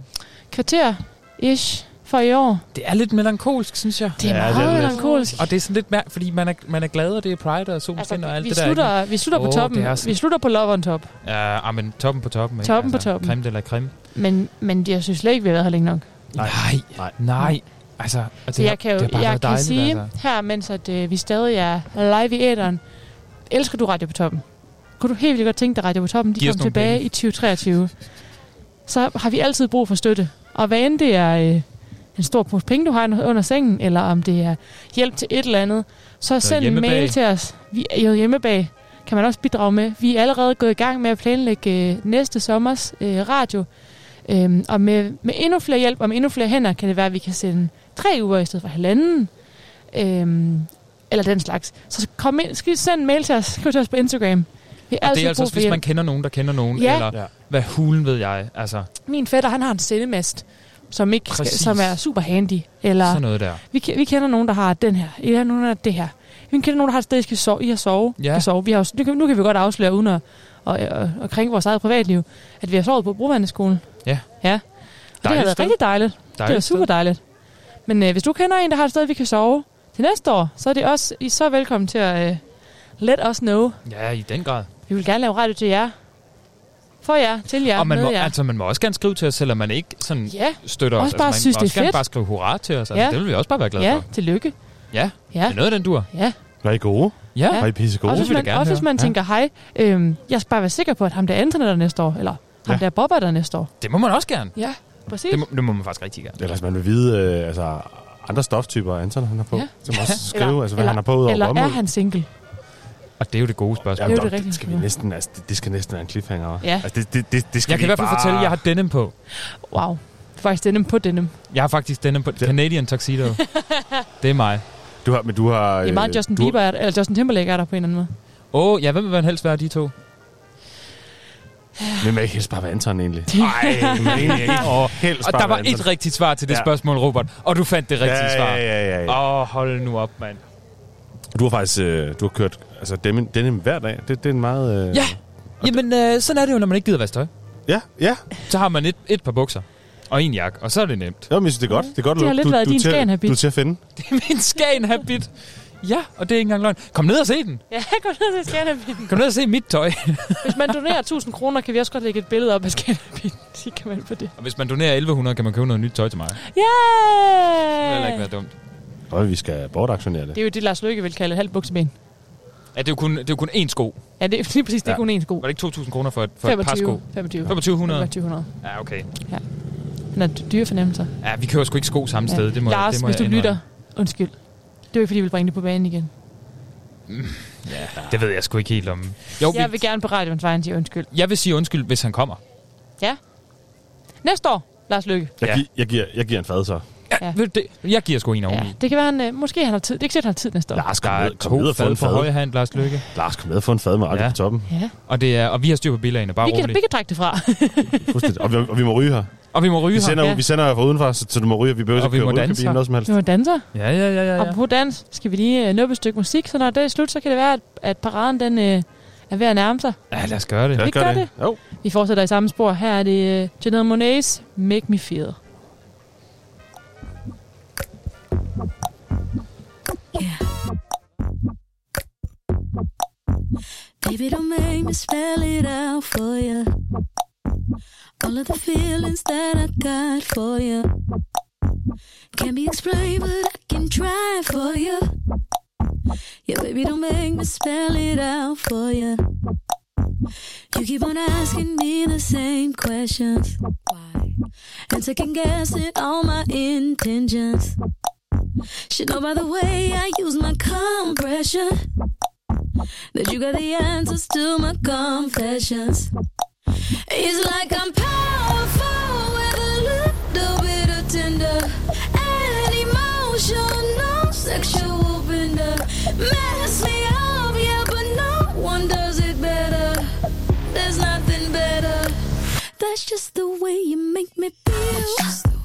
kvarter-ish for i år. Det er lidt melankolsk, synes jeg. Det er Ja, meget det er lidt. melankolsk. Og det er sådan lidt mærkeligt, fordi man er, man er glad, og det er Pride og solen altså, og alt Vi det der. slutter, ikke? vi slutter på Åh, toppen. det sådan- Vi slutter på Love on Top. Ja, ah, men toppen på toppen. Ikke? Toppen på altså, toppen. Creme de la creme. Men, men jeg synes slet ikke, vi har været her længe nok. Nej, nej, nej. Altså, og det Så jeg kan jo det bare jeg kan dejligt, sige altså. her, mens at, øh, vi stadig er live i æderen, elsker du Radio på Toppen? Kunne du helt vildt godt tænke dig, Radio på Toppen, de kom tilbage penge. i 2023. Så har vi altid brug for støtte. Og hvad end det er øh, en stor pose penge, du har under sengen, eller om det er hjælp til et eller andet, så Så send en mail bag. til os. Vi er jo hjemme bag. Kan man også bidrage med. Vi er allerede gået i gang med at planlægge øh, næste sommers øh, radio. Øhm, og med, med endnu flere hjælp og med endnu flere hænder, kan det være, at vi kan sende tre uger i stedet for halvanden. Øhm, eller den slags. Så kom ind, skal I sende en mail til os. Skriv til os på Instagram. Vi har Og det er altså også, hvis hjælp. man kender nogen, der kender nogen, Ja. eller Ja. hvad hulen ved jeg. Altså, Min fætter, han har en sendemast, som, ikke skal, som er super handy. Eller Sådan noget der. Vi, vi kender nogen, der har den her. Har nogen, der har det her. Vi kender nogen, der har et sted, I skal sove. I har sove. Ja. Kan sove. Vi har, nu, kan, nu kan vi godt afsløre, uden at, og, og, og kring vores eget privatliv, at vi har sovet på Brovandeskolen. Ja. Ja. Og det har været sted. rigtig dejligt. det Dejligt er super dejligt. Men øh, hvis du kender en, der har et sted, vi kan sove til næste år, så er det også I er så velkommen til at øh, let us know. Ja, i den grad. Vi vil gerne lave radio til jer. For jer, til jer, og man med må, jer. altså, man må også gerne skrive til os, selvom man ikke sådan Ja. støtter os. Også bare altså, man synes, må det er også gerne fedt. bare skrive hurra til os. Altså, Ja. Det vil vi også bare være glade ja, for. tillykke. Ja, Ja. det er noget af den dur. Ja. Var I gode? Ja. Var I pisse gode? Også hvis man, også hvis man tænker, hej, øhm, jeg skal bare være sikker på, at ham der Anton er der næste år, eller ham Ja. der Bob er der næste år. Det må man også gerne. Ja, præcis. Det må, det må man faktisk rigtig gerne. Eller hvis man vil vide øh, altså, andre stoftyper, Anton han har på. Ja. Ja. Så man også skrive, Eller- altså, hvad eller- han har på ud over Eller er han single? Og det er jo det gode spørgsmål. Jamen, Det er jo det det, det, skal vi næsten, altså, det, det skal næsten være en cliffhanger. Ja. Altså, det, det, det, det skal Jeg kan i hvert fald bare... fortælle, at jeg har denim på. Wow. Faktisk denim på denim. Jeg har faktisk denim på. Canadian Tuxedo. det er mig. Du har, men du har... Det er meget Justin du, Bieber, er- eller Justin Timberlake er der på en eller anden måde. Åh, oh, ja, hvem vil man helst være af de to? Men man ikke helst bare være Anton, egentlig. Nej, men egentlig ikke. Åh, Helst og bare der var være et rigtigt svar til det Ja. spørgsmål, Robert. Og du fandt det rigtige Ja, svar. ja, ja, ja, ja. Åh, oh, hold nu op, mand. Du har faktisk øh, du har kørt altså, denim, denim hver dag. Det, det er en meget... Øh, Ja, jamen øh, sådan er det jo, når man ikke gider vaske tøj. Ja, ja. Så har man et, et par bukser og en jakke, og så er det nemt. Jo, men jeg synes, det er godt. Det er godt, Det har du, lidt du, været du, din er til, Skagen-habit. du er til at finde. Det er min Skagen-habit. Ja, og det er ikke engang løgn. Kom ned og se den. Ja, gå ned til Scanabitten. Kom ned og se mit tøj. Hvis man donerer 1000 kroner, kan vi også godt lægge et billede op af Scanabitten. Så kan man på det. og hvis man donerer 1100, kan man købe noget nyt tøj til mig. Det vil heller ikke Yeah! være dumt. Og vi skal bortaktionere det. Det er jo det, Lars Løkke vil kalde et halvt bukseben. Ja, det er jo kun, det er jo kun én sko. Ja, det er lige præcis, det er Ja. kun én sko. Var det ikke 2.000 kroner for et, for et par 25. sko? 25. 2500? 2500. Ja, okay. Ja. Den er dyre fornemmelser. Ja, vi køber sgu ikke sko samme sted. Det må, Lars, det må hvis du jeg lytter, indrømme. undskyld. Det er jo ikke, fordi vi vil bringe det på banen igen. Ja, det ved jeg sgu ikke helt om. Jo, Jeg vi, vil gerne på radioens vejen sige undskyld. jeg vil sige undskyld, hvis han kommer. Ja. Næste år, Lars Lykke. Jeg, Ja. gi- jeg, giver, jeg giver en fad så. Ja. Du det? Jeg giver sgu en oveni. Det kan være, han, øh, måske han har tid. Det er ikke sikkert, han har tid næste år. Lars, kom Der ned, kom ned og få en fad. højre hand, Lars Lykke. Lars, kom ned og få en fad med Ja. på toppen. Ja. Og, det er, og vi har styr på bilagene, bare Vi kan, roligt. vi kan trække det fra. Og vi, og vi må ryge her. Og vi må ryge Vi sender, her. ja. vi sender fra udenfor, så, så du må ryge. Vi behøver Og ikke vi køre må danse rygekabine, her. noget som helst. Vi må danse. Ja, ja, ja, ja. Og ja. på dans skal vi lige øh, nuppe et stykke musik, så når det er slut, så kan det være, at, at paraden den, øh, er ved at nærme sig. ja lad os gøre det. Vi gør det. Jo. Vi fortsætter i samme spor. Her er det øh, Janelle Monáe's Make Me Feel. Baby, don't make me spell it out for you. All of the feelings that I got for you can't be explained, but I can try for you. Yeah, baby, don't make me spell it out for you. You keep on asking me the same questions. Why? And second guessing all my intentions. Should know by the way I use my compression that you got the answers to my confessions. It's like I'm powerful with a little bit of tender and emotional sexual bender. Mess me up, yeah, but no one does it better. There's nothing better. That's just the way you make me feel.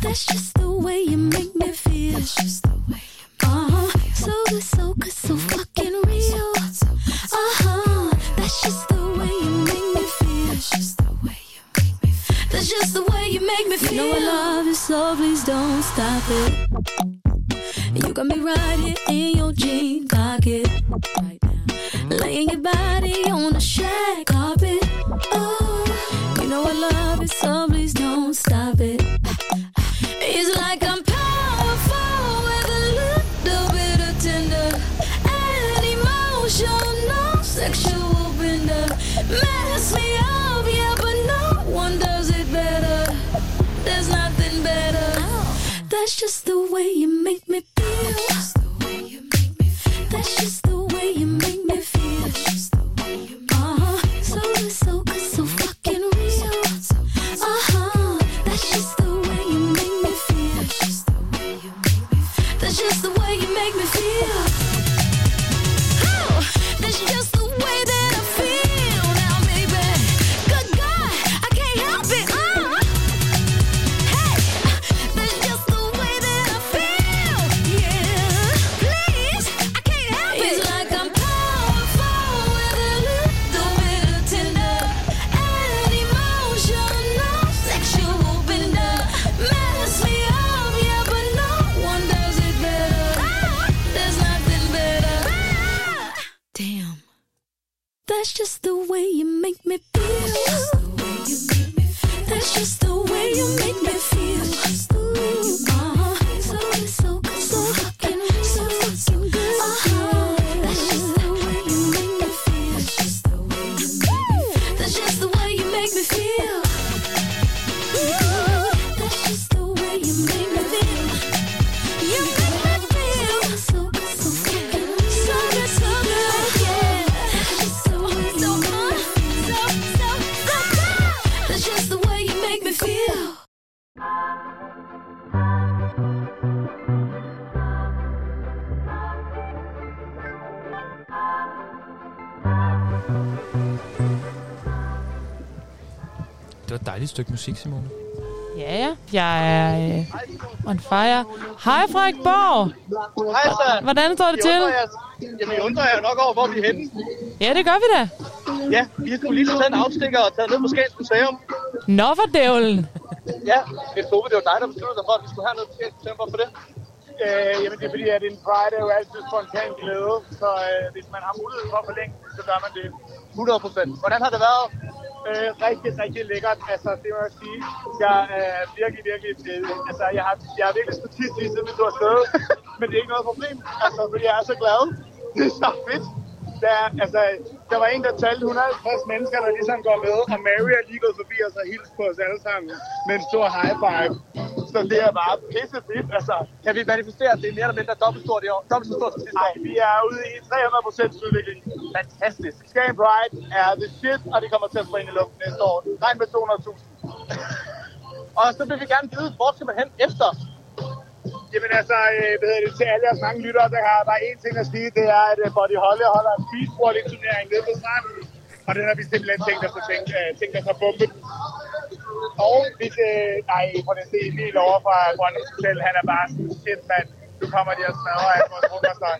That's just the way you make me feel. That's just the way you uh-huh. So good, so good, so fucking real. That's just the way you make me feel. That's just the way you make me feel. That's just the way you make me feel. You know I love you, so please don't stop it. You got me right here in your jean pocket. Right now. Laying your body on the shag carpet. Oh, you know I love it, so please don't stop it. That's just the way you make me feel. That's just That's just the way you make me feel. That's just the way you make me feel. Dejligt stykke musik, Simone. Ja, ja. Jeg er øh, on fire. Hej, Frederik Borg. Hej så. Hvordan står det til? Jamen, jeg undrer jer nok over, hvor vi er henne. Ja, det gør vi da. Ja, vi skulle lige tage en afstikker og tage ned på Skagens Museum. Nå for dævlen. Ja, jeg troede, det var dig, der besluttede dig for, at vi skulle herned på Skagens Museum. Hvorfor det? Øh, jamen det er fordi, at en pride er jo altid spontan glæde, så øh, hvis man har mulighed for at forlænge, så gør man det. 100 procent. Hvordan har det været? Øh, rigtig, rigtig lækkert. Altså, det må jeg sige. Jeg er virkelig, virkelig... Øh, altså, jeg har, jeg har virkelig skudt tit lige siden vi tog afsted. Men det er ikke noget problem. Altså, fordi jeg er så glad. Det er så fedt. Der, er- altså, der var en, der talte 150 mennesker, der ligesom går med, og Mary er lige gået forbi os og hilst på os alle sammen med en stor high five. så det er bare pisse fedt. Altså, kan vi manifestere, at det er mere eller mindre dobbelt stort i år? Dobbelt så stort som sidste år? Nej, vi er ude i 300% udvikling. Fantastisk. Skagen Pride er the shit, og det kommer til at springe i luften næste år. Regn med 200.000. Og så vil vi gerne vide, hvor skal man hen efter? Jamen altså, øh, hvad hedder det, til alle jeres mange lyttere, der har bare én ting at sige, det er, at øh, Body Holly holder en speedboarding turnering nede på stranden. Og den har vi simpelthen tænkt os at, tænke, øh, tænkt os at bombe. Og hvis, øh, nej, prøv at se, lige over fra Grønlands Hotel, han er bare sådan, shit mand, nu kommer de og smadrer alle vores frokoster.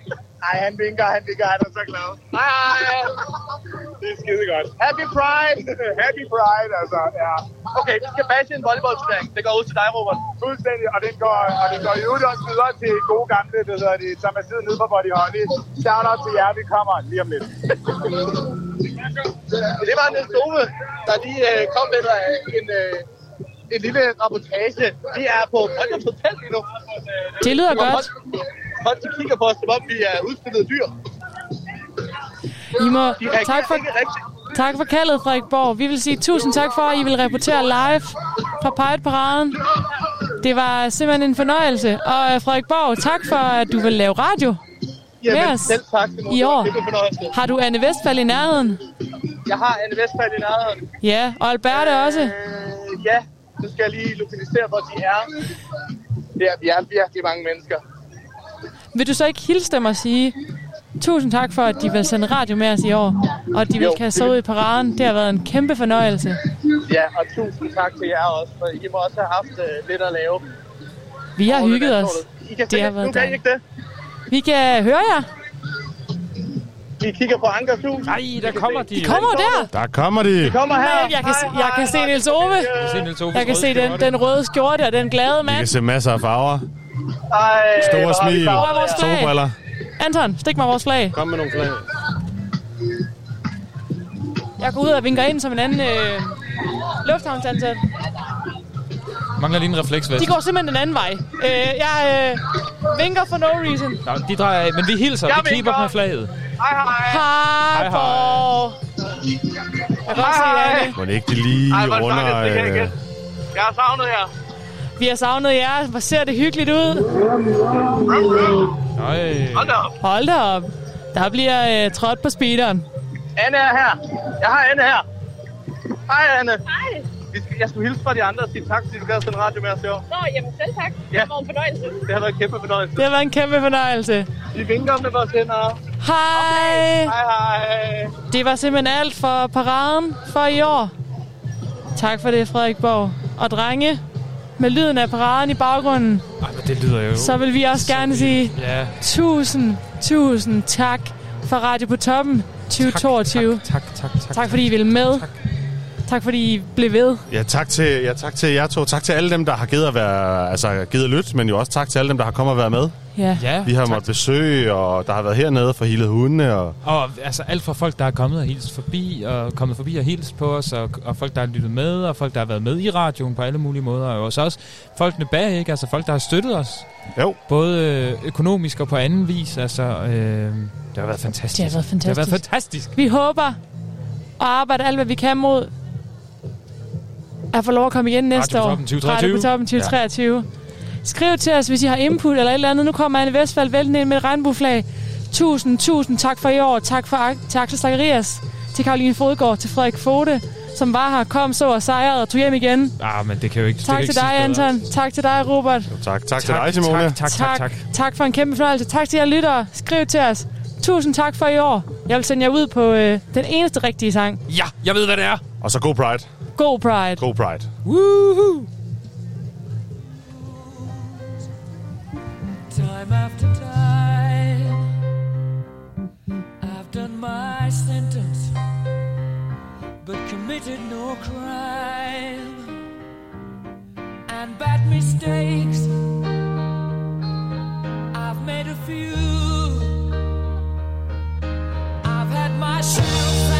Ej, han vinker, han vinker, han er så glad. Hej, hej. Det er skide godt. Happy Pride! Happy Pride, altså, ja. Okay, vi skal bashe en volleyballturnering. Det går ud til dig, Robert. Fuldstændig, og det går, og det går øvrigt også videre til gode gamle, det hedder de, som er siddet nede på Body Holly. Shout out til jer, vi kommer lige om lidt. Det var Niels Ove, der lige øh, kom med øh, en, øh, en lille rapportage. Vi er på Brøndums Hotel lige nu. Det lyder godt. Folk, folk de kigger på os, som om vi er udstillede dyr. I må, tak, for, tak for kaldet, Frederik Borg. Vi vil sige tusind tak for, at I vil rapportere live fra Pride-paraden. Det var simpelthen en fornøjelse. Og øh, Frederik Borg, tak for, at du vil lave radio med Jamen, os selv tak. I år. Har du Anne Vestfald i nærheden? Jeg har Anne Vestfald i nærheden. Ja, og Alberte også. Øh, ja, nu skal jeg lige lokalisere, hvor de er. Det er, vi er virkelig mange mennesker. Vil du så ikke hilse dem og sige, tusind tak for, at de vil sende radio med os i år, og at de vil kaste ud i paraden. Det har været en kæmpe fornøjelse. Ja, og tusind tak til jer også, for I må også have haft øh, lidt at lave. Vi har hygget os. I kan Det har nu været kan I ikke det. Vi kan høre jer. Vi kigger på Ankers hus. Nej, der kommer de. De kommer der. Der kommer de. De kommer her. Nej, jeg kan, se, jeg kan se Niels Ove. Jeg kan se Jeg den, den røde skjorte og den glade Vi mand. kan se masser af farver. Ej, Store smil. Hvor er vores der. flag? Solbriller. Anton, stik mig vores flag. Kom med nogle flag. Jeg går ud og vinker ind som en anden øh, lufthavnsansat. Mangler lige en refleksvest. De går simpelthen den anden vej. Øh, jeg øh, vinker for no reason. Nå, de drejer af, men vi hilser. Jeg vi kigger med flaget. Hej, hej. Hej, Hej. Jeg kan også se. Anne. Må det ikke det lige Ej, hvor er jeg Øh, ikke. Jeg har savnet jer. Vi har savnet jer. Hvor ser det hyggeligt ud. Nej. Hold da op. Hold da op. Der bliver øh, trådt på speederen. Anne er her. Jeg har Anne her. Hej, Anne. Hej. Vi skal, jeg skulle hilse fra de andre og sige tak, fordi du gad sende radio med os i år. Nå, jamen selv tak. Ja. Det var en fornøjelse. Det har været en kæmpe fornøjelse. Det har været en kæmpe fornøjelse. Vi vinker med vores hænder. Hej. Hej, hej. Det var simpelthen alt for paraden for i år. Tak for det, Frederik Borg. Og drenge, med lyden af paraden i baggrunden, Ej, men det lyder jo... så vil vi også gerne sige Ja, tusind, tusind tak for Radio på Toppen 2022. tak, tak, tak. Tak fordi I ville med. Tak. Tak fordi I blev ved. Ja, tak til, ja, tak til jer to. Tak til alle dem, der har givet at, være, altså, givet at lytte, men jo også tak til alle dem, der har kommet og været med. Ja. Ja, Vi har måttet besøge, og der har været hernede for hele hundene. Og, Og altså alt fra folk, der er kommet og hilst forbi, og kommet forbi og hilst på os, og, og folk, der har lyttet med, og folk, der har været med i radioen på alle mulige måder, og også, også folkene bag, ikke? Altså folk, der har støttet os. Jo. Både øh, økonomisk og på anden vis. Altså, øh, det har været fantastisk. Det har været Det har været fantastisk. fantastisk. Vi håber at arbejde alt, hvad vi kan mod at få lov at komme igen næste Radio på år. toppen 2023. Radio på toppen 2023. Ja. Skriv til os, hvis I har input eller et eller andet. Nu kommer Anne Vestfald væltende ind med et regnbueflag. Tusind, tusind tak for i år. Tak for Ak- til Zacharias, til Karoline Fodgaard, til Frederik Fote, som var her, kom, så og sejrede og tog hjem igen. Ah, men det kan jo ikke... Tak til dig. Anton. Tak til dig, Robert. tak, tak, tak til dig, Simone. Tak, tak, tak, tak. tak for en kæmpe fornøjelse. Tak til jer lyttere. Skriv til os. Tusind tak for i år. Jeg vil sende jer ud på øh, den eneste rigtige sang. Ja, jeg ved, hvad det er. Og så god Pride. God Pride. God Pride. Woohoo! Time after time, I've done my sentence, but committed no crime and bad mistakes. I've made a few. I've had my shells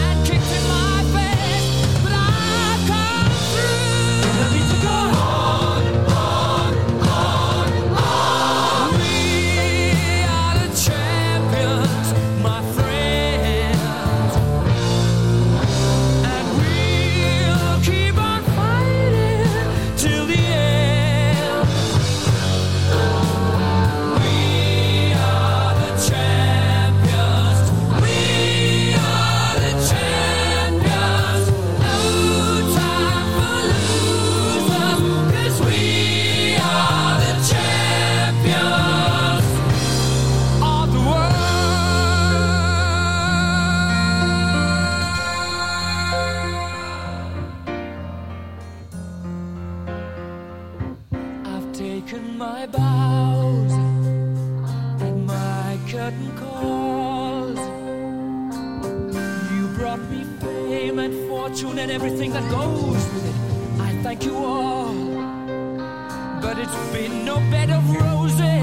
been no bed of roses.